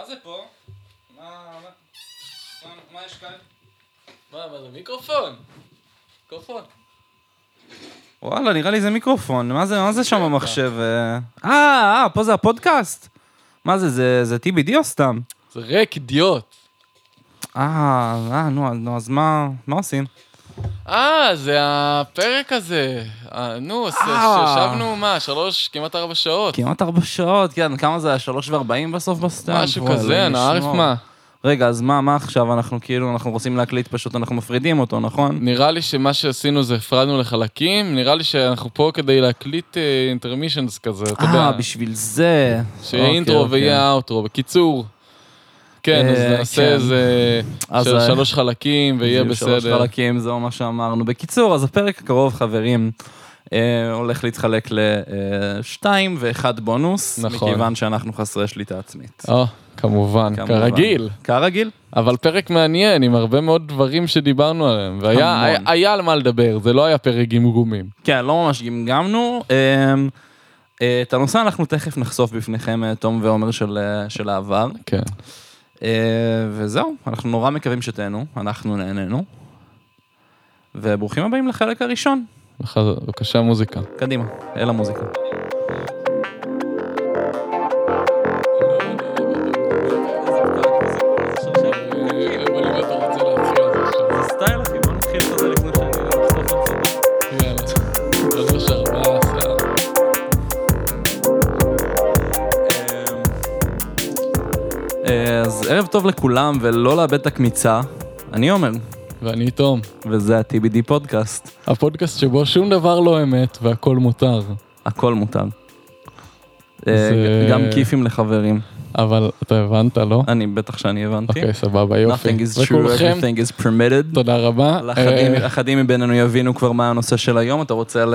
מה זה פה? מה, מה, מה, מה יש כאן? מה, מה זה מיקרופון? מיקרופון. וואלה, נראה לי זה מיקרופון. מה זה, מה זה שם במחשב? אה, אה, פה זה הפודקאסט? מה זה, זה, זה TBD או סתם? זה ריק, אידיוט. אה, אה, נו, נו, אז מה, מה עושים? אה, זה הפרק הזה. אה, נו, ש- אה. מה, שלוש, כמעט ארבע שעות. כמעט ארבע שעות, כן, כמה זה היה? שלוש וארבעים בסוף בסוף? משהו כזה, נערף. מה. רגע, אז מה, מה עכשיו? אנחנו כאילו, אנחנו רוצים להקליט פשוט, אנחנו מפרידים אותו, נכון? נראה לי שמה שעשינו זה הפרדנו לחלקים, נראה לי שאנחנו פה כדי להקליט intermissions כזה, אתה יודע. אה, בשביל זה. שיהיה אוקיי, אינטרו אוקיי. ויהיה אאוטרו. בקיצור, כן, אז אה, נעשה כן. איזה אז של ה- שלוש חלקים ויהיה יהיו שלוש בסדר. חלקים, זהו מה שאמרנו. בקיצור, אז הפרק הקרוב, חברים, אה, הולך להתחלק לשתיים ואחד בונוס, נכון. מכיוון שאנחנו חסרי שליטה עצמית. או, כמובן, כמובן. כרגיל. כרגיל? אבל פרק מעניין עם הרבה מאוד דברים שדיברנו עליהם, והיה המון. היה, היה על מה לדבר, זה לא היה פרק גמגומים. כן, לא ממש גמגמנו. אה, אה, את הנושא אנחנו תכף נחשוף בפניכם, אה, תום ועומר של, אה, של העבר. כן. אה, וזהו, אנחנו נורא מקווים שתהנו, אנחנו נהנינו. וברוכים הבאים לחלק הראשון. בבקשה מוזיקה. קדימה, אל המוזיקה. ערב טוב לכולם, ולא לאבד את הקמיצה. אני עומר, ואני תום, וזה ה-TBD פודקאסט. הפודקאסט שבו שום דבר לא אמת והכל מותר, הכל מותר. אה, זה- גם כיפים לחברים. אבל אתה הבנת, לא? אני בטח שאני הבנתי. אוקיי, סבבה, יופי. Nothing is true, וכולכם, everything is permitted. תודה רבה. אחדים- אה, אחדים מבינינו יבינו כבר מה הנושא של היום, אתה רוצה ל-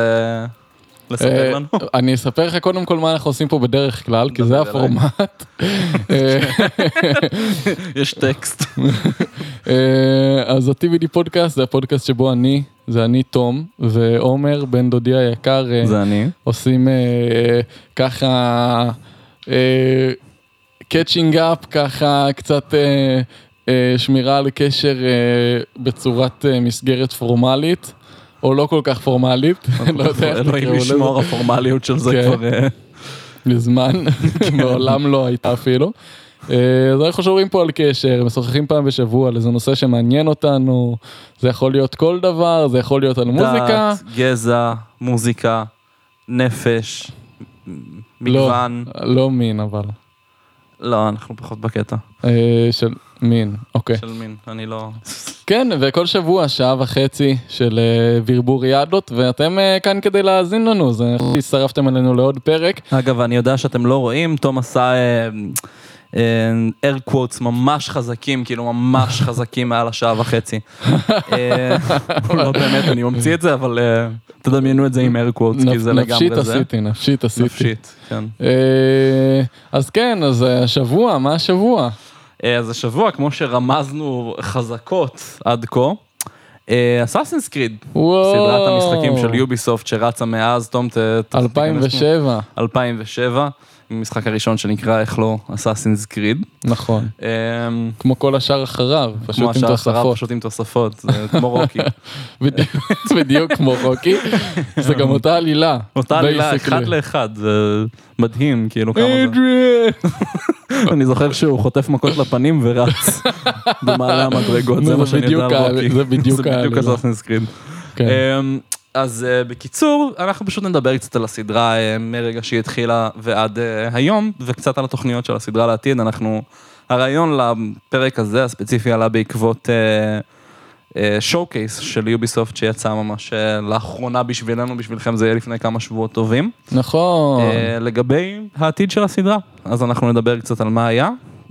לספר אה, לנו? אני אספר לך קודם כל מה אנחנו עושים פה בדרך כלל, כי זה דבר אליי. הפורמט. אה, יש טקסט. אה, אז ה-TVD פודקאסט זה הפודקאסט שבו אני, זה אני תום, ועומר, בן דודי היקר, זה אני. עושים ככה catching up, ככה קצת שמירה על קשר בצורת מסגרת פורמלית, או לא כל כך פורמלית, לא יודע איך אלוהים תקראו לזה. ישמור, הפורמליות של זה כן. כבר... אה, מזמן, מעולם לא הייתה אפילו. אה, אז אנחנו שומרים פה על קשר, משוחחים פעם בשבוע על איזה נושא שמעניין אותנו, זה יכול להיות כל דבר, זה יכול להיות על מוזיקה. דת, גזע, מוזיקה, נפש, מגוון. לא מין אבל, לא, אנחנו פחות בקטע אה, של מין, אוקיי. של מין, אני לא... כן, וכל שבוע שעה וחצי של אה, ברבוריאדות, ואתם אה, כאן כדי להאזין לנו, אז אה, הצטרפתם אלינו לעוד פרק. אגב, אני יודע שאתם לא רואים, תום עשה air quotes ממש חזקים, כאילו ממש חזקים מעל השעה וחצי. לא באמת, אני ממציא את זה, אבל תדמיינו את זה עם air quotes, כי זה נפשית לגמרי זה. עשיתי, נפשית עשיתי. נפשית, כן. אז כן, אז השבוע, מה השבוע? אה, אז השבוע, כמו שרמזנו חזקות עד כה, אסאסינס קריד, וואו. סדרת המשחקים של יוביסופט שרצה מאז, תום. ת- 2007, 2007, המשחק הראשון שנקרא, איך לא, אסאסינס קריד. נכון. אמ, כמו כל השאר אחריו, כמו פשוט עם השאר אחריו, תוספות. פשוט עם תוספות, זה כמו רוקי. בדיוק- כמו רוקי, זה גם אותה עלילה. אותה עלילה. אחד לאחד, זה מדהים, כאילו כמה זה. אני זוכר שהוא חוטף מכות לפנים ורץ במעלה המדרגות, זה מה שאני יודע על רוקי. זה בדיוק זה בדיוק העלילה. אסאסינס קריד. אז אה, בקיצור, אנחנו פשוט נדבר קצת על הסדרה אה, מרגע שהיא התחילה ועד אה, היום, וקצת על התוכניות של הסדרה לעתיד. אנחנו, הרעיון לפרק הזה הספציפי עלה בעקבות שואו קייס של יוביסופט שיצא ממש אה, לאחרונה בשבילנו, בשבילכם זה יהיה לפני כמה שבועות טובים, נכון. אה, לגבי העתיד של הסדרה. אז אנחנו נדבר קצת על מה היה,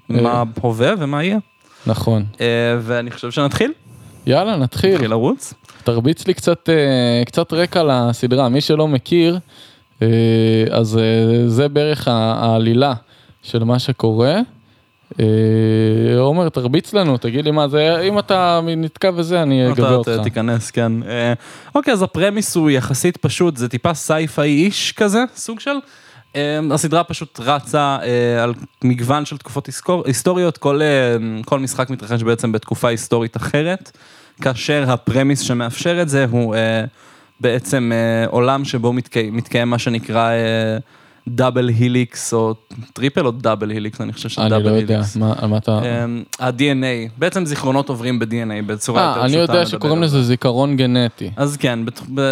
מה הווה ומה יהיה. נכון. אה, ואני חושב שנתחיל, יאללה, נתחיל. נתחיל לרוץ. תרביץ לי קצת, אה, קצת רקע לסדרה, מי שלא מכיר, אה, אז אה, זה בערך העלילה של מה שקורה. עומר, תרביץ לנו, תגיד לי מה זה, אם אתה נתקע בזה, אני אגבה אתה אותך. ת- תיכנס, כן. אוקיי, אז ה premise הוא יחסית פשוט, זה טיפה סייפיי איש כזה, סוג של. הסדרה פשוט רצה על מגוון של תקופות היסטוריות, כל, כל משחק מתרחש בעצם בתקופה היסטורית אחרת, כאשר ה premise שמאפשר את זה הוא אה, בעצם אה, עולם שבו מתקיים, מתקיים מה שנקרא double helix או triple או double helix, אני חושב אני ש double לא יודע, helix. מה על מה אתה... אמ, ה-DNA, בעצם זיכרונות עוברים ב-DNA בצורה יותר אה, פשוטה. אני יודע שקוראים. לזה זיכרון גנטי. אז כן,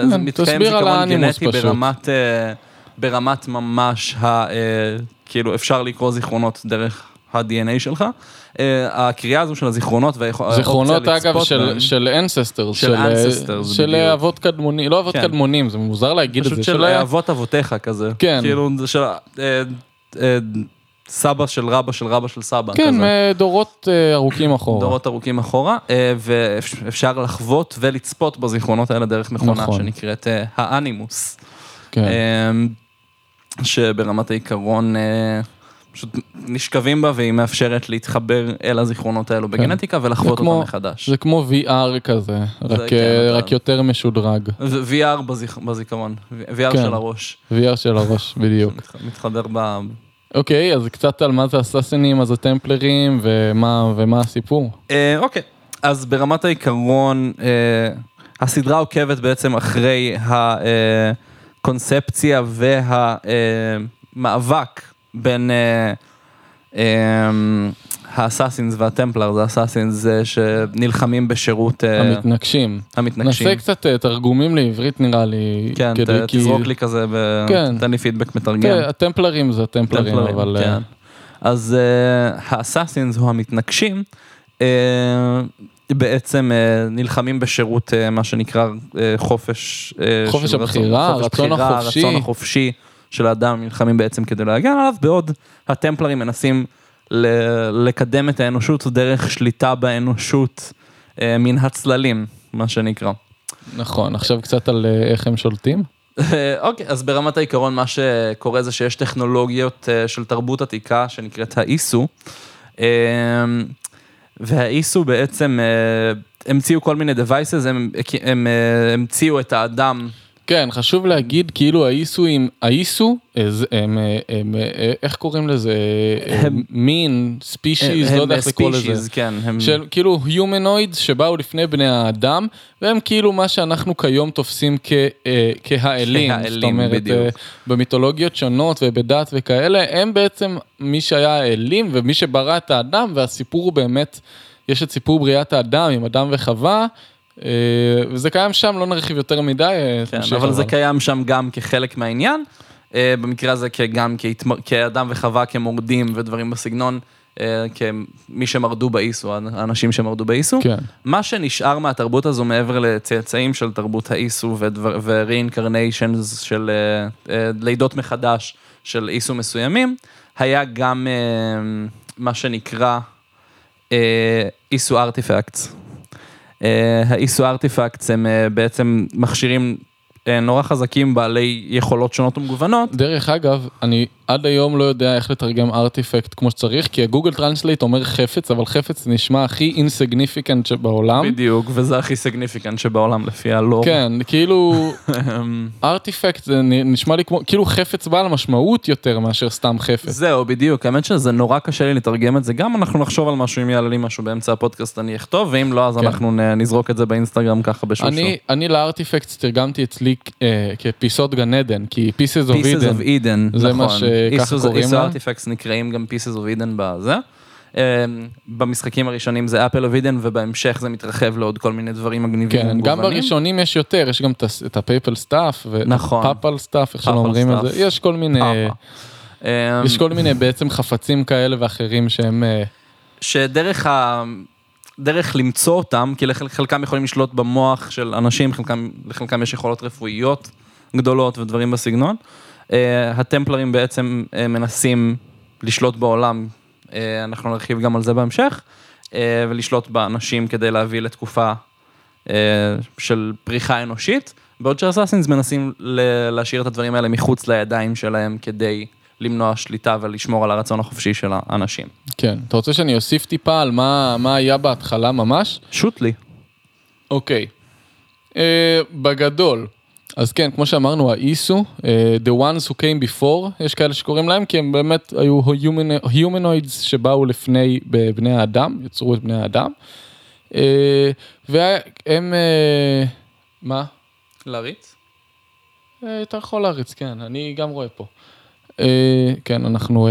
זה מתקיים זיכרון גנטי. ברמת, אה, ברמת ממש, ה, אה, כאילו אפשר לקרוא זיכרונות דרך ה-DNA שלך. אה, הקריאה הזו של הזיכרונות והאופציה זיכרונות אגב לצפות של, בהם, של ancestors, של ancestors, של בדיוק. אבות קדמונים, לא אבות כן. קדמונים, זה מוזר להגיד את פשוט זה, של אבות אבותיך כזה. כן. כאילו זה של אה, אה, סבא של רבא של רבא של סבא. כן, כזה. דורות אה, ארוכים אחורה. דורות ארוכים אחורה, אה, ואפשר לחוות ולצפות בזיכרונות האלה דרך מכונה נכון. שנקראת אה, האנימוס. כן. שברמת העיקרון אה, פשוט נשכבים בה והיא מאפשרת להתחבר אל הזיכרונות האלו בגנטיקה ולחוות אותם מחדש. זה כמו VR כזה, רק, כן, אה, אתה- רק יותר משודרג. ו- VR בזיכ- בזיכרון, VR כן. של הראש. VR של הראש, בדיוק. מתח- מתחבר ב... אוקיי, אז קצת על מה זה הסאסינים, מה זה טמפלרים, ומה, ומה הסיפור. אה, אוקיי, אז ברמת העיקרון, אה, הסדרה עוקבת בעצם אחרי הקונספציה והמאבק בין אה, אה, האסאסינס והטמפלר, זה האסאסינס אה, שנלחמים בשירות אה, המתנגשים. המתנגשים. נעשה קצת תרגומים לעברית נראה לי. כן, כדי- ת- כי- תזרוק לי כזה, ו- כן. תן לי פידבק מתרגם. כן, הטמפלרים זה הטמפלרים, טמפלרים, אבל... כן. אז האסאסינס או המתנגשים בעצם נלחמים בשירות מה שנקרא חופש, חופש הבחירה, הרצון החופשי. הרצון החופשי של האדם נלחמים בעצם כדי להגן עליו, בעוד הטמפלרים מנסים לקדם את האנושות דרך שליטה באנושות uh, מן הצללים, מה שנקרא. נכון, עכשיו קצת על אה, איך הם שולטים. אוקיי, אז ברמת העיקרון מה שקורה זה שיש טכנולוגיות אה, של תרבות עתיקה שנקראת האיסו. אה, והאיסו בעצם אה, המציאו כל מיני devices, הם, הם אה, המציאו את האדם. כן, חשוב להגיד, כאילו האיסו עם, האיסו, אה, הם, אה, הם, אה, איך קוראים לזה? הם- מין, ספישיז, הם לא יודע איך לקרוא לזה. species, כן, הם... של כאילו humanoids שבאו לפני בני האדם, והם כאילו מה שאנחנו כיום תופסים כ, אה, כהאלים. זאת כהאלים, אומרת, בדיוק. אה, במיתולוגיות שונות ובדת וכאלה, הם בעצם מי שהיה האלים ומי שברא את האדם, והסיפור הוא באמת, יש את סיפור בריאת האדם עם אדם וחווה, אה, וזה קיים שם, לא נרחיב יותר מדי. אה, כן, אבל זה קיים שם גם כחלק מהעניין. אה, במקרה הזה גם כאדם וחווה, כמורדים ודברים בסגנון, אה, כמי שמרדו באיסו, האנשים שמרדו באיסו. כן. מה שנשאר מהתרבות הזו מעבר לצאצאים של תרבות האיסו ו-reincarnations של אה, אה, לידות מחדש של איסו מסוימים, היה גם אה, מה שנקרא אה, Isu artifacts. ה Isu artifacts הם אה, בעצם מכשירים אה, נורא חזקים בעלי יכולות שונות ומגוונות. דרך אגב, אני עד היום לא יודע איך לתרגם artifact כמו שצריך, כי ה Google Translate אומר חפץ, אבל חפץ נשמע הכי insignificant שבעולם. בדיוק, וזה הכי significant שבעולם לפי הלור. כן, כאילו artifact זה נשמע לי כמו, כאילו חפץ בעל משמעות יותר מאשר סתם חפץ. זהו, בדיוק, האמת שזה נורא קשה לי לתרגם את זה, גם אנחנו נחשוב על משהו, אם יעלה לי משהו באמצע הפודקאסט אני אכתוב, ואם לא, אז כן. אנחנו נזרוק את זה באינסטגרם ככה בשושו. אני, אני ל artifact תרגמתי אצלי אה, כפיסות גן עדן, כי pieces of Pieces of Eden. Eden, זה נכון. מה שככה קוראים Isu לה. artifacts נקראים גם Pieces of Eden בזה. אמ, במשחקים הראשונים זה Apple of Eden, ובהמשך זה מתרחב לעוד כל מיני דברים מגניבים כן, גם. בראשונים יש יותר, יש גם את ה Papal Staff, נכון. Papal Staff, איך שלא אומרים את. זה, יש כל מיני. אמ, יש כל מיני בעצם חפצים כאלה ואחרים שהם, אה, שדרך ה... דרך למצוא אותם, כי לחלקם יכולים לשלוט במוח של אנשים, חלקם, לחלקם יש יכולות רפואיות גדולות ודברים בסגנון. Uh, הטמפלרים בעצם uh, מנסים לשלוט בעולם, uh, אנחנו נרחיב גם על זה בהמשך, uh, ולשלוט באנשים כדי להביא לתקופה uh, של פריחה אנושית, בעוד שהאסאסינס מנסים להשאיר את הדברים האלה מחוץ לידיים שלהם כדי למנוע שליטה ולשמור על הרצון החופשי של האנשים. כן. אתה רוצה שאני אוסיף טיפה על מה מה היה בהתחלה ממש? שוט לי. אוקיי. אה, בגדול, אז כן, כמו שאמרנו, האיסו, אה, the ones who came before, יש כאלה שקוראים להם, כי הם באמת היו humanoids שבאו לפני בני האדם, יצרו את בני האדם. אה, והם, אה, מה? להריץ? אתה יכול להריץ, כן, אני גם רואה פה. כן, אנחנו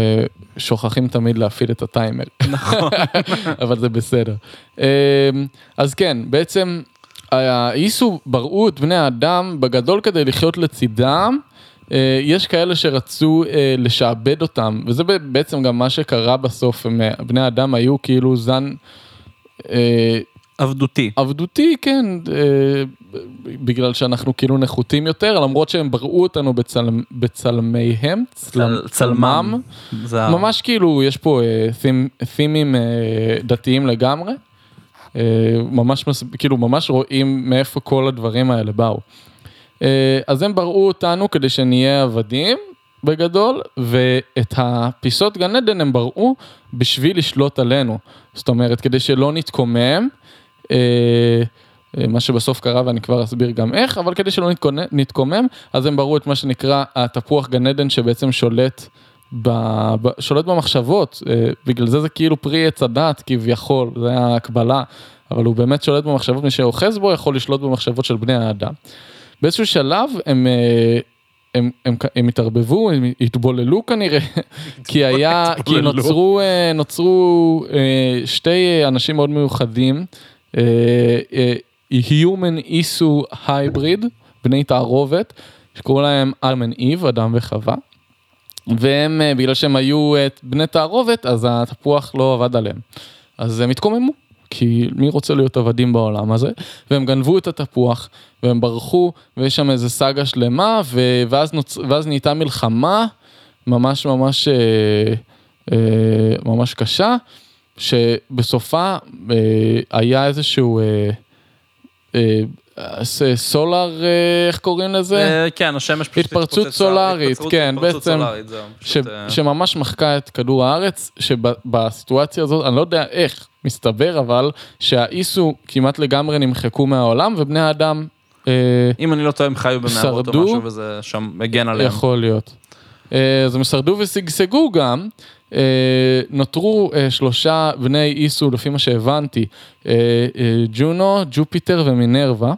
שוכחים תמיד להפעיל את הטיימר. נכון. אבל זה בסדר. אז כן, בעצם האיסו בראו את בני האדם בגדול כדי לחיות לצידם. אה, יש כאלה שרצו אה, לשעבד אותם, וזה בעצם גם מה שקרה בסוף, אה, בני האדם היו כאילו זן... עבדותי. עבדותי, כן, בגלל שאנחנו כאילו נחותים יותר, למרות שהם בראו אותנו בצל, בצלמיהם, צל, צלמם. זה... ממש כאילו, יש פה תימים דתיים לגמרי. אה, ממש, כאילו ממש רואים מאיפה כל הדברים האלה באו. אה, אז הם בראו אותנו כדי שנהיה עבדים בגדול, ואת הפיסות גן עדן הם בראו בשביל לשלוט עלינו. זאת אומרת, כדי שלא נתקומם, אה, מה שבסוף קרה ואני כבר אסביר גם איך, אבל כדי שלא נתקומם, אז הם בראו את מה שנקרא התפוח גן עדן שבעצם שולט ב, ב, שולט במחשבות, אה, בגלל זה זה כאילו פרי עץ הדת כביכול, זה ההקבלה, אבל הוא באמת שולט במחשבות, מי שאוחז בו יכול לשלוט במחשבות של בני האדם. באיזשהו שלב הם, אה, הם, הם, הם התערבבו, הם התבוללו כנראה, כי היה, כי נוצרו, אה, נוצרו שתי אנשים מאוד מיוחדים, Human Isu Hybrid, בני תערובת, שקראו להם אלמן איב, אדם וחווה. והם, אה, בגלל שהם היו אה, בני תערובת, אז התפוח לא עבד עליהם. אז הם התקוממו, כי מי רוצה להיות עבדים בעולם הזה? והם גנבו את התפוח, והם ברחו, ויש שם איזה סאגה שלמה, ו... ואז, נוצ... ואז נהייתה מלחמה ממש ממש אה, אה, ממש קשה, שבסופה אה, היה איזשהו... אה, סולאר, אה, איך קוראים לזה? אה, כן, השמש פשוט התפרצות סולארית, כן, בעצם, אה, שממש מחקה את כדור הארץ, שבסיטואציה הזאת, אני לא יודע איך, מסתבר אבל, שהאיסו כמעט לגמרי נמחקו מהעולם, ובני האדם אם אני לא טועה, הם חיו במערות או משהו וזה שם מגן עליהם. יכול להיות. אז הם שרדו ושגשגו גם. אה, נותרו אה, שלושה בני Isu לפי מה שהבנתי, אה, ג'ונו, ג'ופיטר ומינרווה.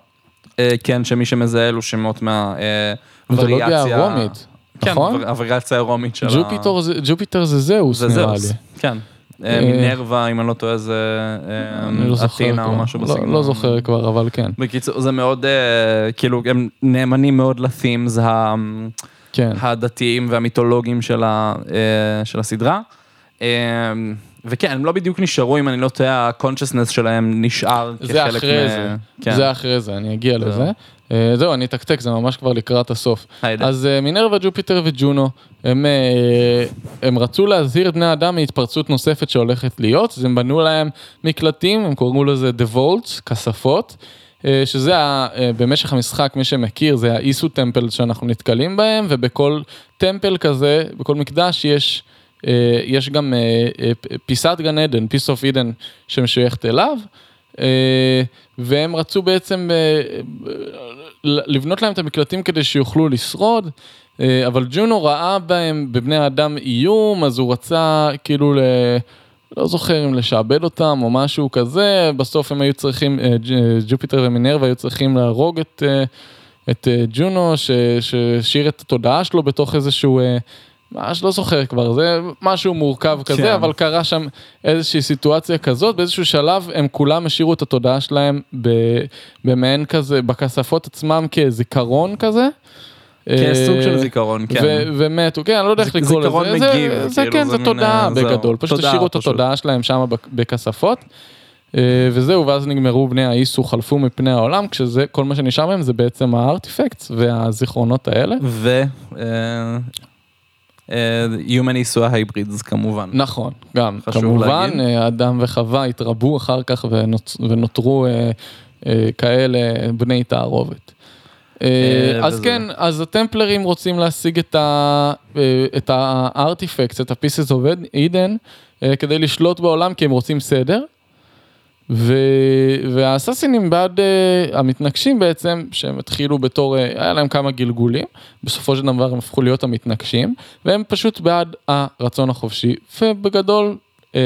כן, שמי שמזהה אלו שמות מהווריאציה. מיתולוגיה הרומית, כן, נכון? כן, הווריאציה הרומית של ג'ופיטר, ה... ג'ופיטר זה זאוס נראה לי. כן. מינרווה, אם אני לא טועה, זה לא אתינה או משהו לא, בסגנון. לא זוכר כבר, אבל כן. בקיצור, זה מאוד, כאילו, הם נאמנים מאוד לתימס כן. הדתיים והמיתולוגיים של, ה, אה, של הסדרה. אה, וכן, הם לא בדיוק נשארו, אם אני לא טועה, ה-consciousness שלהם נשאר כחלק זה אחרי מ... זה, כן. זה אחרי זה, אני אגיע זה. לזה. Uh, זהו, אני אתקתק, זה ממש כבר לקראת הסוף. היידה. אז מינרווה, ג'ופיטר וג'ונו, הם, הם רצו להזהיר את בני האדם מהתפרצות נוספת שהולכת להיות, אז הם בנו להם מקלטים, הם קוראים לזה The Vaults, כספות. אה, שזה היה, אה, במשך המשחק, מי שמכיר, זה ה Isu temple שאנחנו נתקלים בהם, ובכל temple כזה, בכל מקדש יש, אה, יש גם פיסת גן עדן, Piece of Eden, שמשויכת אליו, והם רצו בעצם לבנות להם את המקלטים כדי שיוכלו לשרוד. אבל ג'ונו ראה בהם, בבני האדם איום, אז הוא רצה כאילו לא זוכר אם לשעבד אותם או משהו כזה, בסוף הם היו צריכים, אה, ג'ופיטר ומינרווה היו צריכים להרוג את, אה, את אה, ג'ונו, שהשאיר את התודעה שלו בתוך איזשהו, ממש לא זוכר כבר, זה משהו מורכב כזה, כן. אבל קרה שם איזושהי סיטואציה כזאת, באיזשהו שלב הם כולם השאירו את התודעה שלהם במעין כזה, בכספות עצמם כזיכרון כזה. כן, סוג של זיכרון, כן. ומתו, כן, אני לא יודע איך לקרוא לזה. זיכרון מגיב. זה כאילו, כן, זה תודעה בגדול, פשוט השאירו את התודעה שלהם שם בכספות. אה, וזהו, ואז נגמרו בני האיסו, חלפו מפני העולם, כשזה, כל מה שנשאר מהם זה בעצם הארטיפקטס והזיכרונות האלה. ו... אה, אה, Human איסו ההיברידס כמובן. נכון, גם, כמובן, אדם וחווה התרבו אחר כך ונותרו כאלה בני תערובת. אה, אז כן, אז הטמפלרים רוצים להשיג את הארטיפקט, אה, את ה-pieces of Eden, אה, כדי לשלוט בעולם כי הם רוצים סדר. ו... והאססינים בעד uh, המתנגשים בעצם, שהם התחילו בתור, uh, היה להם כמה גלגולים, בסופו של דבר הם הפכו להיות המתנגשים, והם פשוט בעד הרצון החופשי, ובגדול uh,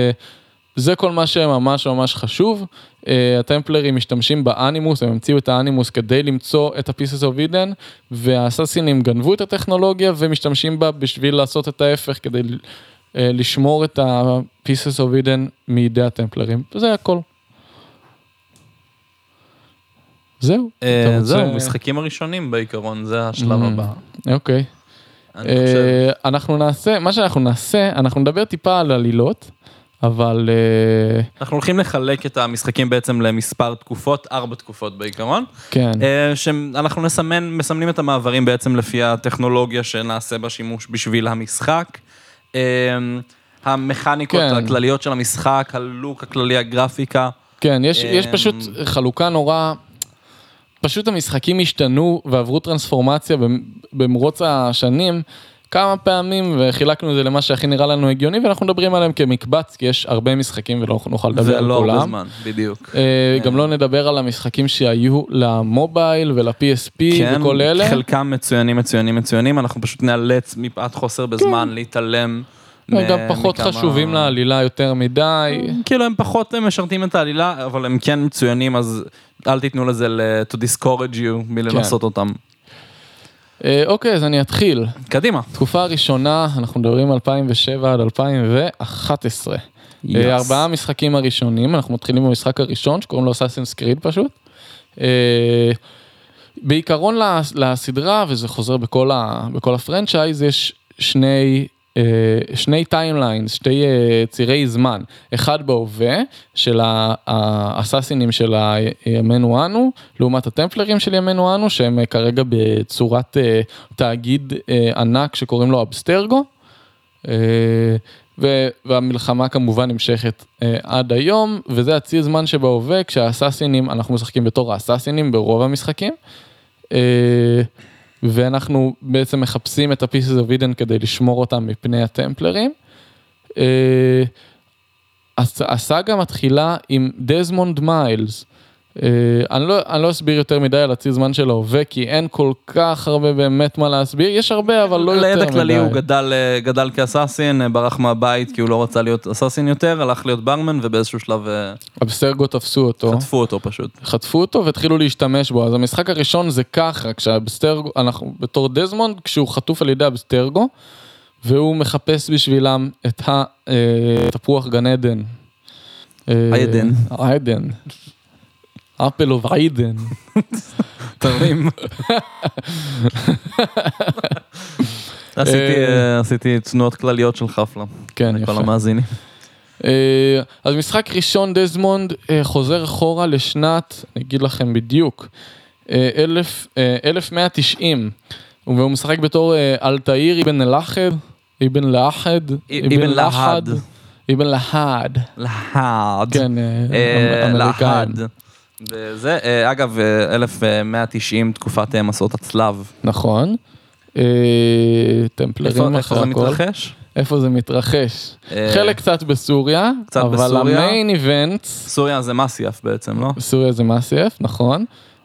זה כל מה שממש ממש חשוב. Uh, הטמפלרים משתמשים באנימוס, הם המציאו את האנימוס כדי למצוא את ה-pieces of Eden, והאססינים גנבו את הטכנולוגיה ומשתמשים בה בשביל לעשות את ההפך, כדי uh, לשמור את ה-pieces of Eden מידי הטמפלרים, וזה הכל. זהו. אה, זהו, משחקים הראשונים בעיקרון, זה השלב Mm, הבא. אוקיי. אה, אנחנו נעשה, מה שאנחנו נעשה, אנחנו נדבר טיפה על עלילות, אבל אה, אנחנו הולכים לחלק את המשחקים בעצם למספר תקופות, ארבע תקופות בעיקרון. כן, אה, שאנחנו נסמן, מסמנים את המעברים בעצם לפי הטכנולוגיה שנעשה בה שימוש בשביל המשחק. אה, המכניקות כן. הכלליות של המשחק, הלוק הכללי, הגרפיקה. כן, יש, יש פשוט חלוקה נורא, פשוט המשחקים השתנו ועברו טרנספורמציה במ- במרוץ השנים כמה פעמים וחילקנו את זה למה שהכי נראה לנו הגיוני ואנחנו מדברים עליהם כמקבץ כי יש הרבה משחקים ולא נוכל לדבר זה על לא הרבה כולם. זמן, בדיוק. אה, גם לא נדבר על המשחקים שהיו למובייל ול-PSP וכל אלה. כן, חלקם מצוינים, מצוינים, מצוינים, אנחנו פשוט נאלץ מפאת חוסר בזמן להתעלם. הם גם פחות מכמה- חשובים לעלילה יותר מדי. כאילו הם פחות משרתים את העלילה, אבל הם כן מצוינים, אז אל תיתנו לזה ל- to discourage you מלנסות אותם. אה, אוקיי, אז אני אתחיל. קדימה. תקופה הראשונה, אנחנו מדברים 2007 עד 2011. Yes. אה, ארבעה משחקים הראשונים, אנחנו מתחילים במשחק הראשון שקוראים לו Assassin's Creed פשוט. אה, בעיקרון לס- לסדרה, וזה חוזר בכל, ה, בכל ה franchise, יש שני, שני timelines, שתי אה, צירי זמן. אחד בהווה, של ה- האססינים של ימינו אנו, לעומת הטמפלרים של ימינו אנו, שהם אה, כרגע בצורת אה, תאגיד אה, ענק שקוראים לו אבסטרגו. אה, והמלחמה כמובן נמשכת אה, עד היום, וזה הציר זמן שבהווה, כשהאסאסינים, אנחנו משחקים בתור האסאסינים ברוב המשחקים, אה, ואנחנו בעצם מחפשים את ה-pieces of Eden כדי לשמור אותם מפני הטמפלרים. אה, הס- הסאגה מתחילה עם דזמונד מיילס. אה, אני לא, אני לא אסביר יותר מדי על הציר זמן של ההווה, כי אין כל כך הרבה באמת מה להסביר, יש הרבה אבל לא יותר מדי. לידע כללי הוא גדל, אה, גדל כ assassin, אה, ברח מהבית כי הוא לא רצה להיות assassin יותר, הלך להיות ברמן ובאיזשהו שלב אבסטרגו תפסו אותו, חטפו אותו פשוט. חטפו אותו והתחילו להשתמש בו. אז המשחק הראשון זה ככה, כשהאבסטרגו, אנחנו בתור דזמונד, כשהוא חטוף על ידי אבסטרגו, והוא מחפש בשבילם את התפוח גן עדן. עדן. עדן. Apple of Eden. תרים. עשיתי, אה, עשיתי תנועות כלליות של אפלה. כן, לכל יפה. המאזינים. אה, אז משחק ראשון דזמונד אה, חוזר אחורה לשנת, אני אגיד לכם בדיוק, אה, אלף, אה, 1190, והוא משחק בתור אה, אלתאיר אבן אל-אחד, אבן לאחד, אבן להד. אבן להד, להד. כן, אה, אה. וזה, אה, אגב, אה, 1190 תקופת אה, מסעות הצלב. נכון. אה, איפה טמפלרים איפה אחרי זה הכל. מתרחש? איפה זה מתרחש? אה, חלק קצת בסוריה, קצת אבל בסוריה. המיין איבנטס סוריה זה מסייף בעצם, לא? סוריה זה מאסייף, נכון.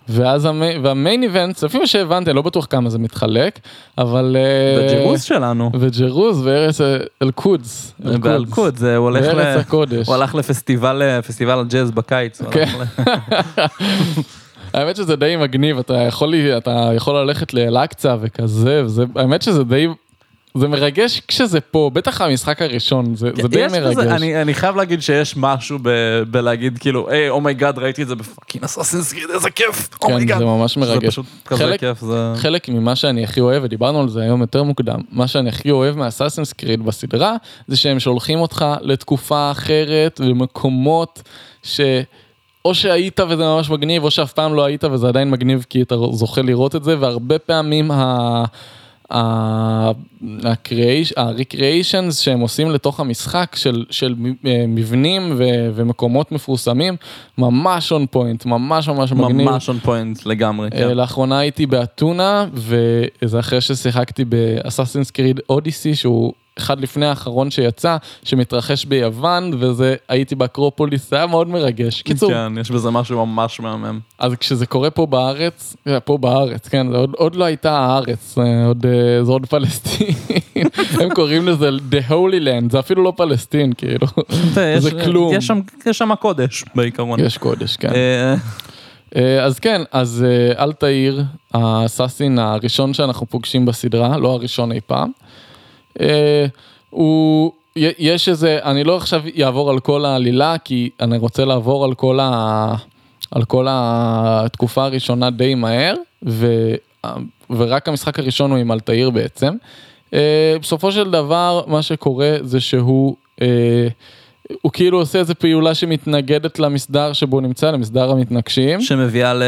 ואז המי, והמיין איבנט, לפי מה שהבנתי, לא בטוח כמה זה מתחלק, אבל... אה, בג'ירוס שלנו. וג'רוז וארץ אל-קודס. אל-קודס. הוא הולך ל... בארץ הקודש. הוא הלך לפסטיבל אה, פסטיבל הג'אז בקיץ. כן. האמת שזה די מגניב, אתה יכול, לי- אתה יכול ללכת לאל-אקצא וכזה, וזה, האמת שזה די, זה מרגש כשזה פה, בטח המשחק הראשון, זה, זה די מרגש. כזה, אני, אני חייב להגיד שיש משהו ב, בלהגיד כאילו, היי, oh my god, ראיתי את זה בפאקינג אסאסינס קריד, איזה כיף, כן, oh my god. זה ממש זה מרגש. פשוט כזה חלק- כיף, זה... חלק ממה שאני הכי אוהב, ודיברנו על זה היום יותר מוקדם, מה שאני הכי אוהב מ Assassin's Creed בסדרה, זה שהם שולחים אותך לתקופה אחרת ומקומות ש... או שהיית וזה ממש מגניב, או שאף פעם לא היית וזה עדיין מגניב כי אתה זוכה לראות את זה, והרבה פעמים ה... ה-recreations שהם עושים לתוך המשחק של, של אה, מבנים ו- ומקומות מפורסמים, ממש on point, ממש ממש מגניב. ממש און פוינט לגמרי, כן. אה, לאחרונה הייתי באתונה, וזה אחרי ששיחקתי ב Assassin's Creed Odyssey, שהוא אחד לפני האחרון שיצא, שמתרחש ביוון, וזה, הייתי באקרופוליס, זה היה מאוד מרגש. קיצור, כן, יש בזה משהו ממש מהמם. אז כשזה קורה פה בארץ, אה, פה בארץ, כן, זה עוד, עוד לא הייתה הארץ, אה, עוד, אה, זה עוד פלסטין, הם קוראים לזה The Holy Land, זה אפילו לא פלסטין, כאילו, זה כלום. יש שם- יש שם קודש בעיקרון. יש קודש, כן. אז כן, אז אלתאיר, האסאסין הראשון שאנחנו פוגשים בסדרה, לא הראשון אי פעם, הוא, י- יש איזה, אני לא עכשיו אעבור על כל העלילה, כי אני רוצה לעבור על כל, ה, על כל התקופה הראשונה די מהר, ו, ורק המשחק הראשון הוא עם אלתאיר בעצם. אה, בסופו של דבר, מה שקורה זה שהוא... אה, הוא כאילו עושה איזה פעולה שמתנגדת למסדר שבו הוא נמצא, למסדר המתנגשים. שמביאה ל-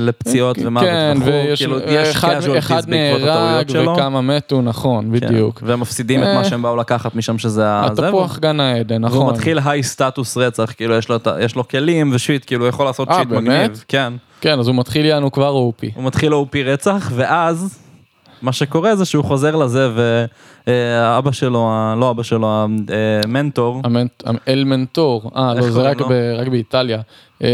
לפציעות ומוות כן, וכו', ויש כאילו, יש אחד, casualties אחד בעקבות הטעויות נהרג. וכמה מתו, נכון, כן, בדיוק. והם מפסידים את אה. מה שהם באו לקחת משם שזה ה... התפוח גן העדן, והוא נכון. מתחיל היי סטטוס רצח, כאילו יש לו, יש לו כלים ושיט, כאילו הוא יכול לעשות אה, שיט? מגניב. כן. כן, אז הוא מתחיל יענו כבר אופי. הוא מתחיל OP רצח, ואז מה שקורה זה שהוא חוזר לזה, ואבא שלו, ה- לא אבא שלו, המנטור, המנט- אל מנטור, אה, לא, זה רק לו? ב- רק באיטליה. אה,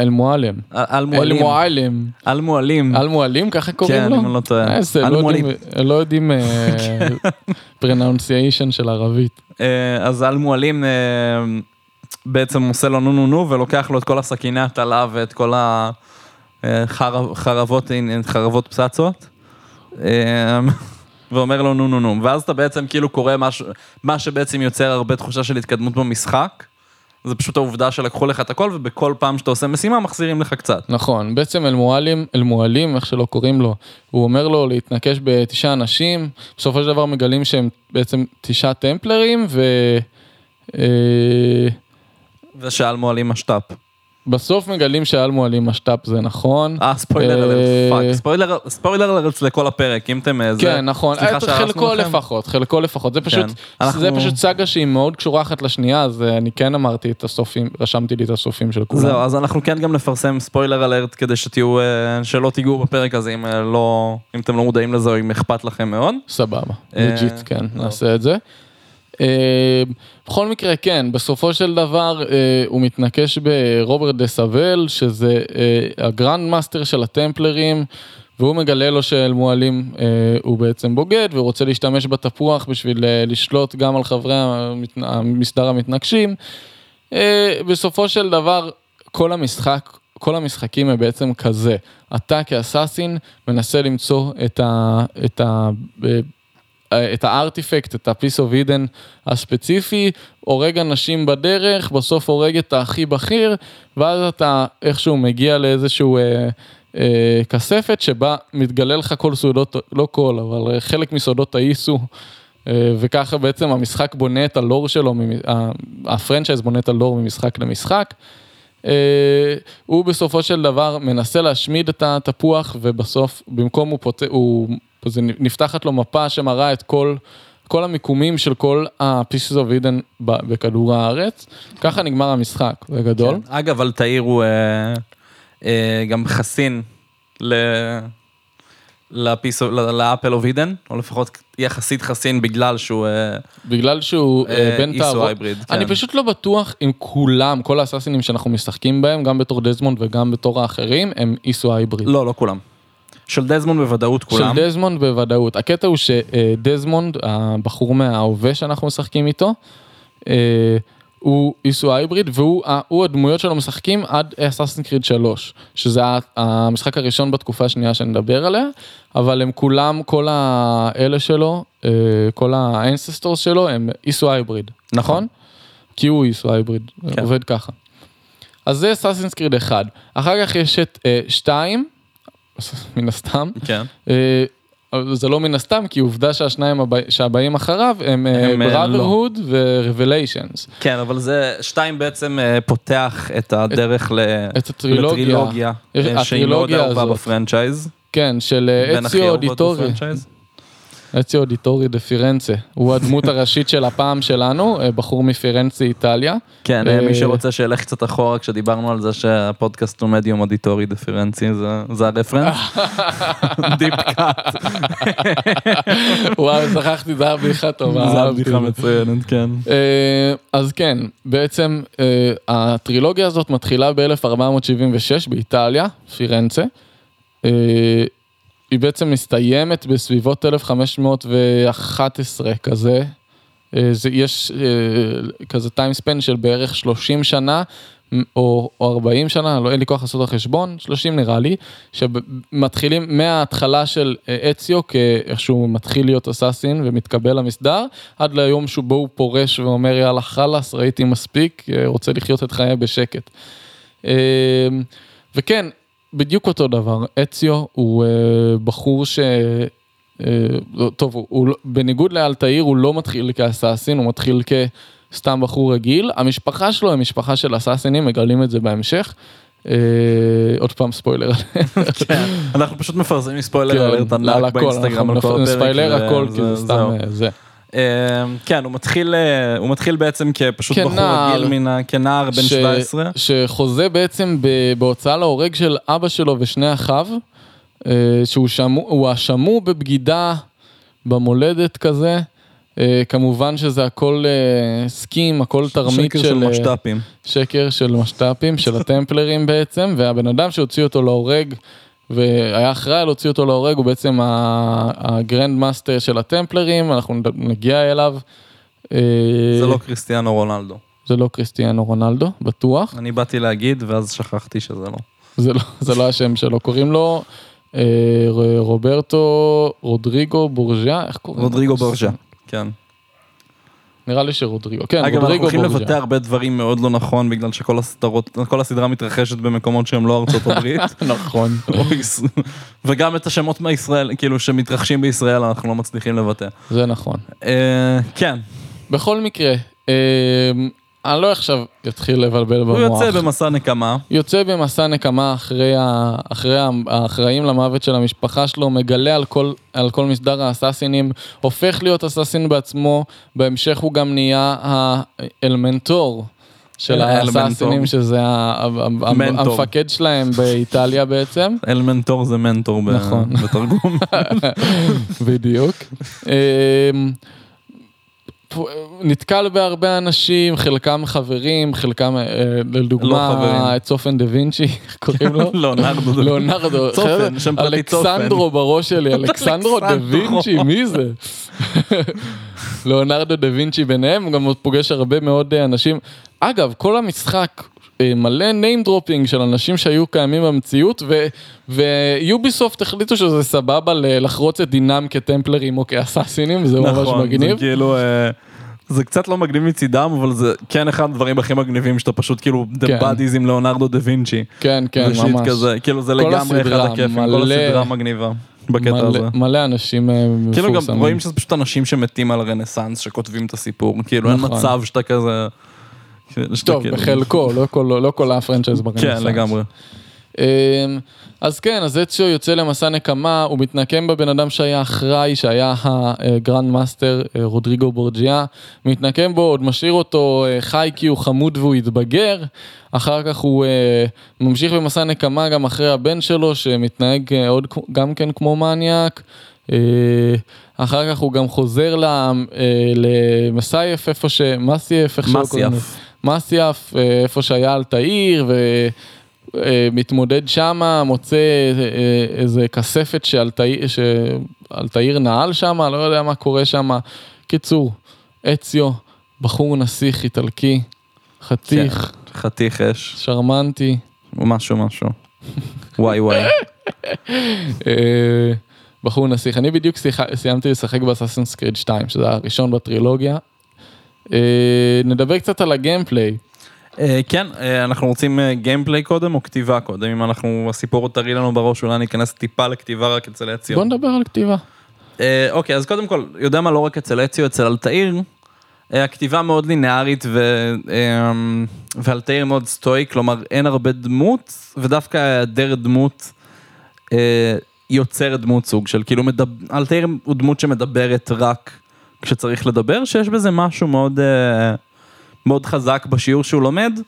אל מועלם. אל מועלים, מועלם. אל מועלים, אל מועלים, ככה קוראים כן, לו? אם אני לא טועה. אל לא מועלים. יודעים- לא יודעים pronunciation של ערבית. אה, אז אל מועלים אה, בעצם עושה לו נו נו נו ולוקח לו את כל הסכיני הטלה ואת כל החרבות חרבות פצצות. אה, ואומר לו נו נו נו, ואז אתה בעצם כאילו קורא משהו, מה שבעצם יוצר הרבה תחושה של התקדמות במשחק. זה פשוט העובדה שלקחו לך את הכל ובכל פעם שאתה עושה משימה מחזירים לך קצת. נכון, בעצם אל מועלים, אל מועלים, איך שלא קוראים לו, הוא אומר לו להתנקש בתשעה אנשים, בסופו של דבר מגלים שהם בעצם תשעה טמפלרים, ושאל מועלים משת"פ. ובסוף מגלים שאל מועלים משת"פ זה נכון. אה, ספוילר, אה, alert, fuck, spoiler, spoiler alert לכל הפרק, אם אתם... אה, זה- כן, נכון, סליחה אה, שהרסנו חלקו לכם. לפחות, חלקו לפחות, זה פשוט, אנחנו- זה פשוט סאגה שהיא מאוד קשורה אחת לשנייה, אז אה, אני כן אמרתי את הסופים, רשמתי לי את הסופים של כולם. זהו, אז אנחנו כן גם נפרסם spoiler alert כדי שתהיו, אה, שלא תיגעו בפרק הזה אם אה, לא, אם אתם לא מודעים לזה או אם אכפת לכם מאוד. סבבה, אה, לג'יט, כן, לא. נעשה את זה. אה, בכל מקרה, כן, בסופו של דבר אה, הוא מתנקש ברוברט דה סבל, שזה אה, ה Grand Master של הטמפלרים, והוא מגלה לו שאל מועלים אה, הוא בעצם בוגד, והוא רוצה להשתמש בתפוח בשביל אה, לשלוט גם על חברי המת- המסדר המתנקשים. אה, בסופו של דבר, כל המשחק, כל המשחקים הם בעצם כזה. אתה כ assassin מנסה למצוא את ה... את ה אה, את הארטיפקט, את ה-piece of hidden הספציפי, הורג אנשים בדרך, בסוף הורג את הכי בכיר, ואז אתה איכשהו מגיע לאיזשהו אה, אה, כספת שבה מתגלה לך כל סודות, לא כל, אבל אה, חלק מסודות האיסו, אה, וככה בעצם המשחק בונה את הלור שלו, הפרנצ'ייז בונה את הלור ממשחק למשחק. אה, הוא בסופו של דבר מנסה להשמיד את התפוח ובסוף במקום הוא פותח, הוא, זה נפתחת לו מפה שמראה את כל, כל המיקומים של כל ה-pieces of ב- בכדור הארץ, ככה נגמר המשחק בגדול. כן. אגב, אלתאיר הוא אה, אה, גם חסין ל... ל piece- ל Apple of Eden, או לפחות יחסית חסין בגלל שהוא... אה, בגלל שהוא אה, בן איסו תערובת, hybrid, כן. אני פשוט לא בטוח אם כולם, כל האסאסינים שאנחנו משחקים בהם, גם בתור דזמונד וגם בתור האחרים, הם איסו hybrid. לא, לא כולם. של דזמונד בוודאות כולם. של דזמונד בוודאות. הקטע הוא שדזמונד, הבחור מההווה שאנחנו משחקים איתו, אה, הוא איסו hybrid והוא הדמויות שלו משחקים עד Assassin Creed 3, שזה המשחק הראשון בתקופה השנייה שנדבר עליה, אבל הם כולם, כל האלה שלו, אה, כל ה ancestors שלו הם איסו hybrid, נכון? כי הוא איסו hybrid, כן. עובד ככה. אז זה אסאסינס קריד 1. אחר כך יש את 2, מן הסתם. כן. אה, זה לא מן הסתם, כי עובדה שהשניים הבא, שהבאים אחריו הם הם, אה, בראדרהוד ו-Revelations. כן, אבל זה, שתיים בעצם אה, פותח את הדרך ל... את הטרילוגיה. לטרילוגיה, יש- אה, שהיא מאוד אהובה. בפרנצ'ייז. כן, של אה, אציו אודיטורי. אציו אודיטורי דה פירנצה, הוא הדמות הראשית של הפעם שלנו, אה, בחור מפירנצה, איטליה. כן, אה, מי שרוצה שילך קצת אחורה, כשדיברנו על זה שהפודקאסט הוא מדיום אודיטורי דיפרנצי, זה- זה הרפרנס. דיפ קאט. וואו, שכחתי, זה היה בדיחה טובה. זה את זה. מצוינת, כן. אה, אז כן, בעצם אה, הטרילוגיה הזאת מתחילה ב-1476 באיטליה, פירנצה. היא בעצם מסתיימת בסביבות 1511 כזה. אה, זה, יש אה, כזה טיים ספן של בערך 30 שנה או, או 40 שנה, לא, אין לי כוח לעשות את החשבון, 30 נראה לי, שמתחילים מההתחלה של אה, אציו, כאיך שהוא מתחיל להיות אסאסין ומתקבל למסדר, עד ליום שבו הוא פורש ואומר יאללה חלאס, ראיתי מספיק, רוצה לחיות את חיי בשקט. וכן, בדיוק אותו דבר, אציו הוא אה, בחור ש... אה, טוב, הוא, הוא, לא- בניגוד לאלתאיר הוא לא מתחיל כאסאסין, הוא מתחיל כסתם בחור רגיל. המשפחה שלו היא משפחה של אסאסינים, מגלים את זה בהמשך. אה, עוד פעם ספוילר. אנחנו פשוט מפרסמים ספוילר כן, על ענק הכל, באינסטגרם על אנחנו כל הפרק. נספיילר הכל, כי זה זהו. סתם אה, זה. אה, כן, הוא מתחיל, אה, הוא מתחיל בעצם כפשוט בחור. רגיל, מן ה- כנער בן ש- 17. שחוזה בעצם בהוצאה להורג של אבא שלו ושני אחיו, אה, שהואשמו, הואשמו בבגידה במולדת כזה. אה, כמובן שזה הכל אה, סקים, הכל תרמית שקר של... של משת"פים. שקר של משת"פים, של הטמפלרים בעצם, והבן אדם שהוציא אותו להורג והיה אחראי להוציא אותו להורג הוא בעצם ה grand master של הטמפלרים, אנחנו נגיע אליו. אה, זה לא קריסטיאנו רונלדו. זה לא קריסטיאנו רונלדו, בטוח. אני באתי להגיד, ואז שכחתי שזה לא. זה לא, זה לא השם שלו, קוראים לו אה, רוברטו רודריגו בורג'ה, איך קוראים לו? רודריגו בורג'ה. כן. נראה לי שרודריגו, כן, אגב, אנחנו רודריגו הולכים לבטא בורג'ה. הרבה דברים מאוד לא נכון, בגלל שכל הסדרות, כל הסדרה מתרחשת במקומות שהם לא ארצות הברית. נכון. וגם את השמות מישראל, כאילו, שמתרחשים בישראל, אנחנו לא מצליחים לבטא. זה נכון. אה, כן, בכל מקרה, אה, אני לא עכשיו אתחיל לבלבל הוא במוח. יוצא במסע נקמה. יוצא במסע נקמה אחרי, ה... אחרי האחראים למוות של המשפחה שלו, מגלה על כל, על כל מסדר האסאסינים, הופך להיות אסאסין בעצמו, בהמשך הוא גם נהיה האלמנטור של האלמנטור. האסאסינים, שזה. המפקד שלהם באיטליה בעצם. אלמנטור זה מנטור נכון. בתרגום. בדיוק. נתקל בהרבה אנשים, חלקם חברים, חלקם, אה, לא לדוגמה. את צופן דה וינצ'י, איך קוראים לו? ליאונרדו דה- ליאונרדו, צופן, שם פרטי צופן. אלכסנדרו בראש שלי, אלכסנדרו דה. וינצ'י, מי זה? ליאונרדו דה וינצ'י ביניהם, הוא גם פוגש הרבה מאוד אה, אנשים. אגב, כל המשחק מלא name dropping של אנשים שהיו קיימים במציאות, ו- ויוביסופט החליטו שזה סבבה לחרוץ את דינם כטמפלרים או כאסאסינים, וזה ממש נכון, זה מגניב. כאילו, אה, זה קצת לא מגניב מצידם, אבל זה כן אחד הדברים הכי מגניבים שאתה פשוט כאילו, the כן. buddies עם ליאונרדו דה וינצ'י. כן, כן, ממש. כזה, כאילו זה כל לגמרי אחד הסדרה, הכיפים, כל מלא- הסדרה מגניבה בקטע מלא- הזה. מלא אנשים אה, כאילו גם מפורסמים. רואים שזה פשוט אנשים שמתים על הרנסאנס שכותבים את הסיפור, כאילו אין נכון. מצב שאתה כזה... טוב, בחלקו, לא כל- לא כל ה franchise ברנסאנס. כן, לגמרי. אמ, אז כן, אז אציו יוצא למסע נקמה, הוא מתנקם בבן אדם שהיה אחראי, שהיה ה grand master אה, רודריגו בורג'יה, מתנקם בו, עוד משאיר אותו אה, חי כי הוא חמוד והוא יתבגר, אחר כך הוא אה, ממשיך במסע נקמה גם אחרי הבן שלו, שמתנהג עוד גם כן כמו מניאק. אחר כך הוא גם חוזר למסייף, איפה ש... מסייף, איך שלא קוראים מסייף, אה, איפה שהיה אלתאיר, ומתמודד שמה, מוצא אה, איזה כספת שאלתאיר שאלתאיר נעל שמה, לא יודע מה קורה שמה. קיצור, אציו, בחור נסיך איטלקי, חתיך, חתיך אש, שרמנטי. משהו משהו. וואי וואי. אה, בחור נסיך. אני בדיוק סיימתי לשחק ב Assassin's Creed 2, שזה הראשון בטרילוגיה. אה, נדבר קצת על ה gameplay. אה, כן, אה, אנחנו רוצים gameplay קודם או כתיבה קודם? אם אנחנו, הסיפור עוד טרי לנו בראש, אולי ניכנס טיפה לכתיבה רק אצל אציו. בוא נדבר על כתיבה. אוקיי, אז קודם כל, יודע מה, לא רק אצל אציו, אצל אלתאיר, הכתיבה מאוד לינארית ו... ואלתאיר מאוד סטואי, כלומר אין הרבה דמות, ודווקא היעדר דמות יוצר דמות סוג של כאילו מדבר, אלתאיר הוא דמות שמדברת רק כשצריך לדבר, שיש בזה משהו מאוד, אה, מאוד חזק בשיעור שהוא לומד.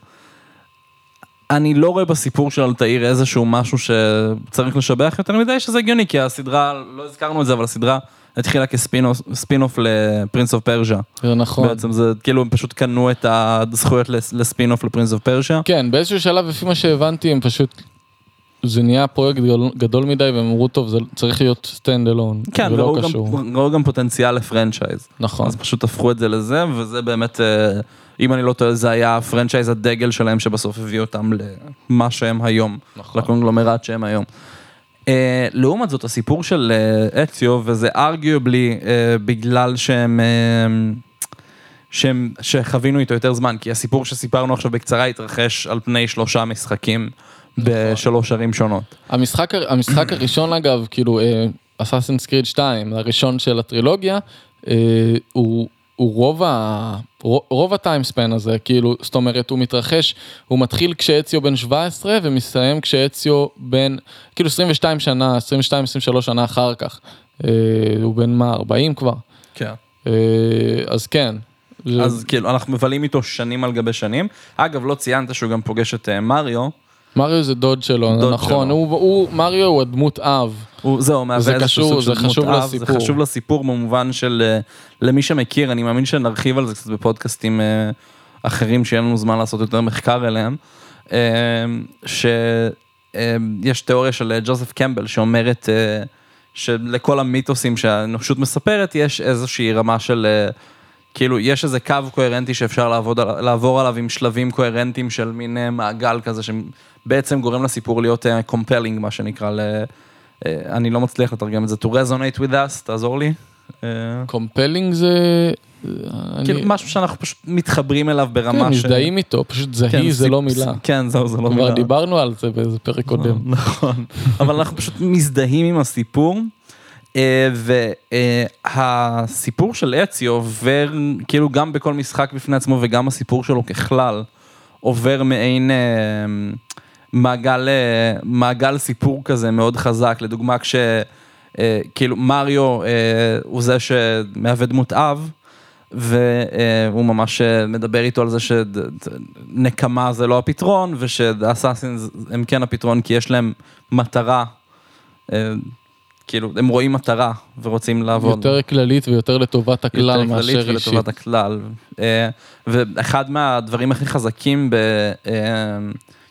אני לא רואה בסיפור של אלתאיר איזשהו משהו שצריך לשבח יותר מדי, שזה הגיוני, כי הסדרה, לא הזכרנו את זה, אבל הסדרה התחילה כ spin-off ל Prince of Persia. זה נכון. בעצם זה כאילו הם פשוט קנו את הזכויות לספין-אוף ל Prince of Persia. כן, באיזשהו שלב, לפי מה שהבנתי, הם פשוט... זה נהיה פרויקט גדול, גדול מדי והם אמרו טוב זה צריך להיות stand alone כן, ולא וראו קשור. גם, ראו גם פוטנציאל ל franchise. נכון. אז פשוט הפכו את זה לזה, וזה באמת, אה, אם אני לא טועה, זה היה ה franchise הדגל שלהם שבסוף הביא אותם למה שהם היום, נכון. לקונגלומרט שהם היום. אה, לעומת זאת, הסיפור של אה, אציו, וזה arguably בגלל שהם, אה, שהם, שחווינו איתו יותר זמן, כי הסיפור שסיפרנו עכשיו בקצרה התרחש על פני שלושה משחקים בשלוש ערים שונות. המשחק, המשחק הראשון אגב, כאילו, אסאסינס קריד 2, הראשון של הטרילוגיה, אה, הוא, הוא רוב, ה, רוב, הטיימספן הזה, כאילו, זאת אומרת, הוא מתרחש, הוא מתחיל כשאציו בן 17 ומסתיים כשאציו בן, כאילו 22 שנה, 22-23 שנה אחר כך. אה, הוא בן מה, 40 כבר? כן. אה, אז כן. זה- אז כאילו, אנחנו מבלים איתו שנים על גבי שנים. אגב, לא ציינת שהוא גם פוגש את אה, מריו. מריו זה דוד שלו, דוד נכון, שלו. הוא, הוא, מריו הוא הדמות אב. הוא, זהו, מהווה זה איזשהו סוג של זה דמות חשוב אב, לסיפור. זה חשוב לסיפור במובן של, אה, למי שמכיר, אני מאמין שנרחיב על זה קצת בפודקאסטים אה, אחרים, שיהיה לנו זמן לעשות יותר מחקר אליהם, אה, שיש תיאוריה של ג'וזף קמבל שאומרת שלכל המיתוסים שהאנושות מספרת, יש איזושהי רמה של... כאילו, יש איזה קו קוהרנטי שאפשר לעבוד, לעבור עליו עם שלבים קוהרנטיים של מין מעגל כזה, שבעצם גורם לסיפור להיות compelling, מה שנקרא, ל... אה, אני לא מצליח לתרגם את זה, to resonate with us, תעזור לי. אה, קומפלינג זה... כאילו אני- משהו שאנחנו פשוט מתחברים אליו כן, ברמה ש... מזדהים איתו, פשוט כן, זהי זה סיפ- לא מילה. כן, זהו, זה לא כבר מילה. דיברנו על זה באיזה פרק קודם. נכון, אבל אנחנו פשוט מזדהים עם הסיפור. אה, והסיפור של אציו עובר, כאילו גם בכל משחק בפני עצמו וגם הסיפור שלו ככלל, עובר מעין אה, מעגל, אה, מעגל סיפור כזה מאוד חזק, לדוגמה כש... אה, כאילו מריו אה, הוא זה שמהווה דמות אב, והוא ממש מדבר איתו על זה שנקמה זה לא הפתרון, ושאסאסינס הם כן הפתרון כי יש להם מטרה, כאילו הם רואים מטרה ורוצים לעבוד. יותר כללית ויותר לטובת הכלל יותר כללית מאשר אישית. ולטובת הכלל. ואחד מהדברים הכי חזקים ב...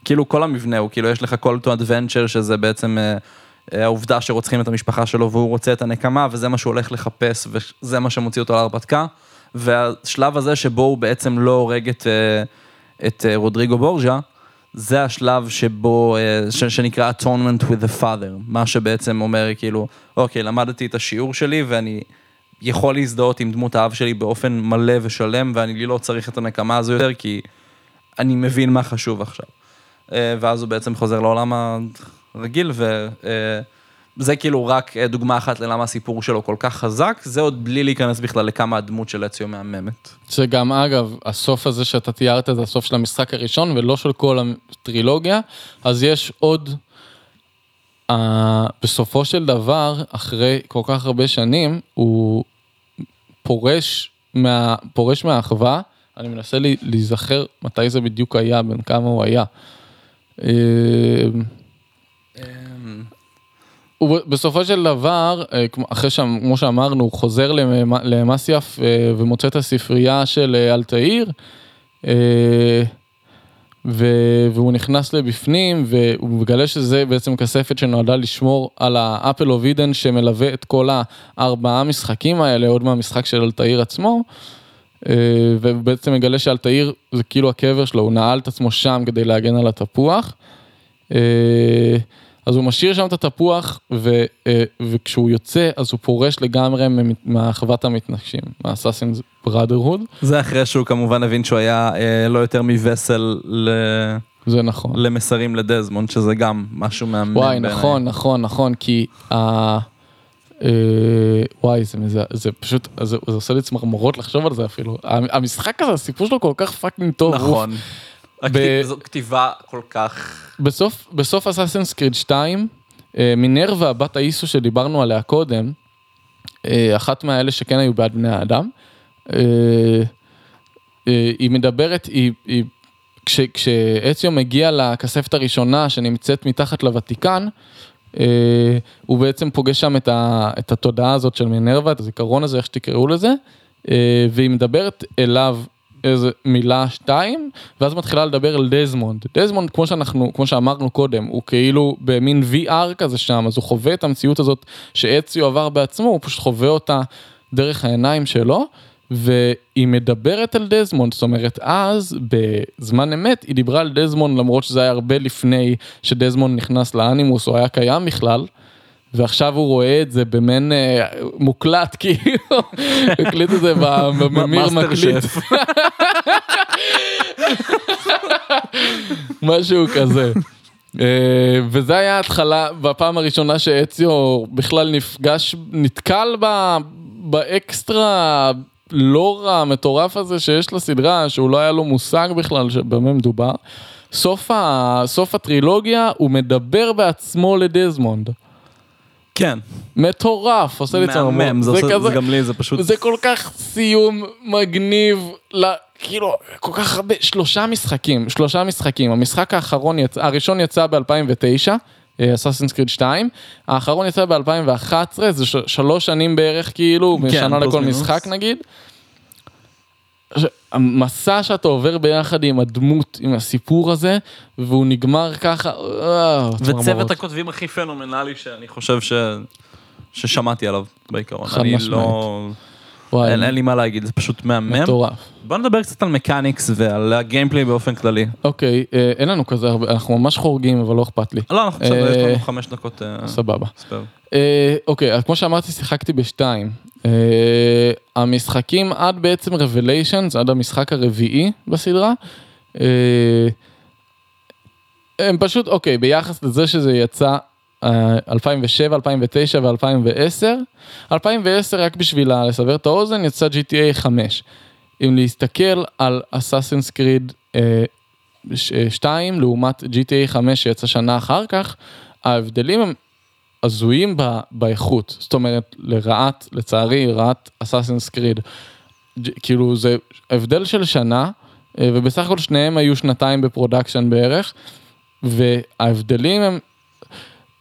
כאילו כל המבנה הוא, כאילו יש לך call to adventure שזה בעצם אה, אה, העובדה שרוצחים את המשפחה שלו והוא רוצה את הנקמה וזה מה שהוא הולך לחפש וזה מה שמוציא אותו להרפתקה. והשלב הזה שבו הוא בעצם לא הורג את, אה, את אה, רודריגו בורג'ה, זה השלב שבו, אה, ש, שנקרא atonement with the father, מה שבעצם אומר כאילו, אוקיי, למדתי את השיעור שלי ואני יכול להזדהות עם דמות האב שלי באופן מלא ושלם, ואני לא צריך את הנקמה הזו יותר, כי אני מבין מה חשוב עכשיו. אה, ואז הוא בעצם חוזר לעולם הרגיל, וזה כאילו רק אה, דוגמה אחת ללמה הסיפור שלו כל כך חזק, זה עוד בלי להיכנס בכלל לכמה הדמות של אציו מהממת. שגם אגב, הסוף הזה שאתה תיארת זה הסוף של המשחק הראשון ולא של כל הטרילוגיה, אז יש עוד, uh, בסופו של דבר, אחרי כל כך הרבה שנים, הוא פורש, מה, פורש מהאחווה, אני מנסה להיזכר מתי זה בדיוק היה, בין כמה הוא היה. אה, הוא בסופו של דבר, אה, אחרי שכמו שאמרנו, הוא חוזר למ- למסייף אה, ומוצא את הספרייה של אה, אלתאיר, והוא נכנס לבפנים והוא מגלה שזה בעצם כספת שנועדה לשמור על האפל אוף אידן שמלווה את כל הארבעה משחקים האלה, עוד מהמשחק של אלתאיר עצמו. אה, ובעצם מגלה שאלתאיר זה כאילו הקבר שלו, הוא נעל את עצמו שם כדי להגן על התפוח. אה, אז הוא משאיר שם את התפוח, ו, אה, וכשהוא יוצא, אז הוא פורש לגמרי מהחוות המתנגשים, מהאסאסינס בראדרהוד, זה אחרי שהוא כמובן הבין שהוא היה לא יותר מ vessel ל... זה נכון. למסרים לדזמונד, שזה גם משהו מהמם. וואי, בעיניי. נכון, נכון, נכון, כי. אה, וואי, זה, מזה, זה פשוט, זה, זה עושה לי צמרמורות לחשוב על זה אפילו. המשחק הזה, הסיפור שלו כל כך fucking טוב. נכון. ב- זו כתיבה כל כך... בסוף, בסוף Assassin's Creed 2, אה, מינרווה, בת האיסו שדיברנו עליה קודם, אה, אחת מהאלה שכן היו בעד בני האדם, אה, אה, היא מדברת, היא, היא, כש, כשאציו מגיע לכספת הראשונה שנמצאת מתחת לוותיקן, הוא בעצם פוגש שם את, ה, את התודעה הזאת של מינרווה, את הזיכרון הזה, איך שתקראו לזה, אה, והיא מדברת אליו איזה מילה שתיים, ואז מתחילה לדבר על דזמונד. דזמונד, כמו שאנחנו, כמו שאמרנו קודם, הוא כאילו במין VR כזה שם, אז הוא חווה את המציאות הזאת שאציו עבר בעצמו, הוא פשוט חווה אותה דרך העיניים שלו, והיא מדברת על דזמונד, זאת אומרת, אז בזמן אמת היא דיברה על דזמונד, למרות שזה היה הרבה לפני שדזמונד נכנס לאנימוס, או היה קיים בכלל. ועכשיו הוא רואה את זה במין אה, מוקלט כאילו, הקליט את זה בממיר מקליט. משהו כזה. אה, וזה היה ההתחלה, בפעם הראשונה שאציו בכלל נפגש, נתקל ב, באקסטרה לא רע, המטורף הזה שיש לסדרה, שהוא לא היה לו מושג בכלל שבמה מדובר. סוף, ה, סוף הטרילוגיה, הוא מדבר בעצמו לדזמונד. כן, מטורף, עושה לי צמרמורת. מהמם, זה זה עושה- כזה, זה גם לי, זה פשוט... זה כל כך סיום מגניב, ל... כאילו, כל כך הרבה, שלושה משחקים, שלושה משחקים. המשחק האחרון, יצא, הראשון יצא ב-2009, אסאסינס קריד 2, האחרון יצא ב-2011, זה שלוש שנים בערך כאילו, כן, פלוס לכל מינוס. משחק נגיד. המסע שאתה עובר ביחד עם הדמות, עם הסיפור הזה, והוא נגמר ככה, אה, וצוות. הכותבים הכי פנומנלי שאני חושב ש... ששמעתי עליו בעיקרון. חד משמעית. לא... וואי, אין, אין לי מה להגיד, זה פשוט מהמם. מטורף. בוא נדבר קצת על מקניקס ועל הגיימפליי באופן כללי. אוקיי, אה, אין לנו כזה הרבה, אנחנו ממש חורגים, אבל לא אכפת לי. לא, אנחנו בסדר, אה, יש לנו חמש דקות אה, סבבה. ספייר. אה, אוקיי, אז כמו שאמרתי, שיחקתי בשתיים. אה, המשחקים עד בעצם רבליישנס, עד המשחק הרביעי בסדרה, אה, הם פשוט, אוקיי, ביחס לזה שזה יצא 2007, 2009 ו-2010, 2010 רק בשביל לסבר את האוזן יצא GTA 5. אם להסתכל על Assassin's Creed 2 אה, לעומת GTA 5 שיצא שנה אחר כך, ההבדלים הם הזויים ב- באיכות, זאת אומרת לרעת, לצערי, לרעת Assassin's Creed. כאילו זה הבדל של שנה, אה, ובסך הכל שניהם היו שנתיים ב production בערך, וההבדלים הם,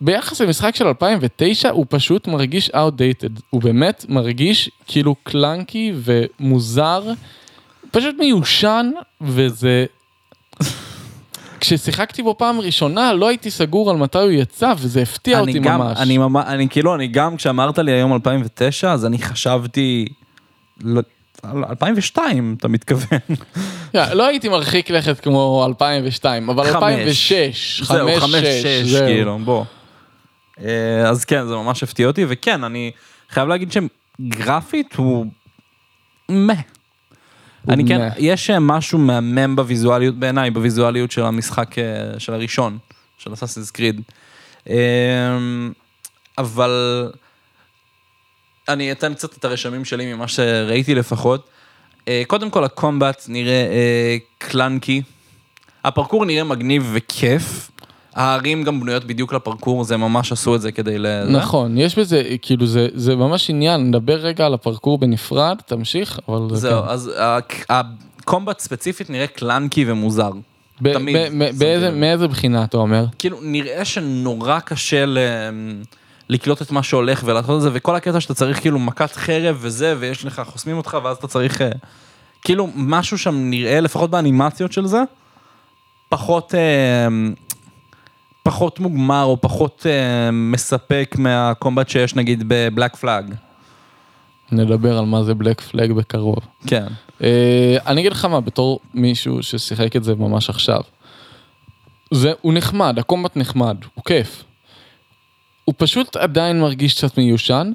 ביחס למשחק של 2009 הוא פשוט מרגיש outdated, הוא באמת מרגיש כאילו קלנקי ומוזר, פשוט מיושן, וזה... כששיחקתי בו פעם ראשונה לא הייתי סגור על מתי הוא יצא וזה הפתיע אותי גם, ממש. אני ממש, אני כאילו, אני גם, כשאמרת לי היום 2009, אז אני חשבתי... ל- על 2002, אתה מתכוון. Yeah, לא הייתי מרחיק לכת כמו 2002, אבל חמש. 2006, 5, זהו, 5, 6, זהו. כאילו, בוא. אה, אז כן, זה ממש הפתיע אותי, וכן, אני חייב להגיד שגרפית הוא... מה. אני כן. יש אה, משהו מהמם בוויזואליות, בעיניי, בוויזואליות של המשחק, אה, של הראשון, של אסאסינס קריד. אבל אני אתן קצת את הרשמים שלי ממה שראיתי לפחות. קודם כל, הקומבט נראה אה, קלנקי. הפרקור נראה מגניב וכיף. הערים גם בנויות בדיוק לפרקור, זה ממש עשו את זה כדי ל... נכון, יש בזה, כאילו זה, זה ממש עניין, נדבר רגע על הפרקור בנפרד, תמשיך, אבל זה זהו, כן. אז הקומבט ספציפית נראה קלנקי ומוזר. ב- תמיד ב- ב- שמתי באיזה, לב. מאיזה בחינה אתה אומר? כאילו, נראה שנורא קשה ל... לקלוט את מה שהולך ולעשות את זה, וכל הקטע שאתה צריך כאילו מכת חרב וזה, ויש לך, חוסמים אותך, ואז אתה צריך... אה, כאילו, משהו שם נראה, לפחות באנימציות של זה, פחות... פחות מוגמר או פחות אה, מספק מהקומבט שיש נגיד בבלק פלאג. נדבר על מה זה בלק פלג בקרוב. כן. אה, אני אגיד לך מה, בתור מישהו ששיחק את זה ממש עכשיו. זה, הוא נחמד, הקומבט נחמד, הוא כיף. הוא פשוט עדיין מרגיש קצת מיושן,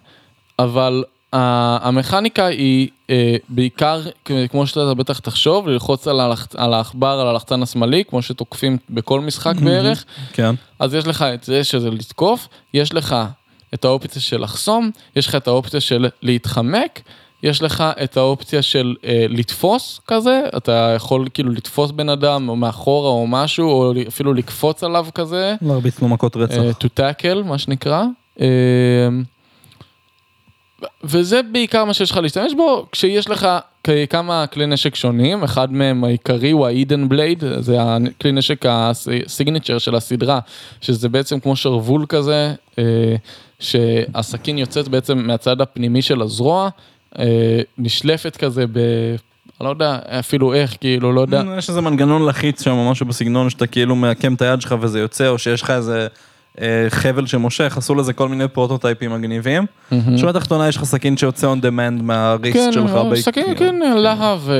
אבל המכניקה היא uh, בעיקר, כמו שאתה בטח תחשוב, ללחוץ על, הלח, על העכבר, על הלחצן השמאלי, כמו שתוקפים בכל משחק בערך. כן. אז יש לך את זה שזה לתקוף, יש לך את האופציה של לחסום, יש לך את האופציה של להתחמק, יש לך את האופציה של אה, לתפוס כזה, אתה יכול כאילו לתפוס בן אדם או מאחורה או משהו, או אפילו לקפוץ עליו כזה, להרביץ לו מכות רצח. אה, to tackle, מה שנקרא. אה, וזה בעיקר מה שיש לך להשתמש בו, כשיש לך כמה כלי נשק שונים, אחד מהם העיקרי הוא ה-Eden Blade, זה הכלי נשק הסיגניצ'ר של הסדרה, שזה בעצם כמו שרוול כזה, אה, שהסכין יוצאת בעצם מהצד הפנימי של הזרוע, אה, נשלפת כזה ב... לא יודע אפילו איך, כאילו, לא יודע. יש איזה מנגנון לחיץ שם, משהו בסגנון שאתה כאילו מעקם את היד שלך וזה יוצא, או שיש לך איזה חבל שמושך, עשו לזה כל מיני פרוטוטייפים מגניבים. בשורה התחתונה יש לך סכין שיוצא on demand מהריסט כן, שלך. ב- סכין, כן, להב, אה,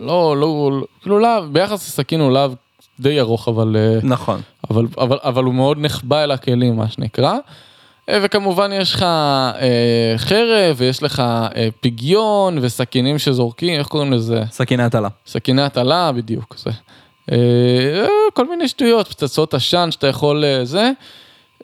לא, לא, לא, כאילו להב, ביחס לסכין הוא להב די ארוך, אבל, אה, נכון. אבל, אבל, אבל הוא מאוד נחבא אל הכלים, מה שנקרא. אה, וכמובן יש לך אה, חרב, ויש לך אה, פגיון, וסכינים שזורקים, איך קוראים לזה? סכיני הטלה. סכיני הטלה, בדיוק, זה. אה, כל מיני שטויות, פצצות עשן שאתה יכול אה, זה.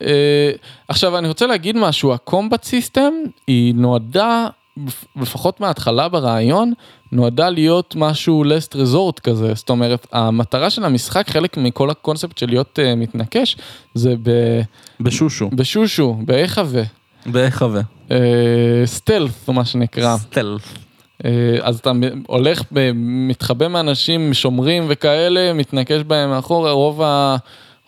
אה, עכשיו אני רוצה להגיד משהו, הקומבט סיסטם היא נועדה, לפ- לפחות מההתחלה ברעיון, נועדה להיות משהו last resort כזה, זאת אומרת המטרה של המשחק, חלק מכל הקונספט של להיות מתנקש, זה ב- בשושו. בשושו, בהיחווה, בהיחווה. סטלף מה שנקרא. סטל. אה, אז אתה הולך, מתחבא מאנשים, שומרים וכאלה, מתנקש בהם מאחורה, רוב, ה,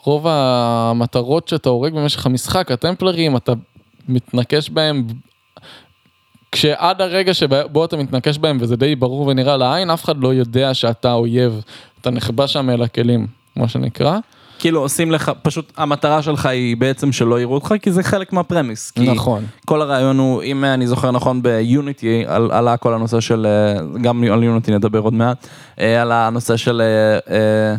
רוב המטרות שאתה הורג במשך המשחק, הטמפלרים, אתה מתנקש בהם, כשעד הרגע שבו אתה מתנקש בהם, וזה די ברור ונראה לעין, אף אחד לא יודע שאתה אויב, אתה נחבא שם אל הכלים, מה שנקרא. כאילו עושים לך, פשוט המטרה שלך היא בעצם שלא יראו אותך, כי זה חלק מהפרמיס. נכון. כל הרעיון הוא, אם אני זוכר נכון, ביוניטי על- עלה כל הנושא של, אה, גם על יוניטי נדבר עוד מעט, אה, על הנושא של אה,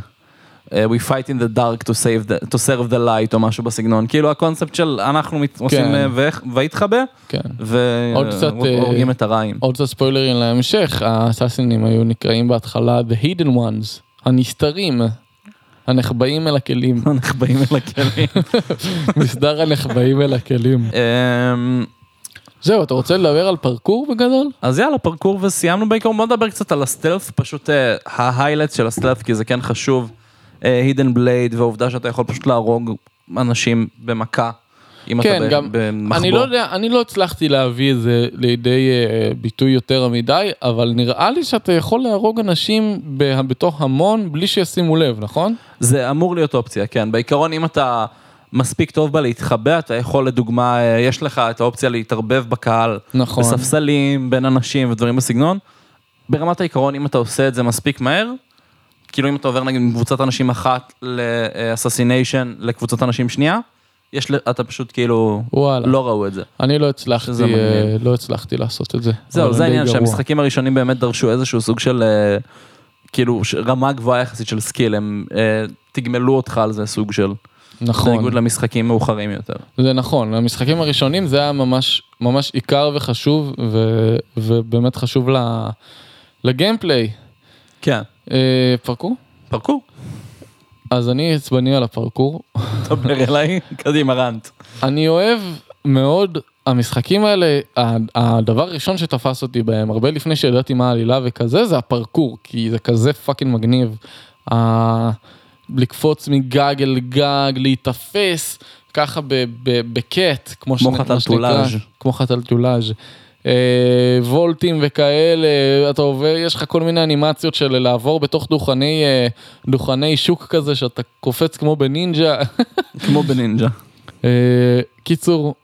We fight in the dark to, save the, to serve the light או משהו בסגנון, כאילו הקונספט של אנחנו מת- עושים אה, ואיך- ויתחבא, כן. והורגים את הרעים. עוד קצת ספוילרים להמשך, האסאסינים היו נקראים בהתחלה The Hidden Ones, הנסתרים, הנחבאים אל הכלים, נחבאים אל הכלים. מסדר הנחבאים אל הכלים. אמ, זהו, אתה רוצה לדבר על פרקור בגדול? אז יאללה, פרקור וסיימנו בעיקרון, בוא נדבר קצת על הסטלף, פשוט ההיילייט של הסטלף, כי זה כן חשוב, הידן בלייד, והעובדה שאתה יכול פשוט להרוג אנשים במכה, אם כן, אתה גם, במחבור. אני לא יודע, אני לא הצלחתי להביא את זה לידי אה, ביטוי יותר מדי, אבל נראה לי שאתה יכול להרוג אנשים בתוך המון בלי שישימו לב, נכון? זה אמור להיות אופציה, כן. בעיקרון, אם אתה מספיק טוב בה להתחבא, אתה יכול, לדוגמה, אה, יש לך את האופציה להתערבב בקהל, נכון. בספסלים, בין אנשים ודברים בסגנון. ברמת העיקרון, אם אתה עושה את זה מספיק מהר, כאילו אם אתה עובר נגיד מקבוצת אנשים אחת לאססיניישן לקבוצת אנשים שנייה, יש, אתה פשוט כאילו, וואלה. לא ראו את זה. אני לא הצלחתי. אה, לא הצלחתי לעשות את זה. זהו, זה העניין. שהמשחקים הראשונים באמת דרשו איזשהו סוג של, אה, כאילו, רמה גבוהה יחסית של skill, הם אה, תגמלו אותך על זה סוג של, נכון, בניגוד למשחקים מאוחרים יותר. זה נכון, המשחקים הראשונים זה היה ממש, ממש עיקר וחשוב, ו, ובאמת חשוב ל, ל gameplay. כן, אה, פרקור? פרקור, אז אני עצבני על הפרקור. דבר אליי, קדימה rant. אני אוהב מאוד, המשחקים האלה, הדבר הראשון שתפס אותי בהם, הרבה לפני שידעתי מה העלילה וכזה, זה הפרקור, כי זה כזה fucking מגניב. לקפוץ מגג אל גג, להיתפס, ככה כ cat, כמו, כמו שנ- חתלתולאז'. שנקרא, כמו חתלתולאז'. אה, vaultים וכאלה, אתה עובר, יש לך כל מיני אנימציות של לעבור בתוך דוכני, אה, דוכני שוק כזה, שאתה קופץ כמו בנינג'ה. כמו בנינג'ה. אה, קיצור,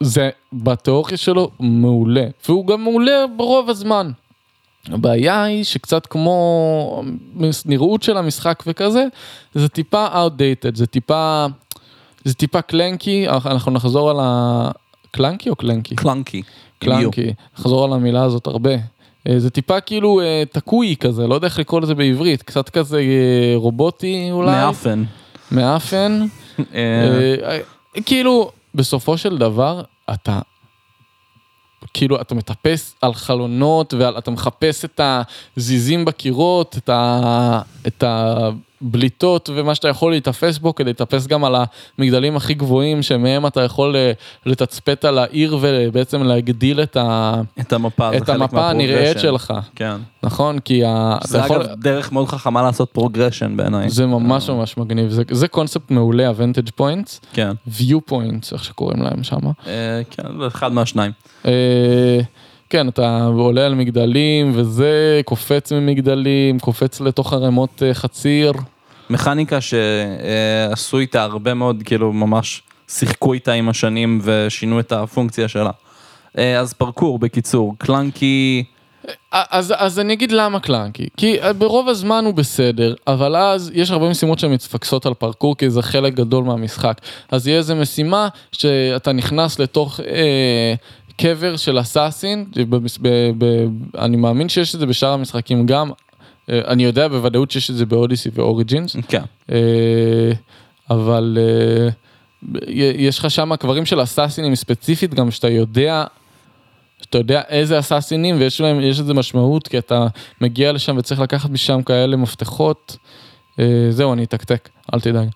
זה בתיאוריה שלו מעולה, והוא גם מעולה ברוב הזמן. הבעיה היא שקצת כמו נראות של המשחק וכזה, זה טיפה outdated, זה טיפה, זה טיפה קלנקי, אנחנו נחזור על ה... קלנקי או קלנקי? קלנקי. קלנקי, נחזור על המילה הזאת הרבה. אה, זה טיפה כאילו אה, תקוי כזה, לא יודע איך לקרוא לזה בעברית, קצת כזה אה, רובוטי אולי. מאפן. מאפן. כאילו, בסופו של דבר, אתה, כאילו, אתה מטפס על חלונות ואתה מחפש את הזיזים בקירות, את, ה, את בליטות ומה שאתה יכול להיתפס בו כדי להיתפס גם על המגדלים הכי גבוהים שמהם אתה יכול אה, לתצפת על העיר ובעצם להגדיל את, ה... את המפה, את המפה הנראית. שלך, כן. נכון? כי ה... זה אתה יכול... אגב דרך מאוד חכמה לעשות progression בעיניי. זה ממש ממש מגניב, זה, זה קונספט מעולה, ה-Vantage Points, כן. view points, איך שקוראים להם שם. אה, כן, אחד מהשניים. אה, כן, אתה עולה על מגדלים וזה, קופץ ממגדלים, קופץ לתוך ערימות אה, חציר. מכניקה שעשו איתה הרבה מאוד, כאילו ממש שיחקו איתה עם השנים ושינו את הפונקציה שלה. אה, אז פרקור, בקיצור, clunky, אז, אז אני אגיד למה קלנקי, כי אה, ברוב הזמן הוא בסדר, אבל אז יש הרבה משימות שמתפקסות על פרקור, כי זה חלק גדול מהמשחק. אז יהיה איזה משימה שאתה נכנס לתוך אה, קבר של אסאסין, אני מאמין שיש את זה בשאר המשחקים גם, אה, אני יודע בוודאות שיש את זה באודיסי ואוריג'ינס, כן. אה, אבל אה, יש לך שם קברים של אסאסינים ספציפית, גם שאתה יודע, שאתה יודע איזה אסאסינים ויש להם, יש לזה משמעות, כי אתה מגיע לשם וצריך לקחת משם כאלה מפתחות. זהו, אני אתקתק, אל תדאג.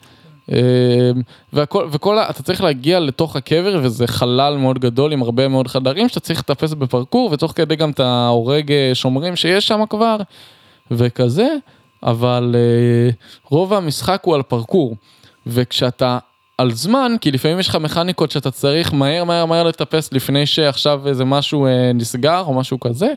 אה, והכל, וכל, ה- אתה צריך להגיע לתוך הקבר וזה חלל מאוד גדול עם הרבה מאוד חדרים שאתה צריך לטפס בפרקור ותוך כדי גם אתה הורג אה, שומרים שיש שם כבר וכזה, אבל אה, רוב המשחק הוא על פרקור. וכשאתה על זמן, כי לפעמים יש לך מכניקות שאתה צריך מהר מהר מהר לטפס לפני שעכשיו איזה משהו אה, נסגר או משהו כזה,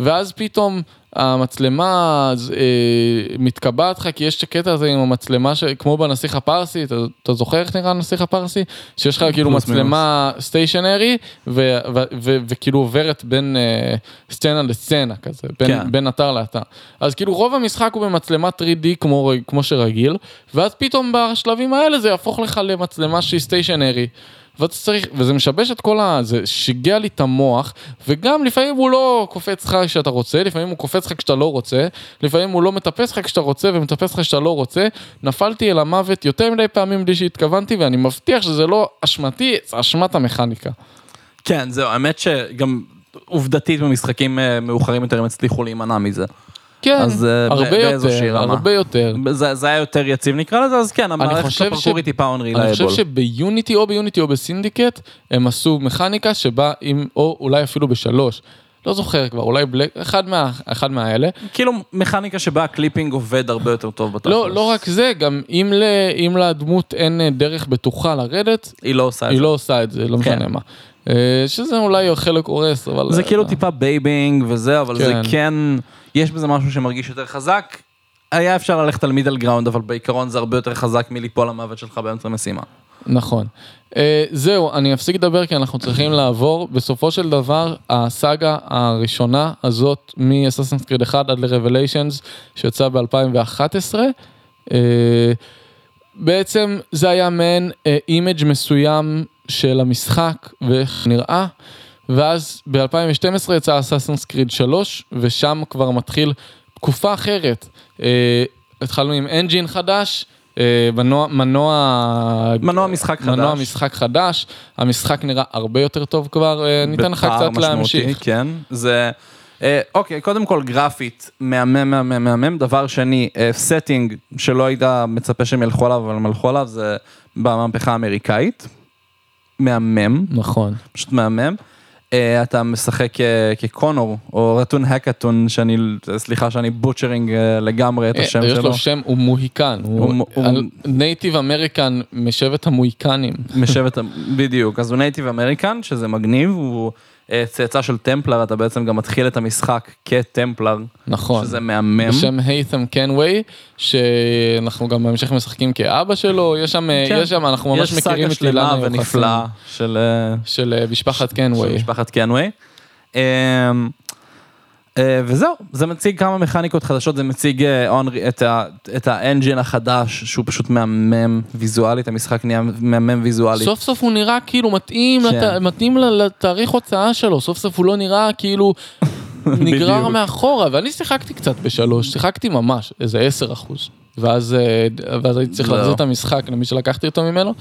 ואז פתאום המצלמה אז, אה, מתקבעת לך, כי יש את הקטע הזה עם המצלמה, ש... כמו בנסיך הפרסי, אתה, אתה זוכר איך נראה הנסיך הפרסי? שיש לך כאילו מצלמה סטיישנרי, וכאילו עוברת בין אה, סצנה לסצנה כזה, בין, כן. בין אתר לאתר. אז כאילו רוב המשחק הוא במצלמה 3D כמו, כמו שרגיל, ואז פתאום בשלבים האלה זה יהפוך לך למצלמה שהיא סטיישנרי. ואתה צריך, וזה משבש את כל ה... זה שיגע לי את המוח, וגם לפעמים הוא לא קופץ לך כשאתה רוצה, לפעמים הוא קופץ לך כשאתה לא רוצה, לפעמים הוא לא מטפס לך כשאתה רוצה ומטפס לך כשאתה לא רוצה. נפלתי אל המוות יותר מדי פעמים בלי שהתכוונתי, ואני מבטיח שזה לא אשמתי, זה אשמת המכניקה. כן, זהו, האמת שגם עובדתית במשחקים אה, מאוחרים יותר הם הצליחו להימנע מזה. כן, אז, אה, הרבה יותר, רמה. הרבה יותר. זה, זה היה יותר יציב נקרא לזה, אז כן, המערכת חושב הפרקור ש- היא טיפה אני unreliable. חושב שביוניטי או ביוניטי או בסינדיקט הם עשו מכניקה שבה אם או אולי אפילו בשלוש. לא זוכר כבר אולי ב Black אחד מה אחד מהאלה כאילו מכניקה שבה ה climbing עובד הרבה יותר טוב בתכלס. לא לא רק זה גם אם ל, אם לדמות אין אה, דרך בטוחה לרדת היא לא עושה את היא זה. לא עושה את זה לא כן. משנה מה. אה, שזה אולי חלק worse אבל זה אה, כאילו טיפה babying וזה, אבל זה כן. כן, יש בזה משהו שמרגיש יותר חזק. היה אפשר ללכת על middle ground, אבל בעיקרון זה הרבה יותר חזק מליפול למוות שלך באמצע משימה. נכון. Uh, זהו, אני אפסיק לדבר כי אנחנו צריכים לעבור. בסופו של דבר, הסאגה הראשונה הזאת מ-Assassin's Creed 1 עד ל-Revelations, שיצא ב-2011, uh, בעצם זה היה מעין image מסוים של המשחק ואיך נראה. ואז ב-2012 יצא Assassin's Creed 3, ושם כבר מתחיל תקופה אחרת. Uh, התחלנו עם engine חדש, אה, מנוע, מנוע, מנוע משחק מנוע חדש. משחק חדש, המשחק נראה הרבה יותר טוב כבר, אה, ניתן לך קצת משמעותי, להמשיך. כן, זה... אה, אוקיי, קודם כל גרפית, מהמם, מהמם, מהמם. דבר שני, setting שלא היית מצפה שהם ילכו עליו, אבל הם הלכו עליו, זה במהפכה האמריקאית. מהמם, נכון. פשוט מהמם. אה, אתה משחק אה, כקונור, או רטונהקאטון, שאני, סליחה שאני butchering אה, לגמרי את השם יש שלו. לו שם, הוא מוהיקן, הוא- Native American משבט המוהיקנים. משבט, בדיוק, אז הוא Native American, שזה מגניב, הוא צאצא של טמפלר, אתה בעצם גם מתחיל את המשחק כטמפלר, נכון. שזה מהמם. בשם היית'ם קנווי, שאנחנו גם בהמשך משחקים כאבא שלו, יש שם, אה, כן. יש שם, אנחנו ממש יש מכירים סאגה את שלמה אילן היוחסין, ונפלאה של אה, של אה, משפחת של קנווי. משפחת קנווי. אה, וזהו, זה מציג כמה מכניקות חדשות, זה מציג אה, את האנג'ין החדש, שהוא פשוט מהמם ויזואלית, המשחק נהיה מהמם ויזואלית. סוף סוף הוא נראה כאילו מתאים, כן. לת... מתאים ל- לתאריך הוצאה שלו, סוף סוף הוא לא נראה כאילו נגרר. מאחורה, ואני שיחקתי קצת בשלוש, שיחקתי ממש, איזה עשר אחוז, ואז, אה, ואז הייתי צריך זהו. להחזיר את המשחק למי שלקחתי אותו ממנו.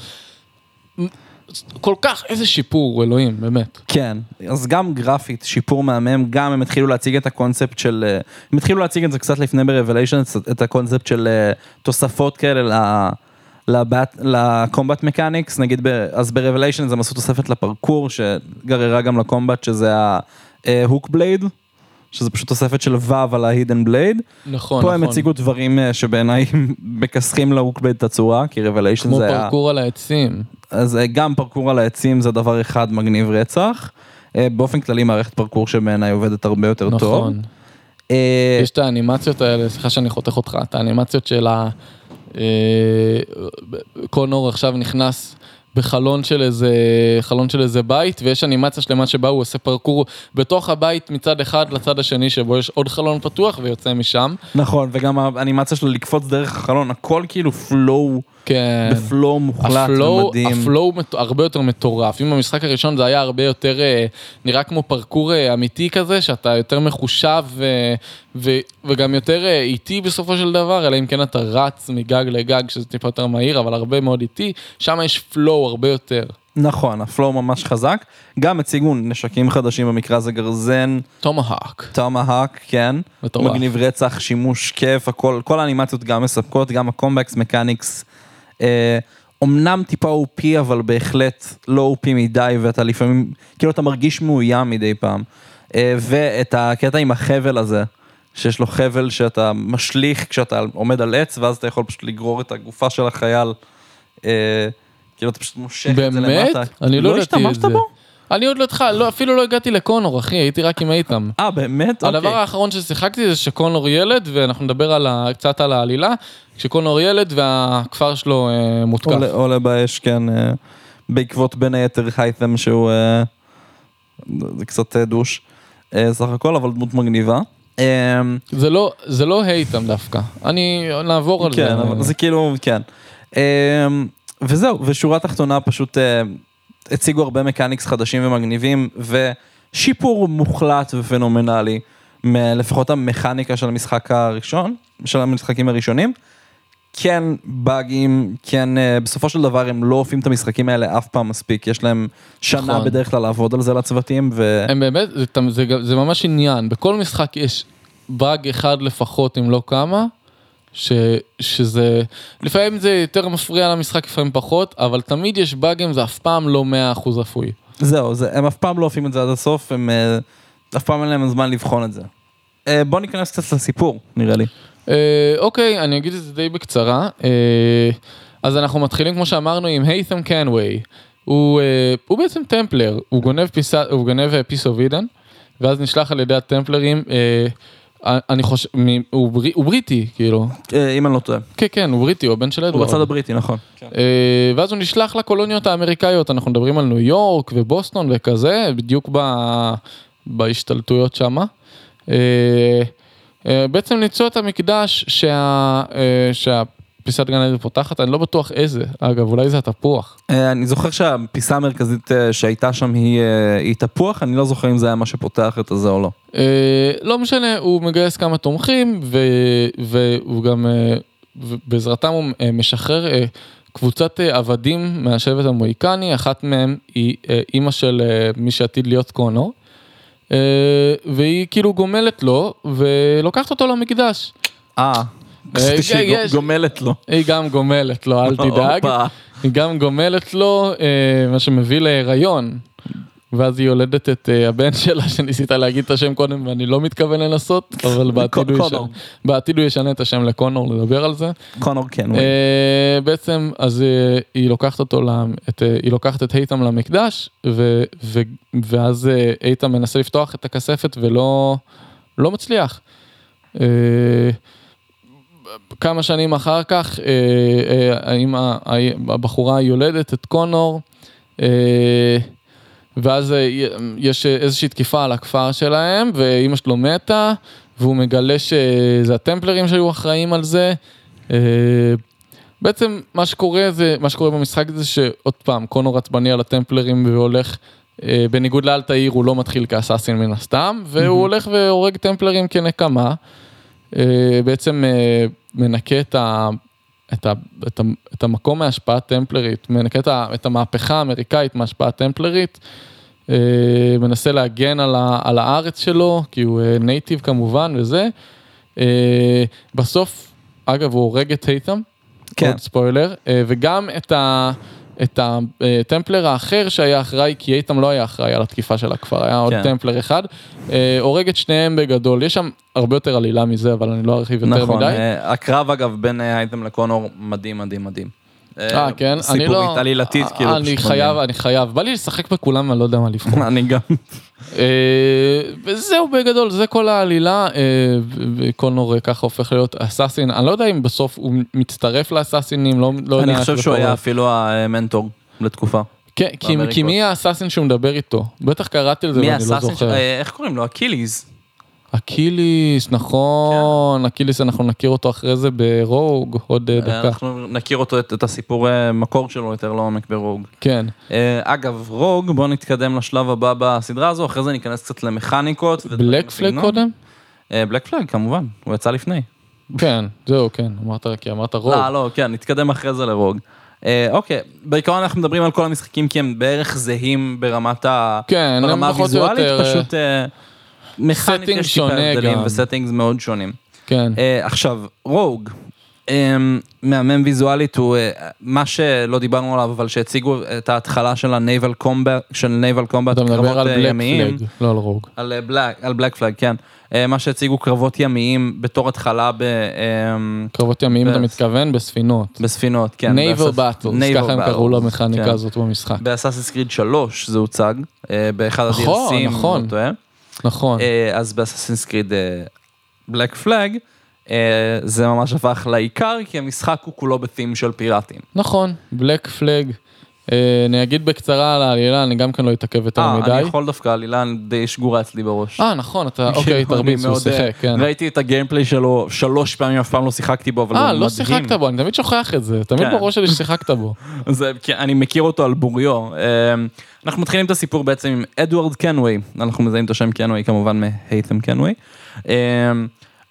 כל כך, איזה שיפור, אלוהים, באמת. כן, אז גם גרפית, שיפור מהמם, גם הם התחילו להציג את הקונספט של, אה, הם התחילו להציג את זה קצת לפני ב Revelations, את הקונספט של אה, תוספות כאלה. ל combat mechanics, נגיד, ב, אז ב Revelations הם עשו תוספת לפרקור שגררה גם ל combat, שזה ה hook blade, שזה פשוט תוספת של ו' על ה hidden blade. נכון, פה נכון. הם הציגו דברים אה, שבעיניי מכסחים ל hook blade את הצורה, כי Revelations כמו זה היה... פרקור על העצים. אז אה, גם פרקור על העצים זה דבר אחד מגניב רצח. אה, באופן כללי מערכת פרקור שבעיניי עובדת הרבה יותר טוב. נכון. יש את האנימציות האלה, סליחה שאני חותך אותך, את האנימציות של ה... קונור עכשיו נכנס בחלון של איזה חלון של איזה בית ויש אנימציה שלמה שבה הוא עושה פרקור בתוך הבית מצד אחד לצד השני שבו יש עוד חלון פתוח ויוצא משם. נכון, וגם האנימציה שלו לקפוץ דרך החלון, הכל כאילו פלואו, כן. ב flow מוחלט ה flow, ומדהים. ה flow מט- הרבה יותר מטורף. אם במשחק הראשון זה היה הרבה יותר אה, נראה כמו פרקור אה, אמיתי כזה, שאתה יותר מחושב אה, ו, וגם יותר איטי בסופו של דבר, אלא אם כן אתה רץ מגג לגג, שזה טיפה יותר מהיר, אבל הרבה מאוד איטי, שם יש flow הרבה יותר. נכון, ה flow ממש חזק. גם הציגו נשקים חדשים במקרה הזה גרזן, טומהאק. טומהאק, כן. מטורף. מגניב רצח, שימוש כיף, הכל, כל האנימציות גם מספקות, גם ה combat mechanics. אה, אמנם טיפה OP אבל בהחלט לא OP מדי ואתה לפעמים, כאילו אתה מרגיש מאוים מדי פעם. אה, ואת הקטע עם החבל הזה, שיש לו חבל שאתה משליך כשאתה עומד על עץ ואז אתה יכול פשוט לגרור את הגופה של החייל. אה, כאילו אתה פשוט מושך את זה באמת? למטה. אני לא ידעתי את השתמשת זה. בו? אני עוד לא התחל, לא, אפילו לא הגעתי לקונור, אחי, הייתי רק עם איתם. אה באמת? הדבר אוקיי. האחרון ששיחקתי זה שקונור ילד, ואנחנו נדבר על ה, קצת על העלילה, כשקונור ילד והכפר שלו אה, מותקף. עולה- עולה באש, כן, אה, בעקבות בין היתר הייתם שהוא אה, זה קצת אה, דוש אה, סך הכל, אבל דמות מגניבה. אה, זה לא, זה לא הייתם דווקא. אני, נעבור על כן, זה. אבל זה כאילו, כן. אה, וזהו, ושורה תחתונה פשוט אה, הציגו הרבה מקניקס חדשים ומגניבים, ושיפור מוחלט ופנומנלי, לפחות המכניקה של המשחק הראשון, של המשחקים הראשונים. כן באגים, כן, אה, בסופו של דבר הם לא אופים את המשחקים האלה אף פעם מספיק, יש להם שנה נכון. בדרך כלל לעבוד על זה לצוותים, ו... הם באמת, זה, זה, זה ממש עניין, בכל משחק יש באג אחד לפחות, אם לא כמה, ש, שזה, לפעמים זה יותר מפריע למשחק, לפעמים פחות, אבל תמיד יש באגים, זה אף פעם לא 100% רפואי. זהו, זה, הם אף פעם לא אופים את זה עד הסוף, הם אה, אף פעם אין להם זמן לבחון את זה. אה, בוא ניכנס קצת לסיפור, נראה לי. אה, אוקיי, אני אגיד את זה די בקצרה. אה, אז אנחנו מתחילים, כמו שאמרנו, עם היית'ם קנווי. הוא, אה, הוא בעצם טמפלר, הוא גונב פיסה, הוא גונב Piece of Eden, ואז נשלח על ידי הטמפלרים, אה, אני חושב, מ- הוא, ברי, הוא בריטי, כאילו. אה, אם אני לא טועה. כן, כן, הוא בריטי, הוא הבן של הוא אדוארד. בצד הבריטי, נכון. אה, ואז הוא נשלח לקולוניות האמריקאיות, אנחנו מדברים על ניו יורק ובוסטון וכזה, בדיוק ב, בהשתלטויות שמה. אה, בעצם למצוא את המקדש שה, אה, שהפיסת גן עדן פותחת, אני לא בטוח איזה, אגב, אולי זה התפוח. אה, אני זוכר שהפיסה המרכזית אה, שהייתה שם היא, אה, היא תפוח, אני לא זוכר אם זה היה מה שפותח את הזה או לא. לא משנה, הוא מגייס כמה תומכים, ו, והוא גם, בעזרתם הוא משחרר קבוצת עבדים מהשבט המוהיקני, אחת מהם היא אימא של מי שעתיד להיות קונור, אה, והיא כאילו גומלת לו, ולוקחת אותו למקדש. אה, שהיא יש- גומלת לו. היא גם גומלת לו, אל תדאג. היא גם גומלת לו, אה, מה שמביא להיריון. ואז היא יולדת את אה, הבן שלה, שניסית להגיד את השם קודם ואני לא מתכוון לנסות, אבל בעתיד הוא. ישנה, בעתיד הוא ישנה את השם לקונור, לדבר על זה. קונור כן. אה, בעצם, אז אה, היא לוקחת אותו, למ- את, אה, היא לוקחת את איתם למקדש, ו, ו, ואז אה, איתם מנסה לפתוח את הכספת ולא לא מצליח. אה, כמה שנים אחר כך, אה, אה, האמא, הבחורה יולדת את קונור, אה, ואז יש איזושהי תקיפה על הכפר שלהם, ואימא שלו מתה, והוא מגלה שזה הטמפלרים שהיו אחראים על זה. בעצם מה שקורה זה, מה שקורה במשחק זה שעוד פעם, קונור עצבני על הטמפלרים והולך, אה, בניגוד לאלתאיר הוא לא מתחיל כאסאסין מן הסתם, והוא הולך והורג טמפלרים כנקמה. אה, בעצם אה, מנקה את, ה, את, ה, את, ה, את המקום מהשפעה טמפלרית, מנקה את, ה- את המהפכה האמריקאית מהשפעה טמפלרית, אה, מנסה להגן על, ה, על הארץ שלו, כי הוא נייטיב כמובן וזה. בסוף, אגב, הוא הורג את הייתם, כן. עוד ספוילר, וגם את ה... את הטמפלר האחר שהיה אחראי, כי איתם לא היה אחראי על התקיפה של הכפר, היה עוד כן. טמפלר אחד, אה, הורג את שניהם בגדול, יש שם הרבה יותר עלילה מזה, אבל אני לא ארחיב יותר נכון, מדי. אה, הקרב אגב בין אה, אייטם לקונור מדהים מדהים מדהים. אה, כן, אני לא... סיפורית, עלילתית, כאילו. אני חייב. אני חייב, בא לי לשחק בכולם, אני לא יודע מה לבחור. אני גם. אה, וזהו בגדול, זה כל העלילה, אה, וקונור אה, ככה הופך להיות אסאסין, אני לא יודע אם בסוף הוא מצטרף לאסאסינים, לא לא יודע אני חושב שהוא. היה אפילו המנטור לתקופה. כן, כי-. מי האסאסין שהוא מדבר איתו? בטח קראתי על זה ואני לא זוכר. אה, איך קוראים לו? אקיליז. אקיליס, נכון, כן. אקיליס אנחנו נכיר אותו אחרי זה ב Rogue, עוד אה, דקה. אנחנו נכיר אותו את את הסיפור אה, מקור שלו יותר לעומק ב-Rogue. כן, אה, אגב, Rogue, בוא נתקדם לשלב הבא בסדרה הזו, אחרי זה ניכנס קצת למכניקות. Black Flag בסגנון. קודם? Black Flag כמובן, הוא יצא לפני. כן, זהו, כן, אמרת, כי אמרת Rogue. לא, לא, כן, נתקדם אחרי זה ל-Rogue. אוקיי, בעיקרון אנחנו מדברים על כל המשחקים כי הם בערך זהים ברמת ה... כן, ברמה הוויזואלית, יותר, פשוט מכאנית setting יש טיפה שונה הבדלים גם. ו-settings מאוד שונים. כן, אה, עכשיו, רוג, אה, מהמם ויזואלית הוא אה, מה שלא דיברנו עליו, אבל שהציגו את ההתחלה של ה-naval combat, של naval combat, אתה מדבר על אה, בלק ימיים. פלג, לא על רוג. על אה, בלק, על בלק פלאג, כן. אה, מה שהציגו קרבות ימיים בתור התחלה ב... אה, קרבות ימיים אתה ב- מתכוון בספינות. בספינות, כן. naval באסס- battles, ככה הם קראו למכניקה כן. הזאת במשחק. באסאסינס קריד 3 זה הוצג, אה, באחד נכון, ה-DLCים, נכון. לא טועה. נכון, אה, אז באסאסינס קריד בלק פלאג, זה ממש הפך לעיקר, כי המשחק הוא כולו בתים של פיראטים. נכון, בלק פלג. אה, אני אגיד בקצרה על העלילה, אני גם כן לא אתעכב יותר אה, מדי. אני יכול דווקא, עלילה די שגורה אצלי בראש. אה, נכון, אתה, כאילו, אוקיי, אני תרביץ, הוא מאוד, שיחק, אה, כן. ראיתי את הגיימפליי שלו שלוש פעמים, אף פעם לא שיחקתי בו, אבל הוא אה, מדהים. לא שיחקת בו, אני תמיד שוכח את זה, תמיד כן. בראש שלי ששיחקת בו. זה, כי אני מכיר אותו על בוריו. אמ, אנחנו מתחילים את הסיפור בעצם עם אדוארד קנווי, אנחנו מזהים את השם קנווי כמובן מהייתם קנווי. אמ,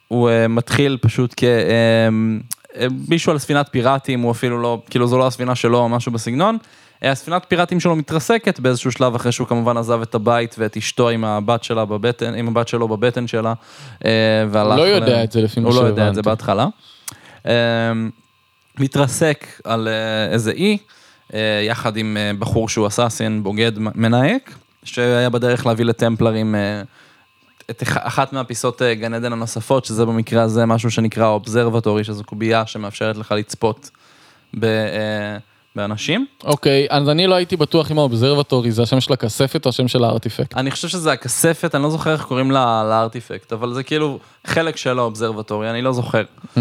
הוא אה, מתחיל פשוט כמישהו על ספינת פיראטים, הוא אפילו לא, כאילו זו לא הספינה שלו או משהו בסגנון. אה, הספינת פיראטים שלו מתרסקת באיזשהו שלב אחרי שהוא כמובן עזב את הבית ואת אשתו עם הבת שלה בבטן, עם הבת שלו בבטן שלה. אה, והלך לא ל- יודע את זה לפי מה הוא לא יודע את זה שהבנתי. בהתחלה. אמ, מתרסק על אה, איזה אי, אה, יחד עם אה, בחור שהוא אסאסין, בוגד, מ- מנאייק, שהיה בדרך להביא לטמפלרים אה, את אח- אחת מהפיסות אה, גן עדן הנוספות, שזה במקרה הזה משהו שנקרא אובזרבטורי, שזו קובייה שמאפשרת לך לצפות ב, אה, באנשים. אוקיי, אז אני לא הייתי בטוח אם האובזרבטורי זה השם של הכספת או השם של הארטיפקט. אני חושב שזה הכספת, אני לא זוכר איך קוראים לה לארטיפקט, אבל זה כאילו חלק של ה-observatory, אני לא זוכר. אמ,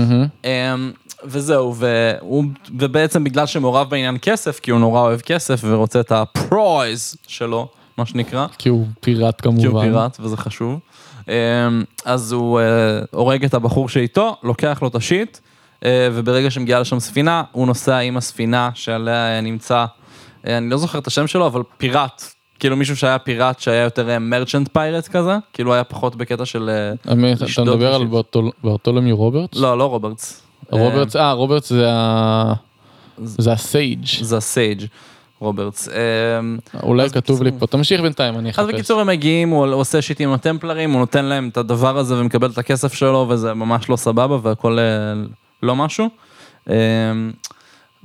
וזהו, והוא, ובעצם בגלל שמעורב בעניין כסף, כי הוא נורא אוהב כסף ורוצה את ה-prize שלו, מה שנקרא, כי הוא פיראט כמובן. כי הוא פיראט וזה חשוב. אמ, אז הוא אה, הורג את הבחור שאיתו, לוקח לו את ה-shit, וברגע שמגיעה לשם ספינה, הוא נוסע עם הספינה שעליה נמצא, אה, אני לא זוכר את השם שלו, אבל פיראט. כאילו מישהו שהיה פיראט שהיה יותר merchant pirate כזה, כאילו היה פחות בקטע של... אה, האמת, אתה מדבר על ו-shit. ברטול- ברטולומיו רוברטס? לא, לא רוברטס. רוברטס, אה, רוברטס זה ה... זה ה-sage. זה ה-sage רוברטס. אולי אז כתוב לי פה, תמשיך בינתיים, אני אז אחפש. בקיצור הם מגיעים, הוא עושה shit עם הטמפלרים, הוא נותן להם את הדבר הזה ומקבל את הכסף שלו וזה ממש לא סבבה והכל אה, לא משהו. אמ,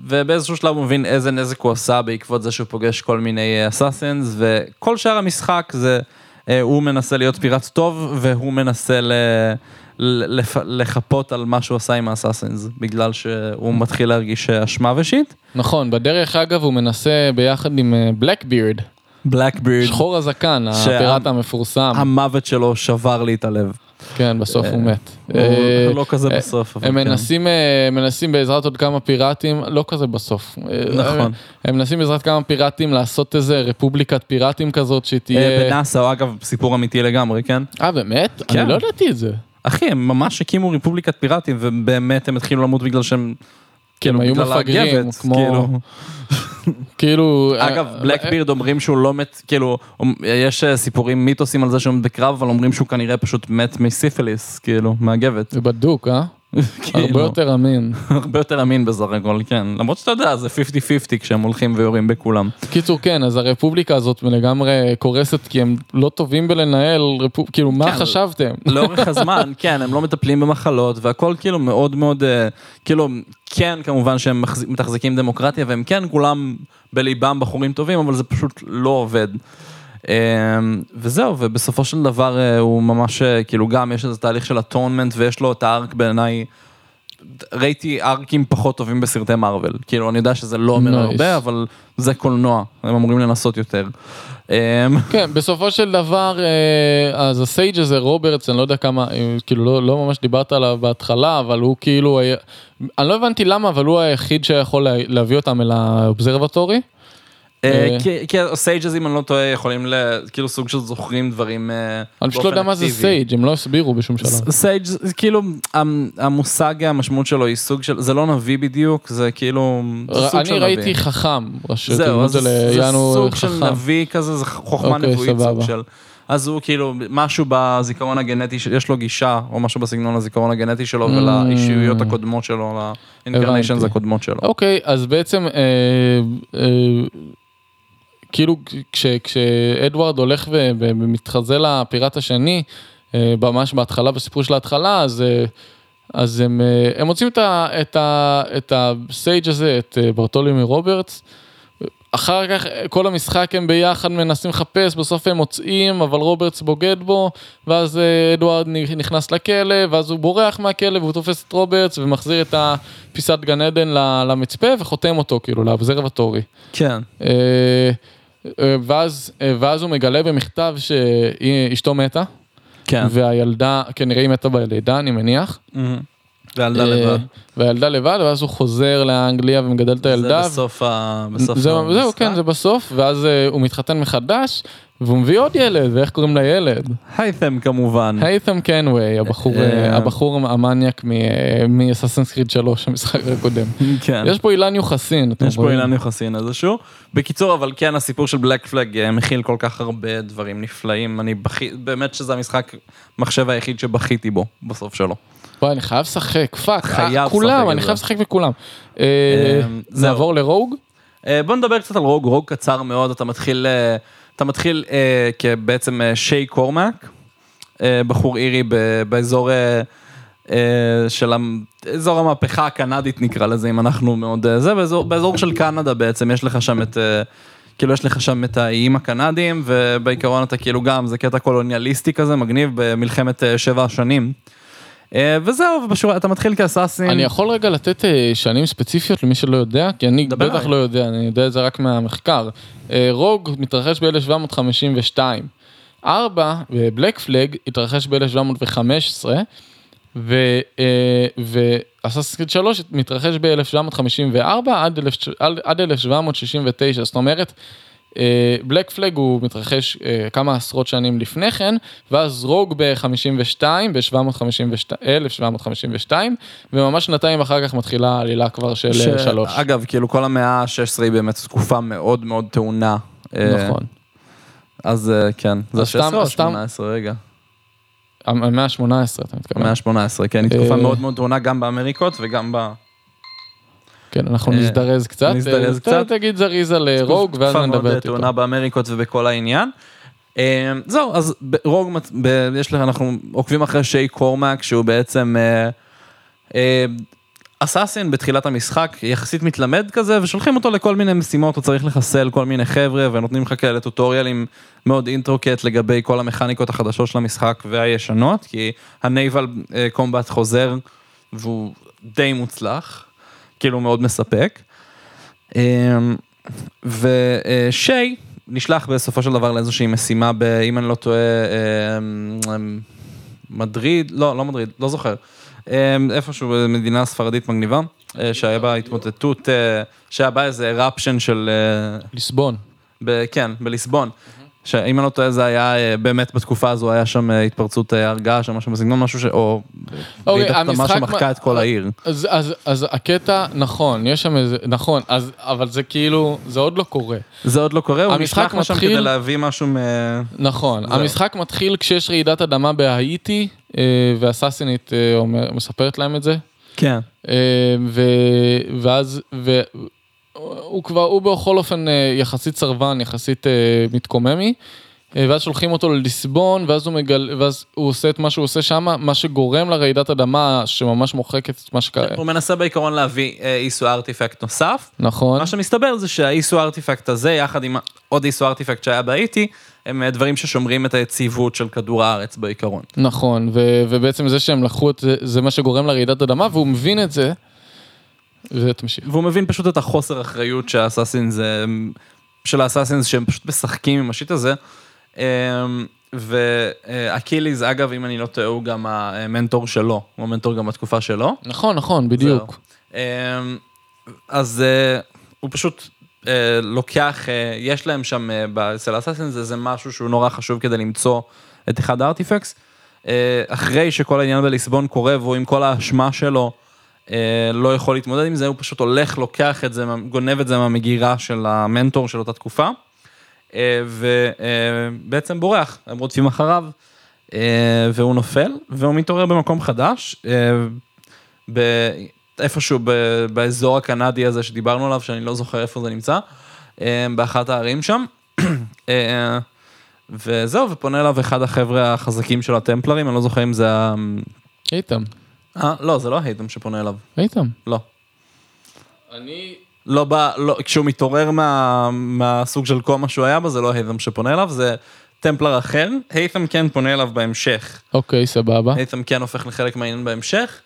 ובאיזשהו שלב הוא מבין איזה נזק הוא עשה בעקבות זה שהוא פוגש כל מיני assassins וכל שאר המשחק זה אה, הוא מנסה להיות פיראט טוב והוא מנסה ל... לחפות על מה שהוא עשה עם האסאסינס בגלל שהוא מתחיל להרגיש אה, אשמה ושיט. נכון, בדרך אגב הוא מנסה ביחד עם בלקבירד, בלקבירד, שחור הזקן, הפיראט המפורסם. המוות שלו שבר לי את הלב. כן, בסוף הוא מת. הוא אה, לא כזה אה, בסוף, הם כן. מנסים, אה, מנסים בעזרת עוד כמה פיראטים, לא כזה בסוף. אה, נכון. הם מנסים בעזרת כמה פיראטים לעשות איזה רפובליקת פיראטים כזאת אה, שתהיה... בנאסא, אגב, סיפור אמיתי לגמרי, כן? אה, באמת? כן. אני לא ידעתי את זה. אחי, הם ממש הקימו רפובליקת פיראטים, ובאמת הם התחילו למות בגלל שהם... כאילו, היו בגלל מפגרים, כמו- כאילו. כאילו... אגב, אה, בלקבירד אומרים שהוא לא מת, כאילו, יש אה, סיפורים, מיתוסים על זה שהוא מת בקרב, אבל אומרים שהוא כנראה פשוט מת מסיפיליס, כאילו, מהגבת. זה בדוק, אה? הרבה כאילו, יותר אמין. הרבה יותר אמין בסך הכל, כן. למרות שאתה יודע, זה 50-50 כשהם הולכים ויורים בכולם. קיצור, כן, אז הרפובליקה הזאת לגמרי קורסת כי הם לא טובים בלנהל. כאילו, מה כן, חשבתם? לאורך הזמן, כן, הם לא מטפלים במחלות, והכל כאילו מאוד מאוד, אה, כאילו, כן, כמובן שהם מתחזקים דמוקרטיה, והם כן כולם בליבם בחורים טובים, אבל זה פשוט לא עובד. אה, וזהו, ובסופו של דבר אה, הוא ממש, אה, כאילו, גם יש איזה תהליך של אטונמנט, ויש לו את הארק בעיניי, ראיתי ארקים פחות טובים בסרטי מארוול. כאילו, אני יודע שזה לא אומר Nice. הרבה, אבל זה קולנוע, הם אמורים לנסות יותר. אה, כן, בסופו של דבר, אה, אז ה-sage הזה, רוברטס, אני לא יודע כמה, כאילו לא, לא ממש דיברת עליו בהתחלה, אבל הוא כאילו, היה, אני לא הבנתי למה, אבל הוא היחיד שיכול לה, להביא אותם אל ה-observatory. אה, אה, כי- כי ה-sages, אם אני לא טועה, יכולים ל... כאילו סוג של זוכרים דברים אה, אני פשוט לא יודע מה זה אקטיבי. sage, הם לא הסבירו בשום שלב. sage זה כאילו, המ- המושג, המשמעות שלו היא סוג של, זה לא נביא בדיוק, זה כאילו, אני. ראיתי חכם, זהו, אז את זה סוג של. נביא כזה, זה חוכמה אוקיי, נבואית סוג. של. אז הוא כאילו, משהו בזיכרון הגנטי, יש לו גישה, או משהו בסגנון הזיכרון הגנטי שלו, Mm. ולאישיויות הקודמות שלו, לאינקרניישנס. הקודמות שלו. אוקיי, אז בעצם, אה, אה, כאילו כש, כשאדוארד הולך ומתחזה לפיראט השני, אה, ממש בהתחלה, בסיפור של ההתחלה, אז, אה, אז הם, אה, הם מוצאים את, ה, את, ה, את ה-sage הזה, את ברטולומיו רוברטס. אחר כך כל המשחק הם ביחד מנסים לחפש, בסוף הם מוצאים, אבל רוברטס בוגד בו, ואז אדוארד נכנס לכלא, ואז הוא בורח מהכלא והוא תופס את רוברטס ומחזיר את הפיסת גן עדן למצפה וחותם אותו כאילו ל-observatory. כן. אה, ואז, אה, ואז הוא מגלה במכתב שאשתו מתה, כן. והילדה, כנראה היא מתה בלידה אני מניח. מהמם. וילדה אה, לבד. והילדה לבד, ואז הוא חוזר לאנגליה ומגדל את הילדה. זה בסוף ה... בסוף זה, המשחק. זהו, כן, זה בסוף, ואז הוא מתחתן מחדש, והוא מביא עוד ילד, ואיך קוראים לילד? הייתם כמובן. הייתם קנווי, הבחור, אה, אה, הבחור המניאק מאססנס קריד 3, המשחק הקודם. כן. יש פה אילן יוחסין, יש פה? אילן יוחסין איזשהו. בקיצור, אבל כן, הסיפור של בלק פלג אה, מכיל כל כך הרבה דברים נפלאים. אני בכי... באמת שזה המשחק משחק היחיד שבכיתי בו, בסוף שלו. וואי, אני חייב לשחק, fuck, חייב אה, לשחק כולם, אני. חייב לשחק בכולם. אה. נעבור ל-Rogue? אה, בוא נדבר קצת על Rogue, Rogue קצר מאוד, אתה מתחיל, אה, אתה מתחיל אה, כבעצם אה, שי קורמק, אה, בחור אירי ב- באזור אה, אה, של אזור המהפכה הקנדית נקרא לזה, אם אנחנו מאוד, אה, זה באזור, באזור של קנדה בעצם, יש לך שם את, אה, כאילו יש לך שם את האיים הקנדיים, ובעיקרון אתה כאילו גם, זה קטע קולוניאליסטי כזה, מגניב, במלחמת אה, שבע השנים. אה, וזהו, ובשורה, אתה מתחיל כאסאסין. אני יכול רגע לתת אה, שנים ספציפיות למי שלא יודע, כי אני בטח עליי. לא יודע, אני יודע את זה רק מהמחקר. אה, רוג מתרחש ב-1752. ארבע, בלק פלג, התרחש ב-1715, ואסאסינס קריד 3 מתרחש ב-1754 עד, 1000 עד- עד 1769, זאת אומרת, בלק פלג הוא מתרחש אה, כמה עשרות שנים לפני כן, ואז רוג ב-52, ב-1752, וממש שנתיים אחר כך מתחילה העלילה כבר של ש... ש... שלוש. אגב, כאילו כל המאה ה-16 היא באמת תקופה מאוד מאוד טעונה. אה, נכון. אז אה, כן, זה אז סתם- 16 או סתם- 18 רגע. המאה ה-18 אתה מתכוון. המאה ה-18, כן, היא תקופה אה, מאוד מאוד טעונה גם באמריקות וגם ב... כן, אנחנו אה, נזדרז קצת. נזדרז אה, קצת. תגיד זריז על רוג, ואז תקופה נדבר מאוד איתו. טעונה באמריקות ובכל העניין. אה, זהו, אז רוג, יש לך, אנחנו עוקבים אחרי שי קורמק, שהוא בעצם אסאסין בתחילת המשחק, יחסית מתלמד כזה, ושולחים אותו לכל מיני משימות, הוא צריך לחסל כל מיני חבר'ה, ונותנים לך כאלה טוטוריאלים מאוד אינטרוקט לגבי כל המכניקות החדשות של המשחק והישנות, כי הנייבל קומבט חוזר, והוא די מוצלח, כאילו מאוד מספק. אמ, ושי נשלח בסופו של דבר לאיזושהי משימה, ב, אם אני לא טועה, אמ, אמ, מדריד, לא, לא מדריד, לא זוכר. איפשהו במדינה ספרדית מגניבה, אה, שהיה בה התמוטטות, אה, שהיה בה איזה רפשן של, אה, ליסבון. ב, כן, בליסבון. שאם אני לא טועה זה היה אה, באמת בתקופה הזו היה שם אה, התפרצות אה, הר געש או משהו בסגנון משהו ש... או אוקיי, רעידת אדמה המשחק שמחקה את כל העיר. אז, אז, אז הקטע, נכון, יש שם איזה, נכון, אז, אבל זה כאילו, זה עוד לא קורה. זה עוד לא קורה, הוא המשחק נשלח מתחיל- כדי להביא משהו מ... נכון, זהו. המשחק מתחיל כשיש רעידת אדמה בהאיטי, אומר- מספרת להם את זה. כן. ו, ואז, והוא כבר, הוא בכל אופן אה, יחסית סרבן, יחסית אה, מתקוממי, אה, ואז שולחים אותו לליסבון, ואז הוא מגל... ואז הוא עושה את מה שהוא עושה שם, מה שגורם לרעידת אדמה שממש מוחקת את מה שקרה. הוא מנסה בעיקרון להביא איסו ארטיפקט נוסף. נכון, מה שמסתבר זה שהאיסו ארטיפקט הזה, יחד עם עוד איסו ארטיפקט שהיה בהאיטי, הם דברים ששומרים את היציבות של כדור הארץ בעיקרון. נכון, ו, ובעצם זה שהם לקחו את זה, זה מה שגורם לרעידת אדמה, והוא מבין את זה, ותמשיך. והוא מבין פשוט את החוסר אחריות שהאסאסינס, של האסאסינס שהם פשוט משחקים עם השיט הזה. אה, ואקיליז, אגב, אם אני לא טועה, הוא גם המנטור שלו, הוא המנטור גם בתקופה שלו. נכון, נכון, בדיוק. זהו. אמ, אז אה, הוא פשוט אה, לוקח, אה, יש להם שם אצל אסאסינס איזה משהו שהוא נורא חשוב כדי למצוא את אחד הארטיפקס. אחרי שכל העניין בליסבון קורה והוא עם כל האשמה שלו לא יכול להתמודד עם זה, הוא פשוט הולך, לוקח את זה, גונב את זה מהמגירה של המנטור של אותה תקופה, אה, ובעצם בורח, הם רודפים אחריו, אה, והוא נופל, והוא מתעורר במקום חדש. אה, איפשהו באזור הקנדי הזה שדיברנו עליו, שאני לא זוכר איפה זה נמצא, אה, באחת הערים שם. אה, וזהו, ופונה אליו אחד החבר'ה החזקים של הטמפלרים, אני לא זוכר אם זה ה... איתם, אה, לא, זה לא הייתם שפונה אליו, איתם. לא. אני... לא בא, לא, כשהוא מתעורר מה, מהסוג של קומה שהוא היה בה, זה לא הייתם שפונה אליו, זה טמפלר אחר. הייתם כן פונה אליו בהמשך. אוקיי, סבבה. הייתם כן הופך לחלק מהעניין בהמשך.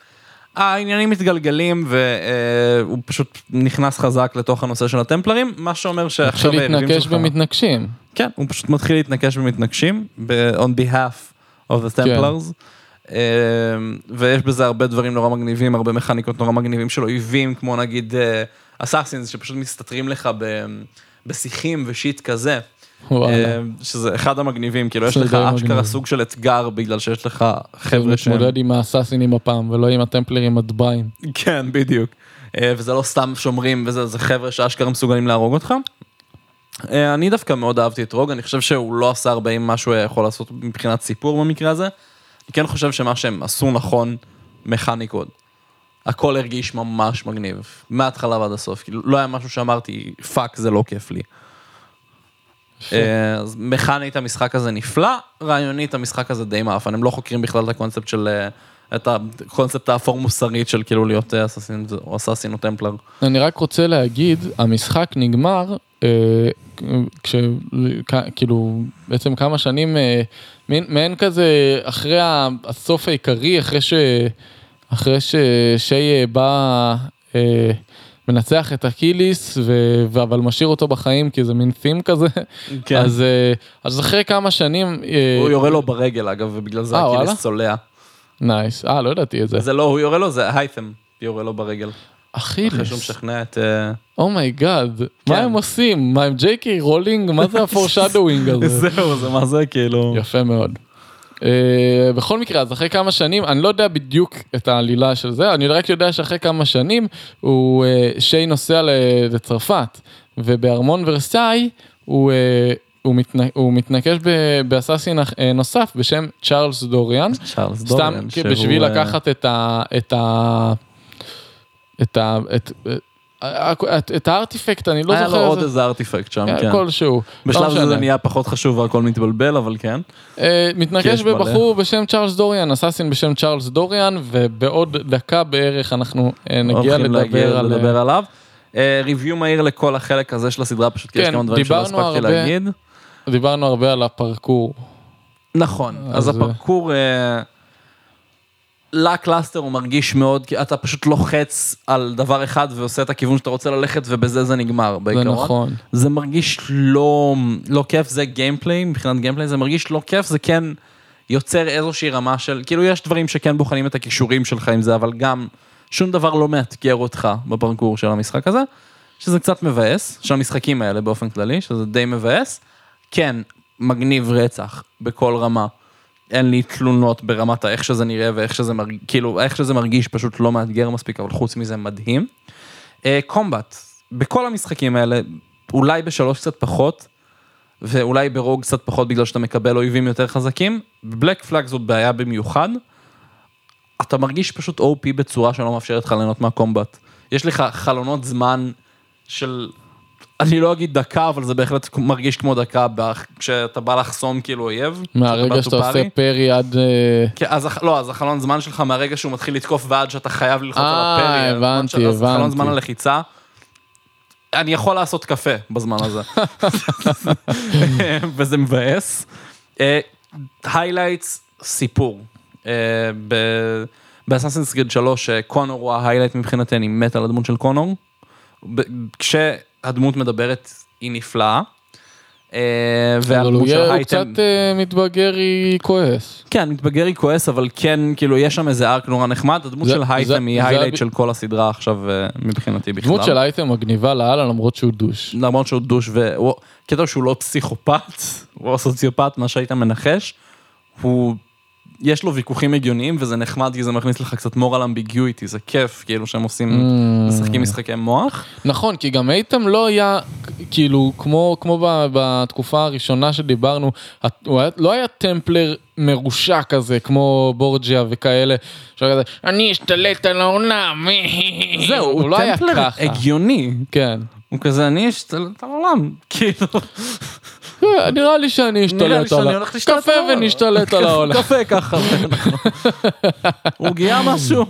העניינים מתגלגלים והוא פשוט נכנס חזק לתוך הנושא של הטמפלרים, מה שאומר שעכשיו מתחיל היריבים להתנקש שלך... במתנגשים. כן, הוא פשוט מתחיל להתנקש במתנגשים, ב- on behalf of the templars. אה, ויש בזה הרבה דברים נורא מגניבים, הרבה מכניקות נורא מגניבים של אויבים, כמו נגיד אסאסינס, שפשוט מסתתרים לך ב- בשיחים ושיט כזה. וואלה. אה, שזה אחד המגניבים, כאילו יש לך אשכרה. סוג של אתגר בגלל שיש לך חבר'ה שהם... מתמודד עם האסאסינים הפעם, ולא עם הטמפלרים הטבעיים. כן, בדיוק. אה, וזה לא סתם שומרים, וזה זה חבר'ה שאשכרה מסוגלים להרוג אותך. אה, אני דווקא מאוד אהבתי את Rogue, אני חושב שהוא לא עשה הרבה עם מה שהוא יכול לעשות מבחינת סיפור במקרה הזה. אני כן חושב שמה שהם עשו נכון, מכניקות. הכל הרגיש ממש מגניב, מההתחלה ועד הסוף, כאילו לא היה משהו שאמרתי, fuck זה לא כיף לי. אה, אז מכנית המשחק הזה נפלא, רעיונית המשחק הזה די מאפן, הם לא חוקרים בכלל את הקונספט של, אה, את הקונספט האפור מוסרית של כאילו להיות אה, אססין או אססין או טמפלר. אני רק רוצה להגיד, המשחק נגמר, כש... כ- כאילו, בעצם כמה שנים, אה, מעין כזה, אחרי הסוף העיקרי, אחרי ש... אחרי ששיי אה, בא, אה, מנצח את אכילס, ו... אבל משאיר אותו בחיים, כי זה מין theme כזה, כן. אז, אה, אז אחרי כמה שנים, אה, הוא יורה לו ברגל אגב, ובגלל זה אה? אכילס צולע. nice, אה, לא ידעתי את זה. זה לא הוא יורה לו, זה הייתם יורה לו ברגל. אחרי שהוא אכילס, משכנע את... אה, oh my god, מה כן. הם עושים? מה עם ג'יי קיי רולינג? מה זה ה-foreshadowing הזה? זהו, זה מה זה כאילו... יפה מאוד. אה, בכל מקרה, אז אחרי כמה שנים, אני לא יודע בדיוק את העלילה של זה, אני רק יודע שאחרי כמה שנים, הוא, אה, שיי נוסע לצרפת, ובארמון ורסאי, הוא... אה, הוא, מתנ... הוא מתנקש באסאסין אה, נוסף בשם צ'ארלס דוריאן, צ'ארלס סתם דוריאן, כי- שהוא, בשביל אה, לקחת את ה... את ה... את ה... את, את, את הארטיפקט, אני לא היה לו זוכר עוד איזה- ארטיפקט שם, כן, כן. כלשהו. לא בשלב הזה משנה. זה נהיה פחות חשוב והכל מתבלבל, אבל כן. אה, יש מלא. בבחור בשם צ'ארלס דוריאן, אסאסין בשם צ'ארלס דוריאן, ובעוד דקה בערך אנחנו אה, נגיע לדבר על... לדבר עליו. review מהיר לכל החלק הזה של הסדרה, פשוט כי יש כן, כמה דברים שלא הספקתי הרבה. להגיד. דיברנו הרבה על הפרקור. נכון, אז, אז הפרקור, אה, לקלאסטר הוא מרגיש מאוד, כי אתה פשוט לוחץ על דבר אחד ועושה את הכיוון שאתה רוצה ללכת ובזה זה נגמר זה בעיקרון. נכון. זה מרגיש לא, לא כיף, זה gameplay, מבחינת gameplay זה מרגיש לא כיף, זה כן יוצר איזושהי רמה של, כאילו יש דברים שכן בוחנים את הכישורים שלך עם זה, אבל גם שום דבר לא מאתגר אותך בפרקור של המשחק הזה, שזה קצת מבאס, של המשחקים האלה באופן כללי, שזה די מבאס. כן, מגניב רצח בכל רמה. אין לי תלונות ברמת האיך שזה נראה ואיך שזה מרגיש, כאילו, איך שזה מרגיש פשוט לא מאתגר מספיק, אבל חוץ מזה מדהים. קומבט, בכל המשחקים האלה, אולי בשלוש קצת פחות, ואולי ברוג קצת פחות בגלל שאתה מקבל אויבים יותר חזקים. בבלק פלאג זאת בעיה במיוחד, אתה מרגיש פשוט OP בצורה שלא מאפשרת לך ליהנות מהקומבט. יש לך חלונות זמן של, אני לא אגיד דקה, אבל זה בהחלט מרגיש כמו דקה כשאתה בא לחסום כאילו אויב. מהרגע שאתה עושה. פרי עד... אה, כן, אז לא, אז החלון זמן שלך מהרגע שהוא מתחיל לתקוף ועד שאתה חייב ללחוץ על אה, הפרי. הזמן הבנתי, של- אז חלון הבנתי. זמן הלחיצה. אני יכול לעשות קפה בזמן הזה. וזה מבאס. highlights, סיפור. אה, ב- ב-Assassin's Creed 3, אה, קונור הוא ה-highlight מבחינתי, אני מת על הדמות של קונור. ב- כשהדמות מדברת, היא נפלאה. אה, אבל הוא והדמות של יהיה- הוא הית'ם... קצת אה, מתבגר כועס. כן, מתבגר כועס, אבל כן, כאילו, יש שם איזה arc נורא נחמד, הדמות של הית'ם היא highlight של כל הסדרה עכשיו אה, מבחינתי בכלל. דמות של הית'ם מגניבה לאללה למרות שהוא douche. למרות שהוא douche, והוא, קטע שהוא לא פסיכופת, הוא לא סוציופט, מה שהיית מנחש, הוא, יש לו ויכוחים הגיוניים, וזה נחמד, כי זה מכניס לך קצת מורל אמביגיויטי, זה כיף, כאילו שהם עושים, Mm. משחקים משחקי מוח. נכון, כי גם אייטם לא היה, כאילו, כמו, כמו בתקופה הראשונה שדיברנו, הוא היה, לא היה טמפלר מרושע כזה, כמו בורג'יה וכאלה, שהיה כזה, אני אשתלט על העולם, זהו, הוא הוא לא טמפלר ככה. הגיוני, כן. הוא כזה, אני אשתלט על העולם, כאילו, נראה לי שאני אשתלט על העולם. קפה. ונשתלט על העולם. קפה ככה, הוא גיאה משהו.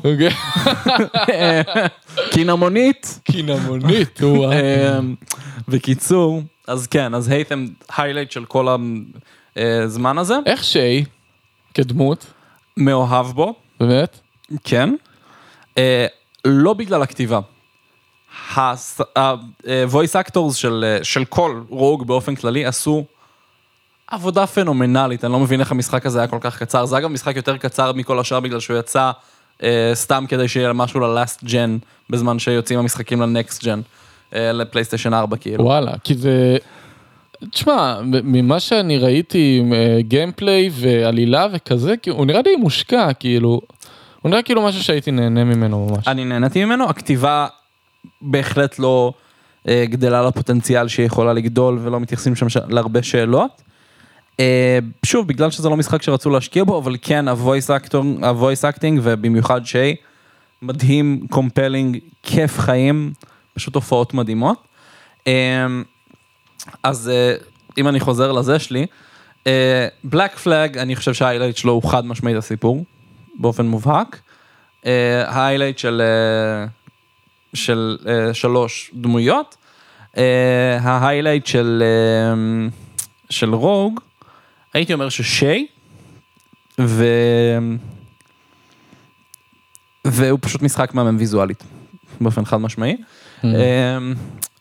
קינמונית. קינמונית, אמ, בקיצור, אז כן, אז הייתם היילייט של כל הזמן הזה, איך שיי, כדמות, מאוהב בו, באמת, כן, אה, לא בגלל הכתיבה. ה-voice actors של, אה, של כל רוג באופן כללי עשו עבודה פנומנלית, אני לא מבין איך המשחק הזה היה כל כך קצר, זה אגב משחק יותר קצר מכל השאר בגלל שהוא יצא אה, סתם כדי שיהיה משהו ללאסט ג'ן, בזמן שיוצאים המשחקים לנקסט ג'ן, אה, לפלייסטיישן 4 כאילו. וואלה, כי זה... תשמע, ממה שאני ראיתי, gameplay ועלילה וכזה, הוא נראה לי מושקע, כאילו, הוא נראה כאילו משהו שהייתי נהנה ממנו ממש. אני נהניתי ממנו, הכתיבה בהחלט לא אה, גדלה לפוטנציאל שהיא יכולה לגדול ולא מתייחסים שם ש... להרבה שאלות. אה, שוב, בגלל שזה לא משחק שרצו להשקיע בו, אבל כן, ה-voice acting ובמיוחד שיי, מדהים, compelling, כיף חיים, פשוט הופעות מדהימות. אה, אז אה, אם אני חוזר לזה שלי, Black Flag, אני חושב שה-highlight שלו הוא חד משמעית הסיפור, באופן מובהק. אה, ה-highlight של, אה, של אה, שלוש דמויות. אה, ה-highlight של, אה, של Rogue, הייתי אומר ששיי, ו... והוא פשוט משחק מהמם ויזואלית, באופן חד משמעי. Mm. אה,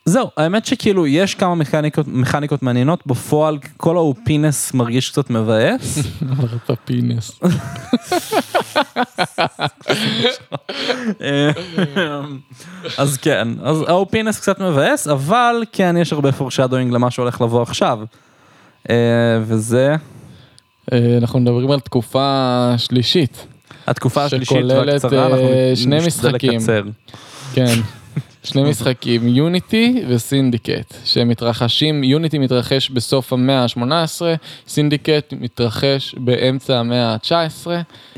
זהו, האמת שכאילו יש כמה מכניקות, מכניקות מעניינות, בפועל כל האופינס מרגיש קצת מבאס. אמרת פינס. אז כן, אז האופינס קצת מבאס, אבל כן, יש הרבה foreshadowing למה שהולך לבוא עכשיו. אה, וזה אה, אנחנו מדברים על תקופה שלישית, התקופה השלישית והקצרה, אנחנו אה, שני נשתדל משחקים. לקצר. כן. שני משחקים, יוניטי וסינדיקט, שמתרחשים, יוניטי מתרחש בסוף המאה ה-18, סינדיקט מתרחש באמצע המאה ה-19,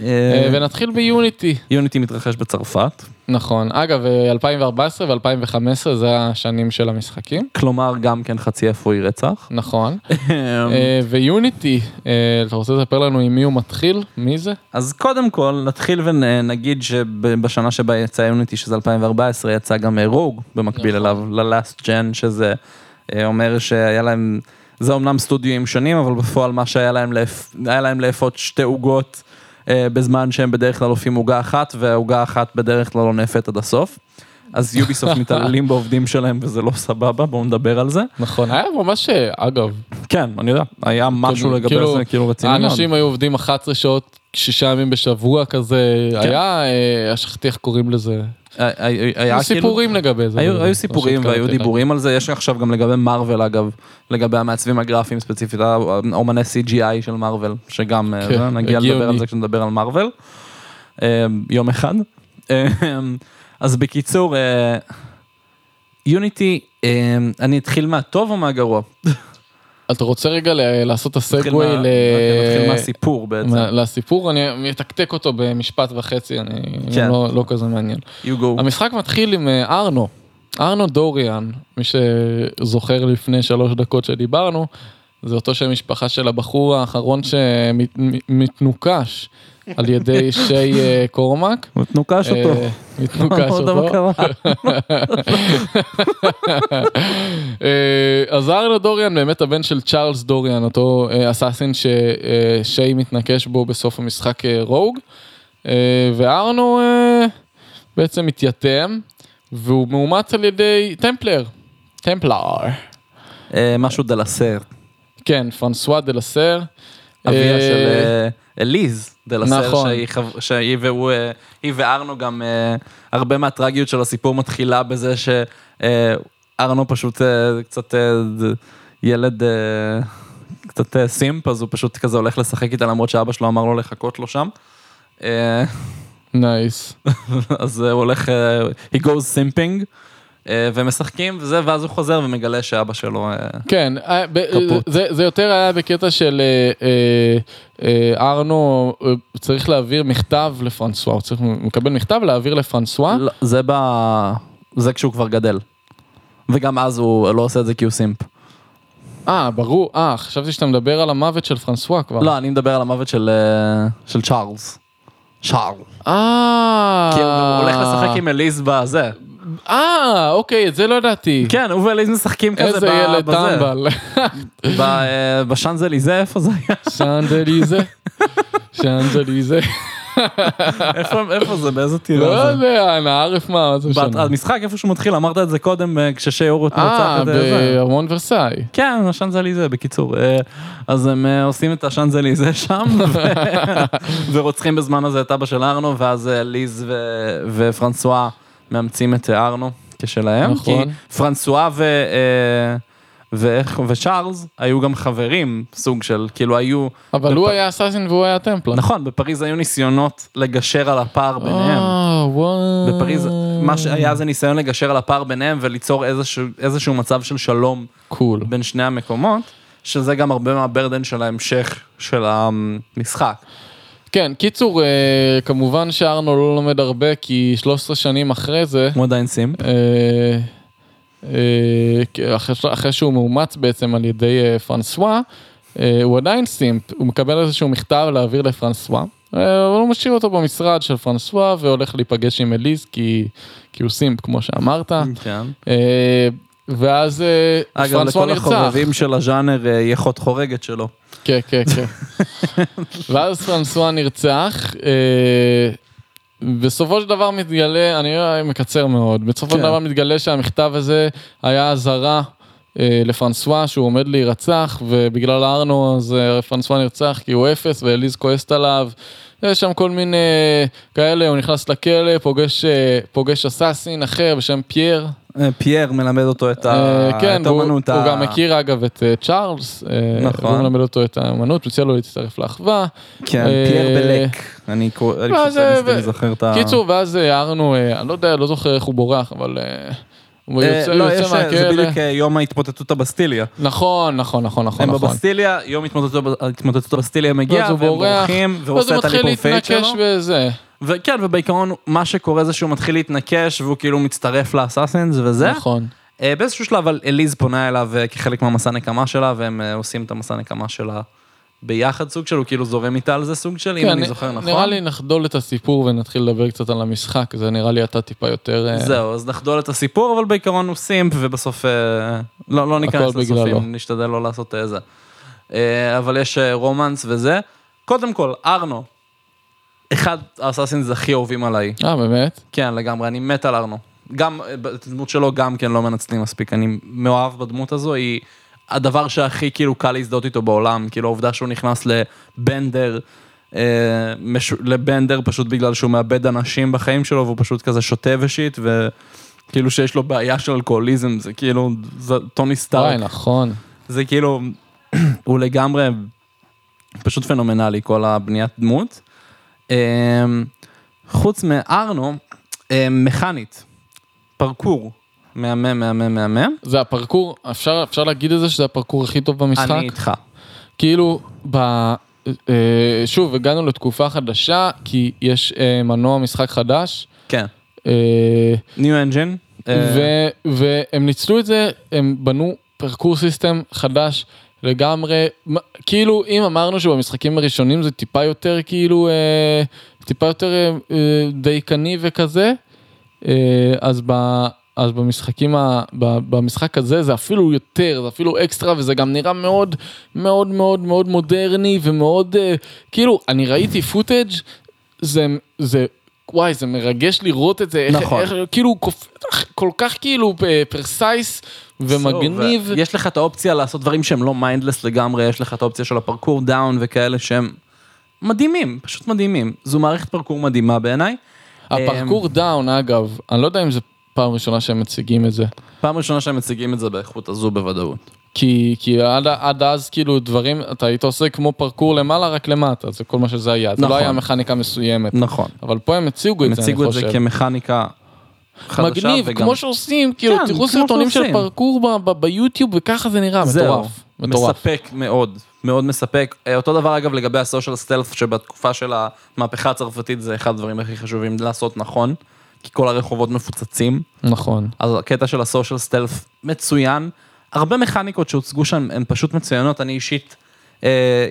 אה, ונתחיל ביוניטי. יוניטי מתרחש בצרפת, נכון, אגב, אה, 2014 ו-2015 זה השנים של המשחקים, כלומר גם כן חצי אפוי רצח. נכון. אה, ויוניטי, אה, אתה רוצה לספר לנו עם מי הוא מתחיל? מי זה? אז קודם כל נתחיל ונגיד שבשנה שבה יצא יוניטי, שזה 2014, יצא גם אה, רוג במקביל נכון. אליו, ללאסט ג'ן, שזה אה, אומר שהיה להם, זה אומנם סטודיו שונים, אבל בפועל מה שהיה להם, היה להם לאפות שתי עוגות אה, בזמן שהם בדרך כלל אופים עוגה אחת, והעוגה אחת בדרך כלל לא נאפת עד הסוף. אז יוביסופט מתעללים בעובדים שלהם וזה לא סבבה, בואו נדבר על זה. נכון, היה ממש, אה, אגב, כן, אני יודע, היה משהו לגבי כאילו, זה כאילו רציני מאוד. האנשים היו עובדים 11 שעות, שישה ימים בשבוע כזה, כן. היה, אה, שכחתי איך קוראים לזה, היו כאילו- סיפורים לגבי זה. היו, סיפורים שהתקרבתי והיו אליי. דיבורים על זה, יש עכשיו גם לגבי מארוול אגב, לגבי המעצבים הגרפיים ספציפית, אומני CGI של מארוול, שגם אה, כן, נגיע. לדבר על זה כשנדבר על מארוול, אה, יום אחד. אה, אז בקיצור, יוניטי, אני אתחיל מהטוב או מהגרוע? אתה רוצה רגע לעשות את הסגווי ל... אוקיי, נתחיל מהסיפור בעצם. לסיפור, אני מתקתק אותו במשפט וחצי, אני כן. לא, לא כזה מעניין. המשחק מתחיל עם אה, ארנו, ארנו דוריאן, מי שזוכר לפני שלוש דקות שדיברנו, זה אותו שם משפחה של הבחור האחרון שמתנוקש על ידי שי אה, קורמק. הוא תנוקש אותו. אה, מה אותו. אה, אז ארנו דוריאן באמת הבן של צ'ארלס דוריאן, אותו אה, אסאסין ששיי מתנקש בו בסוף המשחק רוג. וארנו בעצם מתייתם, והוא מאומץ על ידי טמפלר. טמפלר. אה, משהו דלסר. כן, פרנסואה דה לסר. אביה אה, של אה, אליז דלסר, נכון. שהיא שהיא והוא, אה, היא וארנו גם, הרבה מהטרגיות של הסיפור מתחילה בזה שארנו פשוט קצת ילד קצת simp, אז הוא פשוט כזה הולך לשחק איתה למרות שאבא שלו אמר לו לחכות לו שם. nice. אז אה, הוא הולך, he goes simping, ומשחקים וזה, ואז הוא חוזר ומגלה שאבא שלו... אה, כן, אה, קפוט. זה, זה יותר היה בקטע של אה, אה, אה, ארנו אה, צריך להעביר מכתב לפרנסואה, הוא צריך, מקבל מכתב להעביר לפרנסואה. לא, זה ב... זה כשהוא כבר גדל. וגם אז הוא לא עושה את זה כי הוא סימפ. אה, ברור, אה, חשבתי שאתה מדבר על המוות של פרנסואה כבר. לא, אני מדבר על המוות של, אה, של צ'ארלס. צ'ארל. אה, כי הוא הולך לשחק עם אליז בזה. אה, אוקיי, את זה לא ידעתי. כן, הוא ואליז משחקים כזה איזה ב- ילד בזה. טמבל. אה, בשאנזליזה, איפה זה היה? שאנזליזה, שאנזליזה. איפה זה? באיזה לא טירה זה? יודע, אנא ערף מה, מה זה משנה. המשחק איפה שהוא מתחיל, אמרת את זה קודם אה, כששיורו רצח אה, את זה. בארמון ורסאי. כן, השאנזליזה, בקיצור. אה, אז הם אה, עושים את השאנזליזה שם, ורוצחים בזמן הזה את אבא של ארנו, ואז אה, ליז ופרנסואה מאמצים את ארנו כשלהם. נכון. כי פרנסואה ו... אה, ואיך- וצ'ארלס היו גם חברים, סוג של, כאילו היו... אבל בפ- הוא היה אסאסין והוא היה טמפלר. נכון, בפריז היו ניסיונות לגשר על הפער ביניהם. אה, וואו. בפריז, מה שהיה זה ניסיון לגשר על הפער ביניהם וליצור איזשהו, איזשהו מצב של שלום קול. בין שני המקומות, שזה גם הרבה מהברדן של ההמשך של המשחק. כן, קיצור, אה, כמובן שארנו לא לומד הרבה, כי 13 שנים אחרי זה, הוא עדיין סימפ. אה, אה, אחרי, אחרי שהוא מאומץ בעצם על ידי אה, פרנסואה, אה, הוא עדיין סימפ, הוא מקבל איזשהו מכתב להעביר לפרנסואה, אה, אבל הוא משאיר אותו במשרד של פרנסואה והולך להיפגש עם אליז, כי, כי הוא סימפ, כמו שאמרת. כן. ואז אה, אגב, פרנסואה לכל נרצח. החובבים של הז'אנר אה, יהיה חוד חורגת שלו. כן, כן, כן. ואז פרנסואה נרצח, אה, בסופו של דבר מתגלה, אני מקצר מאוד, בסופו של כן. דבר מתגלה שהמכתב הזה היה אזהרה אה, לפרנסואה שהוא עומד להירצח, ובגלל ארנו אז אה, פרנסואה נרצח כי הוא אפס ואליז כועסת עליו. יש שם כל מיני כאלה, הוא נכנס לכלא, פוגש, פוגש אסאסין אחר בשם פייר, פייר מלמד אותו את אה, ה- כן, את האמנות. הוא גם מכיר אגב את אה, צ'ארלס, אה, נכון. והוא מלמד אותו את האמנות, מציע לו להצטרף לאחווה. כן, אה, פייר בלק. אני פשוט אה, לזכר את ה... קיצור, ואז הערנו, אה, אני לא יודע, לא זוכר איך הוא בורח, אבל אה, הוא אה, יוצא לא, יוצא יש, אה, זה. בדיוק אה, יום ההתפוצצות הבסטיליה. נכון, נכון, נכון, נכון. הם נכון. בבסטיליה, יום התמוטטות ההתמוטטות הבסטיליה מגיע, ואז הוא והם בורח, בורחים, והוא ואז הוא את מתחיל שלו. להתנקש בזה. וכן, ובעיקרון, מה שקורה זה שהוא מתחיל להתנקש, והוא כאילו מצטרף לאסאסינס וזה. נכון. אה, באיזשהו שלב אבל אליז פונה אליו אה, כחלק מהמסע נקמה שלה, והם אה, עושים את המסע נקמה שלה ביחד סוג של, הוא כאילו זורם איתה על זה סוג של, אם כן, אני זוכר נכון. נראה לי נחדול את הסיפור ונתחיל לדבר קצת על המשחק, זה נראה לי אתה טיפה יותר... זהו, אז נחדול את הסיפור, אבל בעיקרון הוא סימפ, ובסוף לא, לא ניכנס. לסופים, נשתדל לא לעשות איזה. אה, אבל יש רומנס וזה. קודם כל, ארנו, אחד האסאסינס הכי אהובים עליי. אה, באמת? כן, לגמרי, אני מת על ארנו. גם, את הדמות שלו גם כן לא מנצלים מספיק, אני מאוהב בדמות הזו, היא הדבר שהכי כאילו קל להזדהות איתו בעולם, כאילו העובדה שהוא נכנס לבנדר, אה, מש... לבנדר פשוט בגלל שהוא מאבד אנשים בחיים שלו, והוא פשוט כזה שותה ושיט, וכאילו שיש לו בעיה של אלכוהוליזם, זה כאילו, זה טוני וואי, סטארק, נכון. זה כאילו, הוא לגמרי פשוט פנומנלי, כל הבניית דמות. אה, חוץ מארנו, אה, מכנית, פרקור, מהמם, מהמם, מהמם. זה הפרקור, אפשר, אפשר להגיד את זה שזה הפרקור הכי טוב במשחק? אני איתך. כאילו, ב... אה, שוב, הגענו לתקופה חדשה, כי יש אה, מנוע משחק חדש, כן. New Engine. אה, ו- והם ניצלו את זה, הם בנו פרקור סיסטם חדש לגמרי, כאילו אם אמרנו שבמשחקים הראשונים זה טיפה יותר כאילו, אה, טיפה יותר אה, אה, דייקני וכזה, אה, אז, ב- אז במשחקים, ה- ב- במשחק הזה זה אפילו יותר, זה אפילו אקסטרה וזה גם נראה מאוד מאוד מאוד מאוד מודרני ומאוד, אה, כאילו אני ראיתי footage זה, זה, וואי זה מרגש לראות את זה, איך- נכון. איך, כאילו קופ- כל כך כאילו precise ומגניב. ויש לך את האופציה לעשות דברים שהם לא mindless לגמרי, יש לך את האופציה של ה parkour down וכאלה שהם מדהימים, פשוט מדהימים. זו מערכת פרקור מדהימה בעיניי. ה parkour down אגב, אני לא יודע אם זה פעם ראשונה שהם מציגים את זה. פעם ראשונה שהם מציגים את זה באיכות הזו בוודאות. כי, כי עד, עד אז כאילו דברים, אתה היית עושה כמו פרקור למעלה רק למטה, זה כל מה שזה היה, זה לא נכון. היה מכניקה מסוימת. נכון. אבל פה הם הציגו הם את זה, אני הציגו את זה חושב. כמכניקה מגניב, וגם... כמו שעושים, כאילו, כן, תראו סרטונים של. פרקור ב- ב- ביוטיוב וככה זה נראה, מטורף. מטורף. מספק מאוד, מאוד מספק. אה, אותו דבר אגב לגבי הסושיאל סטלף, שבתקופה של המהפכה הצרפתית זה אחד הדברים הכי חשובים לעשות נכון, כי כל הרחובות מפוצצים, נכון. אז הקטע של הסושיאל סטלף מצוין. הרבה מכניקות שהוצגו שם הן פשוט מצוינות, אני אישית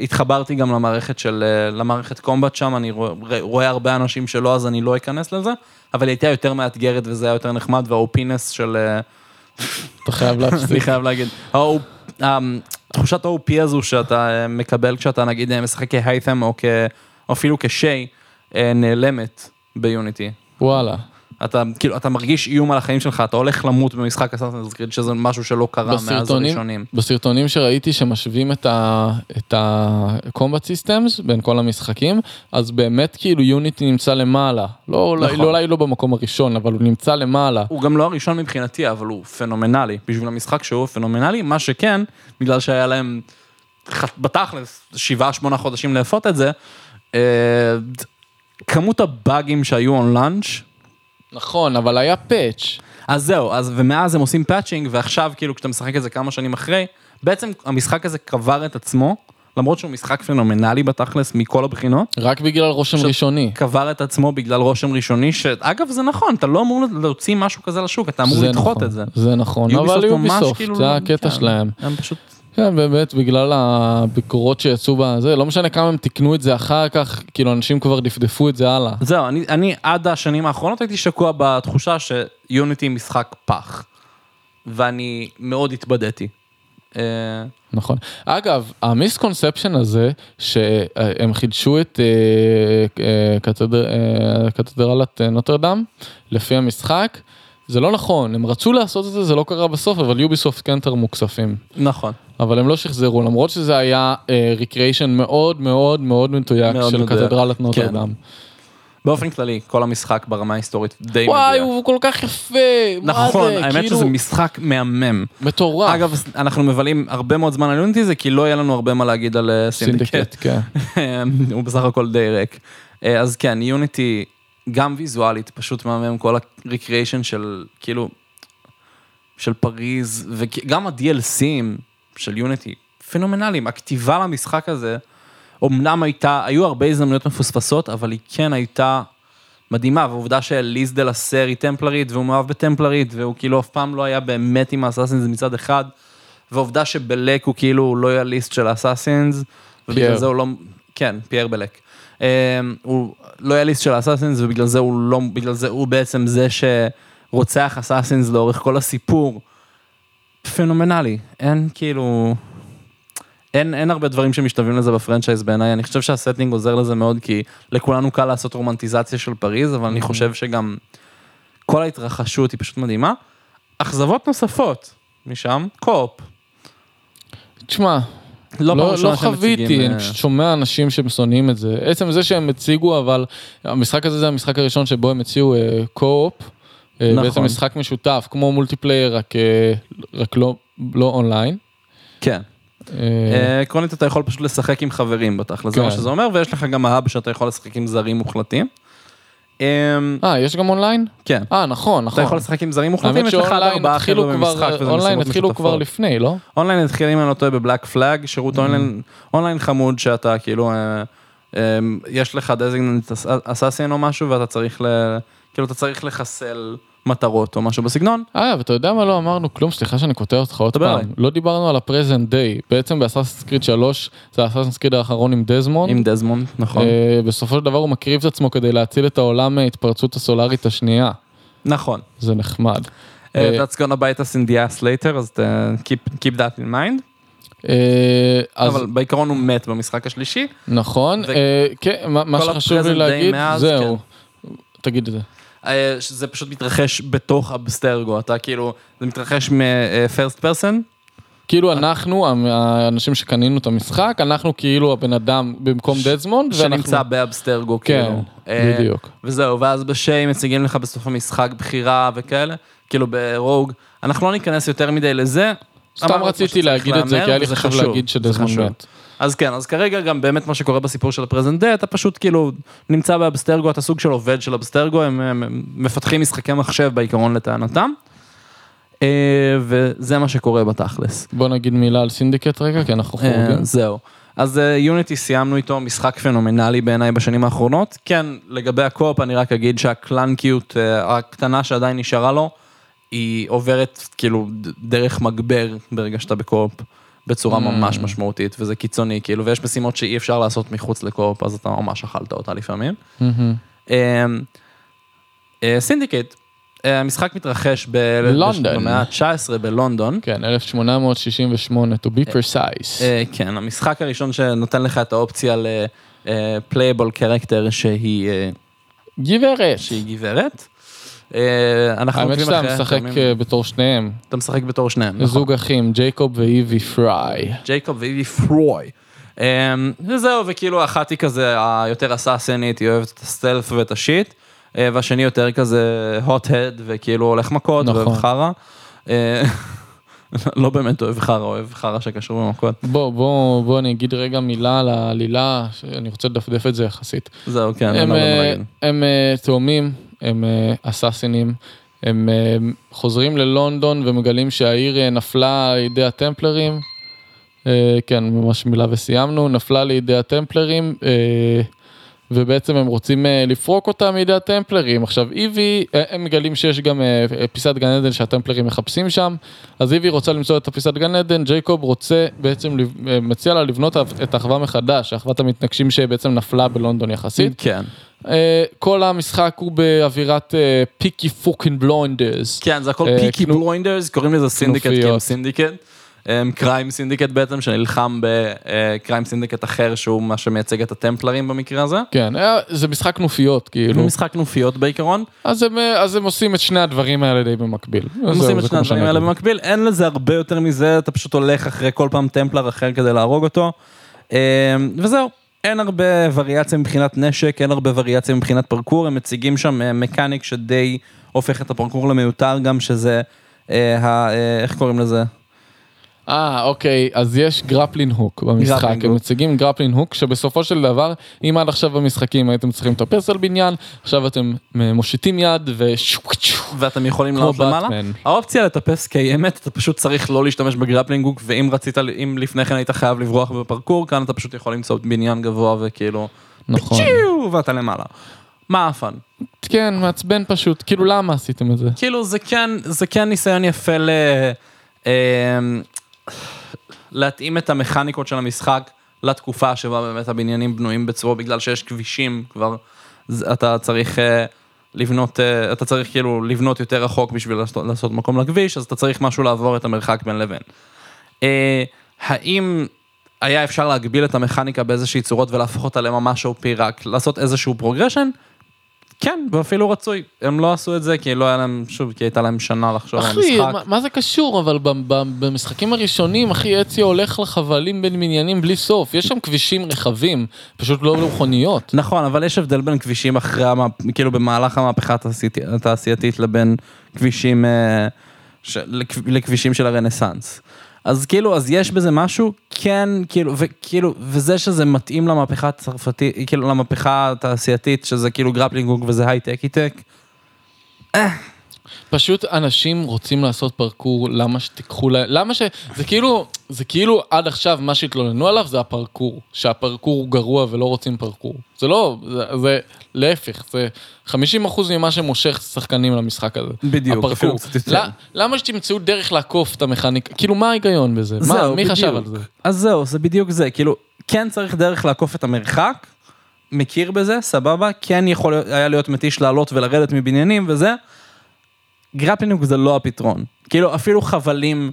התחברתי גם למערכת של, אה, למערכת קומבט שם, אני רואה, הרבה אנשים שלא, אז אני לא אכנס לזה, אבל היא הייתה יותר מאתגרת וזה היה יותר נחמד, והאופינס של... אה, אתה חייב אני להפסיק. חייב להגיד. אמ, תחושת ה-OP הזו שאתה אה, מקבל כשאתה נגיד אה, משחק כהייתם או אפילו כשיי, אה, נעלמת ביוניטי. וואלה. אתה כאילו, אתה מרגיש איום על החיים שלך, אתה הולך למות במשחק אסאסינס קריד, שזה משהו שלא קרה מאז הראשונים. בסרטונים שראיתי שמשווים את ה-combat systems בין כל המשחקים, אז באמת כאילו יוניטי נמצא למעלה. לא אולי נכון. לא, אולי לא במקום הראשון, אבל הוא נמצא למעלה. הוא גם לא הראשון מבחינתי, אבל הוא פנומנלי. בשביל המשחק שהוא פנומנלי, מה שכן, בגלל שהיה להם בתכלס שבעה שמונה חודשים לאפות את זה, אה, כמות הבאגים שהיו on launch, נכון, אבל היה patch. אז זהו, אז ומאז הם עושים patching, ועכשיו כאילו כשאתה משחק את זה כמה שנים אחרי, בעצם המשחק הזה קבר את עצמו, למרות שהוא משחק פנומנלי בתכלס מכל הבחינות, רק בגלל רושם עכשיו- ראשוני. קבר את עצמו בגלל רושם ראשוני, שאגב זה נכון, אתה לא אמור להוציא משהו כזה לשוק, אתה אמור לדחות נכון, את זה. זה נכון, יוביסופט אבל ממש יוביסופט, כאילו זה הקטע כן, שלהם. הם פשוט... כן, באמת, בגלל הביקורות שיצאו בזה, לא משנה כמה הם תיקנו את זה אחר כך, כאילו אנשים כבר דפדפו את זה הלאה. זהו, אני, אני עד השנים האחרונות הייתי שקוע בתחושה שיוניטי משחק פח. ואני מאוד התבדיתי. אה, נכון. אגב, המיסקונספשן הזה, שהם חידשו את אה, אה, קתדר- קתדרלת נוטרדם לפי המשחק, זה לא נכון, הם רצו לעשות את זה, זה לא קרה בסוף, אבל יוביסופט כן תרמו כספים. נכון. אבל הם לא שחזרו, למרות שזה היה ריקריאיישן מאוד מאוד מאוד מדויק מאוד של מדויק. קתדרלת כן. נוטרדם. באופן כללי, כל המשחק ברמה ההיסטורית די וואי, מדויק. הוא כל כך יפה, מה נכון, זה, האמת כאילו, שזה משחק מהמם. מטורף. אגב, אנחנו מבלים הרבה מאוד זמן על יוניטי זה כי לא יהיה לנו הרבה מה להגיד על אה, סינדיקט. סינדיקט, כן. הוא בסך הכל די ריק. אה, אז כן, יוניטי, גם ויזואלית, פשוט מהמם כל ה recreation של, כאילו, של פריז, וגם ה-DLCים של יוניטי, פנומנליים. הכתיבה למשחק הזה, אמנם הייתה, היו הרבה הזדמנויות מפוספסות, אבל היא כן הייתה מדהימה, והעובדה שאליז דה לסר היא טמפלרית, והוא מאוהב בטמפלרית, והוא כאילו אף פעם לא היה באמת עם ה assassins מצד אחד, והעובדה שבלק הוא כאילו loyalist של ה assassins, ובגלל. זה הוא לא, כן, פייר בלק. אה, הוא loyalist של ה assassins, ובגלל זה הוא לא, בגלל זה הוא בעצם זה שרוצח assassins לאורך כל הסיפור. פנומנלי, אין כאילו... אין, אין הרבה דברים שמשתווים לזה ב franchise בעיניי, אני חושב שה setting עוזר לזה מאוד, כי לכולנו קל לעשות רומנטיזציה של פריז, אבל אני חושב שגם כל ההתרחשות היא פשוט מדהימה. אכזבות נוספות משם, co-op. תשמע, לא, לא, לא שהם חוויתי, אני אה, פשוט שומע אנשים ששונאים את זה. עצם זה שהם הציגו, אבל המשחק הזה זה המשחק הראשון שבו הם הציעו co-op. נכון. בעצם משחק משותף, כמו multiplayer, רק, אה, רק לא, לא אונליין. כן. אה, אה, עקרונית אתה יכול פשוט לשחק עם חברים בתכל'ס, זה כן. מה שזה אומר, ויש לך גם hub שאתה יכול לשחק עם זרים מוחלטים. אה, אמ, אה, יש גם אונליין? כן. אה, נכון, אתה נכון. יכול לשחק עם זרים מוחלטים, יש לך עד ארבעה חבר'ה כבר, במשחק, וזה אונליין התחילו כבר. לפני, לא? אונליין התחיל, אם אני לא טועה, ב Black Flag, שירות אונליין, חמוד שאתה כאילו, אה, אה, יש לך designated assassin או משהו, ואתה צריך, כאילו, אתה צריך לחסל מטרות או משהו בסגנון. אה, ואתה יודע מה לא אמרנו כלום? סליחה שאני קוטע אותך עוד פעם. אליי. לא דיברנו על ה present day. בעצם ב Assassin's Creed 3, זה ה Assassin's Creed האחרון עם דזמונד. עם דזמונד, נכון. אה, בסופו של דבר הוא מקריב את עצמו כדי להציל את העולם מההתפרצות הסולארית השנייה. נכון. זה נחמד. Uh, אה, That's gonna bite us in the ass later, אז keep, keep that in mind. אה, אז אבל בעיקרון הוא מת במשחק השלישי. נכון, ו- אה, כן, מה- שחשוב לי להגיד, זהו. תגיד את זה. אה, שזה פשוט מתרחש בתוך אבסטרגו, אתה כאילו, זה מתרחש מ-first person, כאילו אנחנו, האנשים שקנינו את המשחק, אנחנו כאילו הבן אדם במקום דזמונד, שנמצא באבסטרגו, כן, כאילו. אה, בדיוק. וזהו, ואז בשיי מציגים לך בסוף המשחק בחירה וכאלה, כאילו ברוג. אנחנו לא ניכנס יותר מדי לזה. סתם רציתי להגיד את זה, כי היה לי חשוב להגיד שדזמונד. מת. אז כן, אז כרגע גם באמת מה שקורה בסיפור של הפרזנט אתה פשוט כאילו נמצא באבסטרגו, אתה סוג של עובד של אבסטרגו, הם, הם, הם מפתחים משחקי מחשב בעיקרון לטענתם. אה, וזה מה שקורה בתכלס. בוא נגיד מילה על סינדיקט רגע, כי אנחנו אה, חורגים. זהו. אז יוניטי סיימנו איתו משחק פנומנלי בעיניי בשנים האחרונות. כן, לגבי ה co-op אני רק אגיד שה clunky ות אה, הקטנה שעדיין נשארה לו, היא עוברת כאילו דרך מגבר ברגע שאתה ב co-op. בצורה Mm. ממש משמעותית, וזה קיצוני, כאילו, ויש משימות שאי אפשר לעשות מחוץ ל co-op, אז אתה ממש אכלת אותה לפעמים. מהמם. סינדיקט, המשחק מתרחש ב- לונדון. במאה ה-19 בלונדון. כן, 1868, to be precise. אה, כן, המשחק הראשון שנותן לך את האופציה ל playable character שהיא אה, גברת. שהיא גברת. אה, אנחנו האמת עוקבים שאתה אחרי משחק התאומים. אה, בתור שניהם. אתה משחק בתור שניהם, נכון. זוג אחים, ג'ייקוב ואיבי פריי. ג'ייקוב ואיבי פריי. אה, וזהו, וכאילו אחת היא כזה היותר אסאסנית, היא אוהבת את הסטלף ואת השיט, אה, והשני יותר כזה hot-head וכאילו הולך מכות נכון. ואוהב חרא. לא באמת אוהב חרא, אוהב חרא שקשור במכות. בוא, בוא, בוא אני אגיד רגע מילה על העלילה, שאני רוצה לדפדף את זה יחסית. זהו, כן, אה, מה להגיד. הם תאומים, הם אה, אסאסינים, הם אה, חוזרים ללונדון ומגלים שהעיר אה, נפלה לידי הטמפלרים. כן, ממש מילה וסיימנו, נפלה לידי הטמפלרים, ובעצם הם רוצים אה, לפרוק אותה מידי הטמפלרים. עכשיו איבי, אה, הם מגלים שיש גם אה, פיסת גן עדן שהטמפלרים מחפשים שם, אז איבי רוצה למצוא את הפיסת גן עדן, ג'ייקוב רוצה בעצם, מציע לה לבנות את האחווה מחדש, אחוות המתנקשים שבעצם נפלה בלונדון יחסית. כן. כל המשחק הוא באווירת פיקי fucking בלינדרס. כן, זה הכל פיקי בלינדרס, קוראים לזה סינדיקט כנופיות. syndicate. crime syndicate בעצם, שנלחם ב crime syndicate אחר, שהוא מה שמייצג את הטמפלרים במקרה הזה. כן, אה, זה משחק כנופיות כאילו. הוא משחק כנופיות בעיקרון. אז הם, אה, אז הם עושים את שני הדברים האלה די במקביל. הם עושים את שני הדברים האלה במקביל, אין לזה הרבה יותר מזה, אתה פשוט הולך אחרי כל פעם טמפלר אחר כדי להרוג אותו. אה, וזהו, אין הרבה וריאציה מבחינת נשק, אין הרבה וריאציה מבחינת פרקור, הם מציגים שם אה, mechanic שדי הופך את הפרקור למיותר גם, שזה, אה, אה, איך קוראים לזה? אה, אוקיי, אז יש grappling hook במשחק, הם. מציגים grappling hook, שבסופו של דבר, אם עד עכשיו במשחקים הייתם צריכים לטפס על בניין, עכשיו אתם אה, מושיטים יד ואתם יכולים לעלות למעלה. האופציה לטפס קיימת, אתה פשוט צריך לא להשתמש ב grappling hook, ואם רצית, אם לפני כן היית חייב לברוח בפרקור, כאן אתה פשוט יכול למצוא בניין גבוה וכאילו, נכון. ואתה למעלה. מה הפאן? כן, מעצבן פשוט, כאילו למה עשיתם את זה? כאילו זה כן, זה כן ניסיון יפה ל... להתאים את המכניקות של המשחק לתקופה שבה באמת הבניינים בנויים בצורה, בגלל שיש כבישים כבר, אתה צריך אה, לבנות, אה, אתה צריך כאילו לבנות יותר רחוק בשביל לעשות, לעשות מקום לכביש, אז אתה צריך משהו לעבור את המרחק בין לבין. אה, האם היה אפשר להגביל את המכניקה באיזושהי צורות ולהפוך אותה לממש OP רק לעשות איזשהו progression? כן, ואפילו רצוי. הם לא עשו את זה כי לא היה להם, שוב, כי הייתה להם שנה לחשוב על אחי, המשחק. מה, מה זה קשור? אבל במשחקים הראשונים, אחי, אציו הולך לחבלים בין בניינים בלי סוף. יש שם כבישים רחבים, פשוט לא למכוניות. נכון, אבל יש הבדל בין כבישים אחרי. כאילו במהלך המהפכה התעשייתי- התעשייתית לבין כבישים, אה. לכבישים של הרנסאנס. אז כאילו, אז יש בזה משהו, כן, כאילו, וכאילו, וזה שזה מתאים למהפכה הצרפתית, כאילו, למהפכה התעשייתית, שזה כאילו גרפלינג וזה הייטקי טק. פשוט אנשים רוצים לעשות פרקור, למה שתיקחו להם, למה ש... זה כאילו, זה כאילו עד עכשיו מה שהתלוננו עליו זה הפרקור, שהפרקור הוא גרוע ולא רוצים פרקור. זה לא, זה, זה להפך, זה 50% ממה שמושך שחקנים למשחק הזה. בדיוק, הפרקור. אפילו קצת יותר. למה שתמצאו דרך לעקוף את המכניקה? כאילו, מה ההיגיון בזה? מה, זהו, מי חשב על בדיוק. זה? אז זהו, זה בדיוק זה, כאילו, כן צריך דרך לעקוף את המרחק, מכיר בזה, סבבה, כן יכול היה להיות מתיש לעלות ולרדת מבניינים וזה. grappling זה לא הפתרון. כאילו, אפילו חבלים,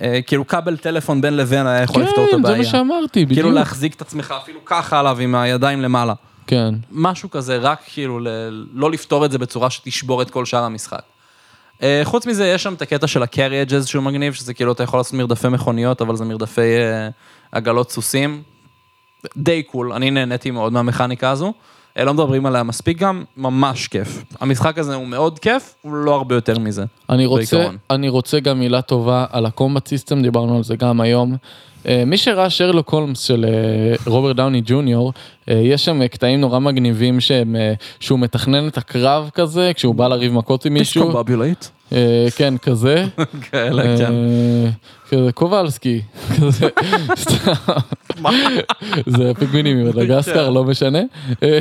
אה, כאילו כבל טלפון בין לבין היה יכול לפתור את כן, זה הבעיה. מה שאמרתי, בדיוק. כאילו להחזיק את עצמך אפילו ככה עליו עם הידיים למעלה. כן. משהו כזה, רק כאילו ל- לא לפתור את זה בצורה שתשבור את כל שאר המשחק. אה, חוץ מזה, יש שם את הקטע של אג'ז שהוא מגניב, שזה כאילו אתה יכול לעשות מרדפי מכוניות, אבל זה מרדפי אה, עגלות סוסים. די cool, אני נהניתי מאוד מהמכניקה הזו. לא מדברים עליה מספיק גם, ממש כיף. המשחק הזה הוא מאוד כיף, הוא לא הרבה יותר מזה. אני רוצה, בעיקרון. אני רוצה גם מילה טובה על ה combat system, דיברנו על זה גם היום. אה, מי שראה שרלוק הולמס של אה, רוברט דאוני ג'וניור, אה, יש שם קטעים נורא מגניבים שהם, שהוא מתכנן את הקרב כזה, כשהוא בא לריב מכות עם מישהו. discombobulate. אה, כן, כזה. כאלה, כן. אה, כזה קוולסקי, כזה, סתם. זה פינגווינים ממדגסקר, לא משנה. אה,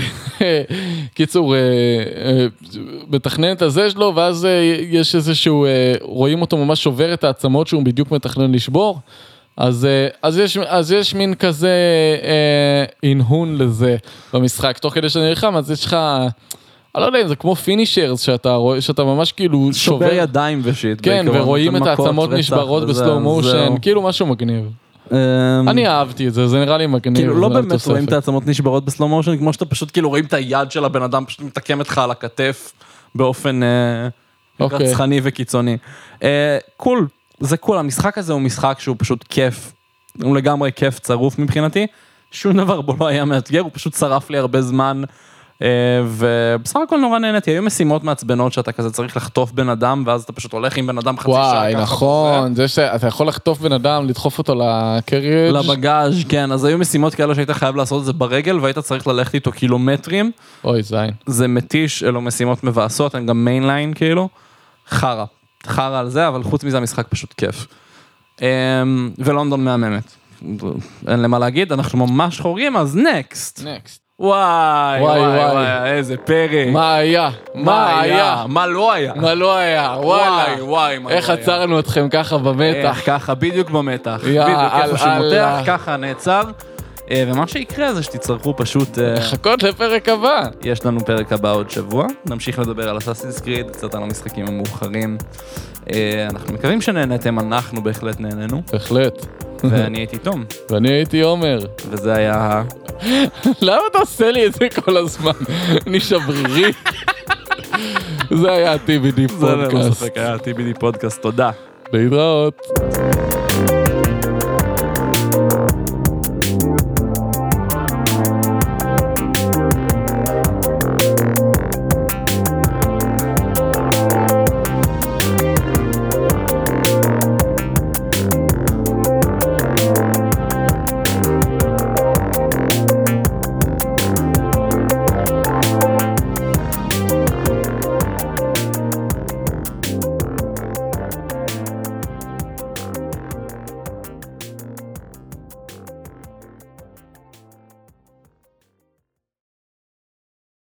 קיצור, אה, אה, מתכנן את הזה שלו, ואז אה, יש איזשהו, אה, רואים אותו ממש שובר את העצמות שהוא בדיוק מתכנן לשבור. אז, אה, אז, יש, אז יש מין כזה אה, הנהון לזה במשחק, תוך כדי שאתה נלחם, אז יש לך, אני לא יודע אם זה כמו finishers, שאתה רואה, שאתה ממש כאילו שובר ידיים ו shit. כן, בעיקרון, ורואים את העצמות נשברות ב slow motion. כאילו משהו מגניב. אמ, אני אהבתי את זה, זה נראה לי מגניב. כאילו לא באמת התוספת. רואים את העצמות נשברות ב slow motion, כמו שאתה פשוט כאילו רואים את היד של הבן אדם פשוט מתעקמת לך על הכתף באופן אה, אוקיי. רצחני וקיצוני. אה, קול, זה קול, המשחק הזה הוא משחק שהוא פשוט כיף, הוא לגמרי כיף צרוף מבחינתי, שום דבר בו לא היה מאתגר, הוא פשוט שרף לי הרבה זמן. אה, ובסך הכל נורא נהניתי, היו משימות מעצבנות שאתה כזה צריך לחטוף בן אדם ואז אתה פשוט הולך עם בן אדם חצי שעה. וואי, נכון, זה שאתה יכול לחטוף בן אדם, לדחוף אותו לקריאג'. לבגאז', כן, אז היו משימות כאלה שהיית חייב לעשות את זה ברגל והיית צריך ללכת איתו קילומטרים. אוי, זין. זה מתיש, אלו משימות מבאסות, הן גם mainline כאילו. חרא. חרא על זה, אבל חוץ מזה המשחק פשוט כיף. אמ, ולונדון מהממת. אין למה להגיד, אנחנו ממש חורגים, אז next. next. וואי, וואי, וואי, וואי. איזה פרק. מה היה? מה היה? מה לא היה? מה לא היה? וואי, וואי, מה איך לא היה? עצרנו אתכם ככה במתח? איך ככה, בדיוק במתח. בדיוק איפה שמותח. ככה נעצר. אה, ומה שיקרה זה שתצטרכו פשוט... אה, חכות לפרק הבא. יש לנו פרק הבא עוד שבוע, נמשיך לדבר על אסאסינס קריד, קצת על המשחקים המאוחרים. אה, אנחנו מקווים שנהנתם, אנחנו בהחלט נהנינו, בהחלט. ואני הייתי תום, ואני הייתי עומר. וזה היה... ה- למה אתה עושה לי את זה כל הזמן? אני שברירי. זה היה ה-TBD זה ללא פודקאסט. ספק היה TBD פודקאסט, תודה. להתראות.